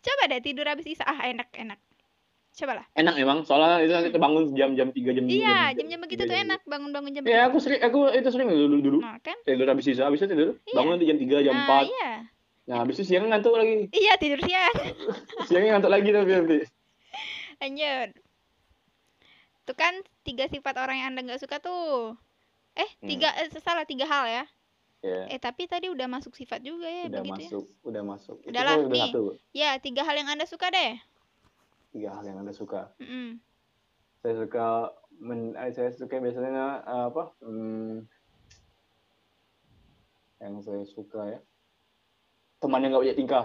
Speaker 1: Coba deh tidur habis Isya. Ah, enak-enak. Cobalah.
Speaker 2: enak emang soalnya itu kita bangun jam jam tiga jam
Speaker 1: Iya,
Speaker 2: jam-
Speaker 1: jam-jam begitu tuh
Speaker 2: jam.
Speaker 1: enak bangun-bangun jam
Speaker 2: ya
Speaker 1: begitu.
Speaker 2: aku sering aku itu sering dulu dulu
Speaker 1: Nah, kan?
Speaker 2: tidur habis sisa habis itu tidur
Speaker 1: Iya.
Speaker 2: bangun nanti jam tiga jam
Speaker 1: Nah,
Speaker 2: empat
Speaker 1: iya.
Speaker 2: nah habis itu siang ngantuk lagi
Speaker 1: Iya, tidur siang.
Speaker 2: siangnya ngantuk lagi tapi nanti
Speaker 1: Lanjut. Tuh kan tiga sifat orang yang Anda nggak suka tuh. Eh,
Speaker 2: Hmm.
Speaker 1: tiga eh, salah tiga hal ya.
Speaker 2: Ya
Speaker 1: Eh, tapi tadi udah masuk sifat juga ya
Speaker 2: udah
Speaker 1: begitu ya.
Speaker 2: masuk udah masuk
Speaker 1: Udahlah,
Speaker 2: kan udah
Speaker 1: nih.
Speaker 2: satu
Speaker 1: Ya, tiga hal yang Anda suka deh.
Speaker 2: tiga hal yang anda suka
Speaker 1: Mm-mm.
Speaker 2: saya suka men, eh, saya suka biasanya eh, apa hmm, yang saya suka ya teman yang nggak punya tingkah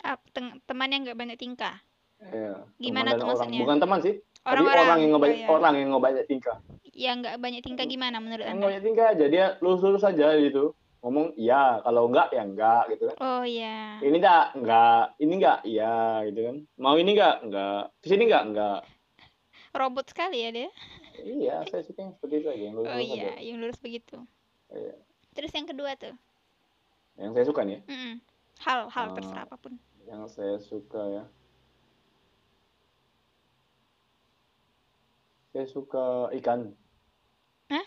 Speaker 1: Ah, teng- teman yang nggak banyak tingkah.
Speaker 2: ya,
Speaker 1: Gimana
Speaker 2: teman
Speaker 1: tuh
Speaker 2: orang
Speaker 1: maksudnya?
Speaker 2: bukan teman sih
Speaker 1: Orang-orang.
Speaker 2: orang yang nggak
Speaker 1: Oh,
Speaker 2: banyak
Speaker 1: iya.
Speaker 2: orang yang nggak banyak tingkah
Speaker 1: Yang nggak banyak tingkah gimana menurut
Speaker 2: yang
Speaker 1: Anda?
Speaker 2: nggak banyak tingkah aja dia lurus lurus aja gitu ngomong iya kalau enggak ya enggak gitu kan
Speaker 1: Oh iya.
Speaker 2: ini enggak enggak ini enggak iya gitu kan mau ini enggak enggak ke sini enggak enggak
Speaker 1: Robot sekali ya dia.
Speaker 2: iya saya suka yang seperti itu aja yang lurus
Speaker 1: Oh iya,
Speaker 2: aja
Speaker 1: yang lurus begitu.
Speaker 2: Iya.
Speaker 1: Terus yang kedua tuh.
Speaker 2: yang saya suka nih ya.
Speaker 1: Mm-mm. Hal-hal
Speaker 2: Ah.
Speaker 1: terserah apa pun.
Speaker 2: yang saya suka ya saya suka ikan
Speaker 1: Hah?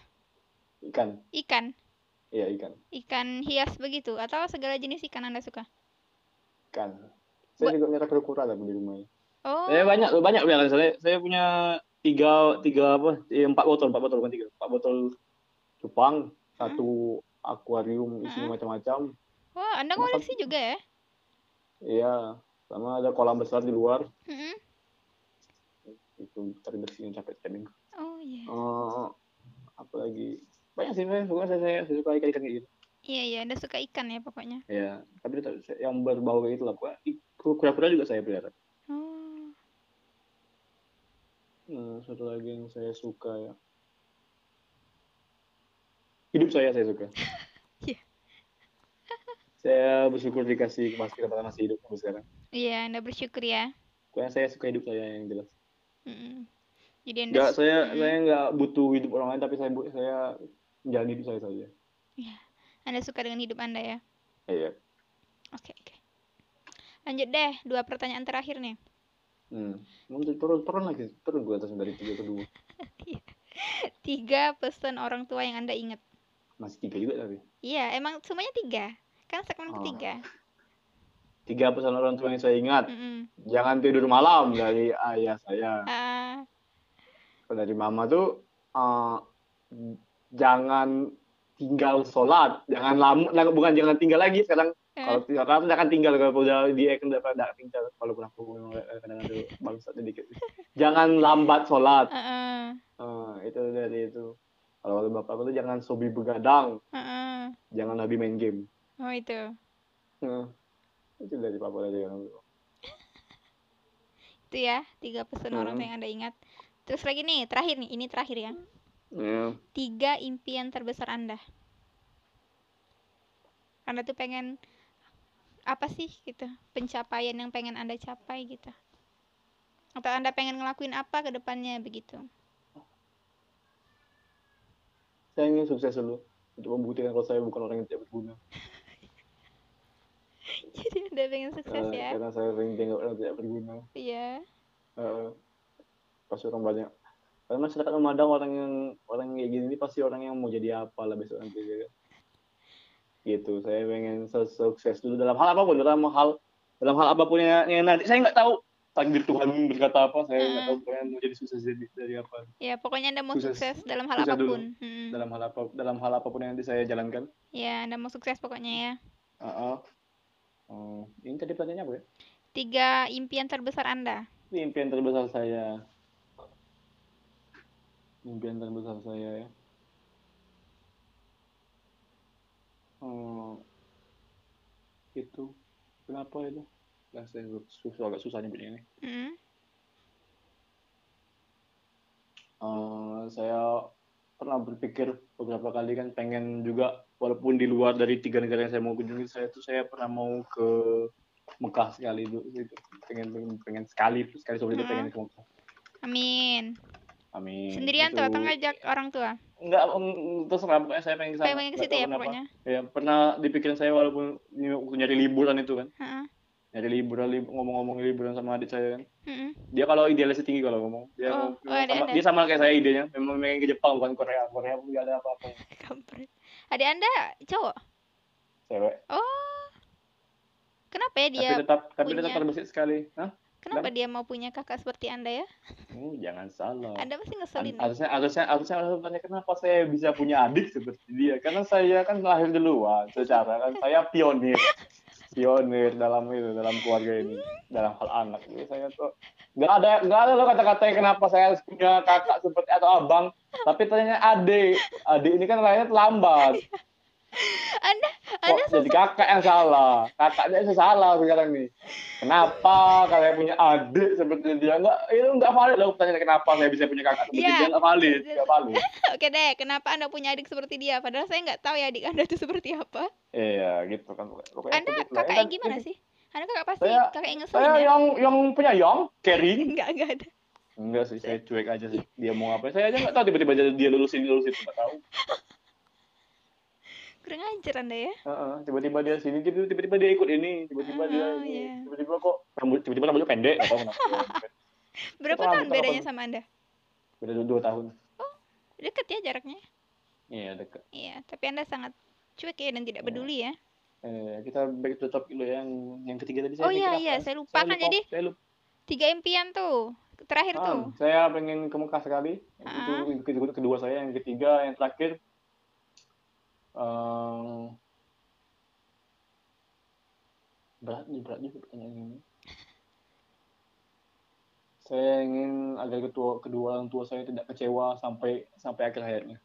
Speaker 2: ikan
Speaker 1: Ikan.
Speaker 2: Iya ikan.
Speaker 1: Ikan hias begitu atau segala jenis ikan Anda suka?
Speaker 2: ikan. Saya juga punya kura-kura tapi di rumah
Speaker 1: Oh.
Speaker 2: saya banyak banyak bilang saya saya punya tiga tiga apa? Eh, empat botol empat botol bukan tiga. Empat botol cupang satu akuarium isinya macam-macam.
Speaker 1: Wah, Anda
Speaker 2: Makan-
Speaker 1: koleksi juga ya?
Speaker 2: iya sama ada kolam besar di luar.
Speaker 1: Mm-mm.
Speaker 2: itu terlibat sini capek minggu
Speaker 1: oh iya.
Speaker 2: Oh apalagi banyak sih saya suka saya, saya, saya suka ikan ikan gitu
Speaker 1: iya iya anda suka ikan ya pokoknya
Speaker 2: ya tapi yang berbau kayak itu lah Gua- kura-kura juga saya pelihara
Speaker 1: oh
Speaker 2: Nah, satu lagi yang saya suka ya. Hidup saya saya suka.
Speaker 1: Iya.
Speaker 2: saya bersyukur dikasih kesempatan masih hidup sampai sekarang.
Speaker 1: iya anda bersyukur ya
Speaker 2: Pokoknya saya suka hidup saya yang jelas.
Speaker 1: Mm-mm. jadi anda
Speaker 2: Enggak,
Speaker 1: su-
Speaker 2: saya
Speaker 1: Mm-mm.
Speaker 2: saya nggak butuh hidup orang lain tapi saya saya menjalani hidup saya saja.
Speaker 1: anda suka dengan hidup anda ya
Speaker 2: Iya.
Speaker 1: oke oke lanjut deh dua pertanyaan terakhir nih
Speaker 2: Hmm. Mungkin turun turun lagi turun gue atas dari tiga ke dua.
Speaker 1: tiga pesan orang tua yang anda ingat
Speaker 2: Masih tiga juga tapi.
Speaker 1: iya emang semuanya tiga kan segmen
Speaker 2: Oh.
Speaker 1: ketiga
Speaker 2: Tiga pesan orang tua yang saya ingat.
Speaker 1: Mm-mm.
Speaker 2: Jangan tidur malam dari ayah saya.
Speaker 1: Ah,
Speaker 2: Kalau dari mama tuh eh, jangan tinggal sholat. Jangan lama nah, bukan jangan tinggal lagi sekarang.
Speaker 1: Eh,
Speaker 2: kalau sekarang jangan tinggal kalau udah di akan tidak tinggal. Walaupun aku memang kadang-kadang bangsa sedikit jangan lambat sholat.
Speaker 1: Eh, eh,
Speaker 2: Eh, itu dari itu. Kalau kata bapak tuh jangan sobi begadang.
Speaker 1: Eh, eh.
Speaker 2: jangan hobi main game.
Speaker 1: Oh itu.
Speaker 2: Eh, itu dari papa dari orang tua.
Speaker 1: Itu ya tiga pesan orang
Speaker 2: Hmm.
Speaker 1: yang anda ingat. Terus lagi nih terakhir nih. Ini terakhir ya
Speaker 2: Ya.
Speaker 1: tiga impian terbesar anda. Anda tuh pengen apa sih gitu? Pencapaian yang pengen anda capai gitu. Atau anda pengen ngelakuin apa ke depannya begitu?
Speaker 2: Saya ingin sukses dulu untuk membuktikan kalau saya bukan orang yang tidak berguna.
Speaker 1: Jadi anda pengen sukses
Speaker 2: Eh,
Speaker 1: ya?
Speaker 2: karena saya sering tengok orang tidak berguna.
Speaker 1: Iya.
Speaker 2: Eh, pasti orang banyak karena masyarakat memandang orang yang orang yang kayak gini ini pasti orang yang mau jadi apa lah besok nanti kan? Gitu saya pengen se- sukses dulu dalam hal apa pun dalam hal dalam hal apa pun yang, yang nanti. Saya nggak tahu takdir Tuhan berkata apa saya nggak tahu pokoknya mau jadi sukses dari, dari apa.
Speaker 1: Ya pokoknya anda mau
Speaker 2: Sukses-
Speaker 1: sukses, dalam hal
Speaker 2: sukses dulu.
Speaker 1: apa pun Hmm.
Speaker 2: dalam hal apa dalam hal apa pun yang nanti saya jalankan.
Speaker 1: Ya anda mau sukses pokoknya ya.
Speaker 2: Ah, ah. Oh, ini tadi pertanyaannya apa ya?
Speaker 1: Tiga impian terbesar anda.
Speaker 2: Ini impian terbesar saya impian terbesar saya ya. Hmm, itu kenapa itu? Nah, saya susah, agak susah nyebutnya ini.
Speaker 1: Hmm.
Speaker 2: Eh, saya pernah berpikir beberapa kali kan pengen juga walaupun di luar dari tiga negara yang saya mau kunjungi saya tuh saya pernah mau ke Mekah sekali itu itu. pengen pengen, pengen sekali sekali seumur hidup pengen ke Mekah.
Speaker 1: Amin
Speaker 2: amin.
Speaker 1: Sendirian
Speaker 2: Itu-
Speaker 1: tuh atau ngajak orang tua?
Speaker 2: Enggak terserah pokoknya saya pengen ke sana.
Speaker 1: Pengen ke situ ya
Speaker 2: kenapa.
Speaker 1: pokoknya?
Speaker 2: Ya pernah di pikiran saya walaupun nyari liburan itu kan.
Speaker 1: Heeh.
Speaker 2: nyari liburan lib- ngomong-ngomong liburan sama adik saya kan.
Speaker 1: Mm-mm.
Speaker 2: dia kalau idealisnya tinggi kalau ngomong. Dia
Speaker 1: Oh,
Speaker 2: mau-
Speaker 1: oh, ada-
Speaker 2: sama,
Speaker 1: ada.
Speaker 2: dia sama kayak saya idenya. Memang pengen ke Jepang bukan Korea. Korea pun nggak ada apa-apa.
Speaker 1: Kampret. Adik anda cowok?
Speaker 2: Cewek.
Speaker 1: Oh. Kenapa ya dia
Speaker 2: tapi tetap tapi
Speaker 1: punya-
Speaker 2: tetap terbesit sekali. Hah?
Speaker 1: Kenapa dia mau punya kakak seperti anda ya?
Speaker 2: Hmm, jangan salah.
Speaker 1: Anda pasti
Speaker 2: An-
Speaker 1: ngeselin ya?
Speaker 2: harusnya harusnya harusnya harus tanya kenapa saya bisa punya adik seperti dia? Karena saya kan lahir duluan secara kan saya pionir pionir dalam itu dalam keluarga ini dalam hal anak. Jadi saya tuh nggak ada nggak ada loh kata-katanya kenapa saya harus punya kakak seperti atau abang. Tapi ternyata adik adik ini kan lahirnya terlambat
Speaker 1: anda
Speaker 2: kok
Speaker 1: anda
Speaker 2: jadi kakak yang salah? Kakaknya yang salah sekarang nih kenapa kalian punya adik seperti dia? Nggak itu nggak valid loh pertanyaan kenapa saya bisa punya kakak seperti
Speaker 1: Iya.
Speaker 2: dia? Nggak valid nggak valid.
Speaker 1: oke deh kenapa anda punya adik seperti dia? Padahal saya nggak tahu ya adik anda itu seperti apa.
Speaker 2: Iya gitu kan. Pokoknya
Speaker 1: anda kakaknya
Speaker 2: Kan
Speaker 1: gimana sih? Anda kakak pasti
Speaker 2: Saya-
Speaker 1: kakak yang
Speaker 2: saya
Speaker 1: ngeselin ya?
Speaker 2: yang yang penyayang caring
Speaker 1: nggak nggak ada.
Speaker 2: Enggak sih saya cuek aja sih. Dia mau apa saya aja nggak tahu tiba-tiba dia- dia lulus ini lulus itu nggak tahu
Speaker 1: kurang ajar anda ya
Speaker 2: Heeh, tiba-tiba dia sini tiba- tiba-tiba dia ikut ini tiba-tiba dia
Speaker 1: Oh,
Speaker 2: ini.
Speaker 1: iya.
Speaker 2: tiba-tiba kok rambut tiba-tiba rambutnya pendek tahu kenapa
Speaker 1: berapa
Speaker 2: Apa-
Speaker 1: tahun
Speaker 2: apa-
Speaker 1: bedanya
Speaker 2: apa-
Speaker 1: sama anda
Speaker 2: beda dua, tahun
Speaker 1: deket ya jaraknya
Speaker 2: iya dekat
Speaker 1: iya tapi anda sangat cuek ya dan tidak
Speaker 2: Iya.
Speaker 1: peduli ya
Speaker 2: Eh, kita back to topic dulu yang yang ketiga tadi
Speaker 1: Oh
Speaker 2: mikir
Speaker 1: iya,
Speaker 2: apa?
Speaker 1: iya, saya lupa kan jadi-
Speaker 2: saya lupa.
Speaker 1: tiga impian tuh terakhir
Speaker 2: Ah,
Speaker 1: tuh
Speaker 2: saya pengen ke Mekah sekali
Speaker 1: Ah.
Speaker 2: itu itu kedua, kedua saya yang ketiga yang terakhir em, berat nih berat juga pertanyaan ini saya ingin agar kedua kedua orang tua saya tidak kecewa sampai sampai akhir hayatnya.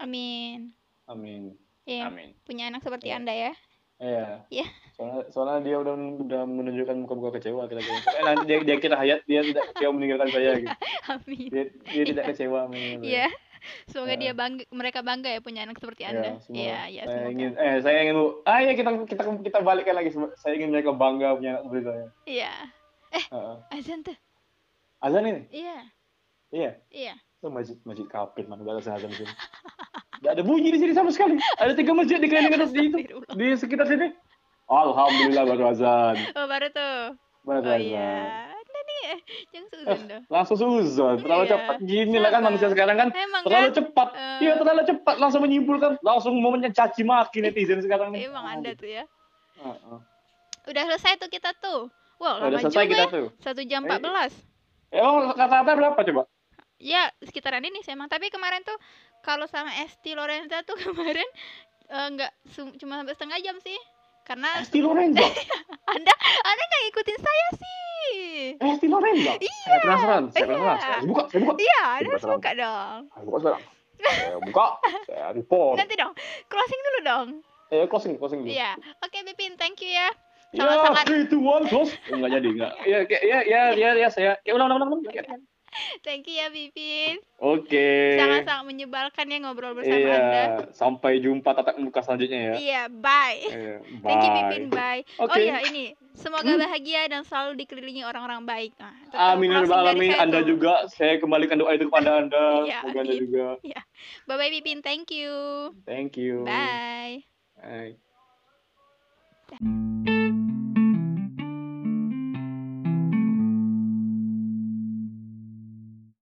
Speaker 1: Amin.
Speaker 2: Amin.
Speaker 1: Iya,
Speaker 2: Amin.
Speaker 1: punya anak seperti
Speaker 2: Iya.
Speaker 1: Anda ya.
Speaker 2: Iya.
Speaker 1: Iya.
Speaker 2: Soalnya, soalnya dia udah udah menunjukkan muka-muka kecewa kira-kira. Eh, nanti dia, dia kira hayat dia tidak kecewa meninggalkan saya gitu.
Speaker 1: Amin.
Speaker 2: Dia, dia tidak kecewa.
Speaker 1: Iya. Semoga dia bangga, mereka bangga ya punya anak seperti
Speaker 2: Ya,
Speaker 1: Anda. Iya, iya,
Speaker 2: saya
Speaker 1: semoga.
Speaker 2: ingin eh saya ingin Bu. ah ya kita kita kita balikkan lagi saya ingin mereka bangga punya anak seperti saya.
Speaker 1: Iya.
Speaker 2: Heeh.
Speaker 1: Azan tuh.
Speaker 2: Azan ini?
Speaker 1: Iya.
Speaker 2: Iya.
Speaker 1: Iya.
Speaker 2: Itu masjid masjid kafir mana ada azan sini. Tidak ada bunyi di sini sama sekali. Ada tiga masjid di keliling di itu di sekitar sini. Alhamdulillah baru azan.
Speaker 1: Oh, baru tuh.
Speaker 2: Baru
Speaker 1: Oh
Speaker 2: azan.
Speaker 1: iya. Eh, jangan suzon dong.
Speaker 2: Langsung suzon, terlalu
Speaker 1: Iya.
Speaker 2: cepat gini lah kan manusia sekarang kan
Speaker 1: Emang
Speaker 2: terlalu
Speaker 1: kan?
Speaker 2: cepat.
Speaker 1: Eh.
Speaker 2: Iya, terlalu cepat langsung menyimpulkan, langsung mau mencaci maki netizen sekarang nih.
Speaker 1: Emang Anda tuh ya.
Speaker 2: Heeh.
Speaker 1: Udah selesai tuh kita tuh. Wow,
Speaker 2: Udah
Speaker 1: lama
Speaker 2: selesai
Speaker 1: juga
Speaker 2: kita
Speaker 1: ya.
Speaker 2: tuh.
Speaker 1: Satu jam
Speaker 2: Eh.
Speaker 1: 14.
Speaker 2: Emang kata-kata berapa coba?
Speaker 1: Ya, sekitaran ini sih emang. Tapi kemarin tuh kalau sama Esti Lorenza tuh kemarin eh, nggak sum- cuma sampai setengah jam sih. Karena
Speaker 2: Esti Lorenza.
Speaker 1: Anda Anda nggak ngikutin saya sih.
Speaker 2: Esti Lorenza.
Speaker 1: Iya.
Speaker 2: Saya penasaran, saya
Speaker 1: Iya.
Speaker 2: penasaran. Saya buka, saya buka.
Speaker 1: Iya, Anda harus buka dong.
Speaker 2: Saya buka sekarang. Saya buka, saya report.
Speaker 1: Nanti dong. Closing dulu dong.
Speaker 2: Eh, closing, closing dulu.
Speaker 1: Iya. Oke, Bipin, thank you ya.
Speaker 2: Ya,
Speaker 1: Sama-sama.
Speaker 2: 3, 2, 1, close. Enggak jadi, enggak. Ya, ya, ya, ya, ya, ya, saya. Ya, ulang, ulang, ulang. ulang.
Speaker 1: Thank you ya, Bipin.
Speaker 2: Oke.
Speaker 1: Sangat-sangat menyebalkan ya ngobrol bersama
Speaker 2: Iya,
Speaker 1: Anda.
Speaker 2: sampai jumpa tatap muka selanjutnya ya.
Speaker 1: Iya, bye.
Speaker 2: Iya,
Speaker 1: Thank you
Speaker 2: bye.
Speaker 1: Bipin, bye. Oh
Speaker 2: Oke.
Speaker 1: iya, ini semoga bahagia dan selalu dikelilingi orang-orang baik. Nah, itu
Speaker 2: Amin alamin. Anda
Speaker 1: tuh.
Speaker 2: juga, saya kembalikan doa itu kepada Anda.
Speaker 1: Iya,
Speaker 2: Semoga Anda juga.
Speaker 1: Bye bye Bipin, thank you.
Speaker 2: Thank you.
Speaker 1: Bye.
Speaker 2: Bye.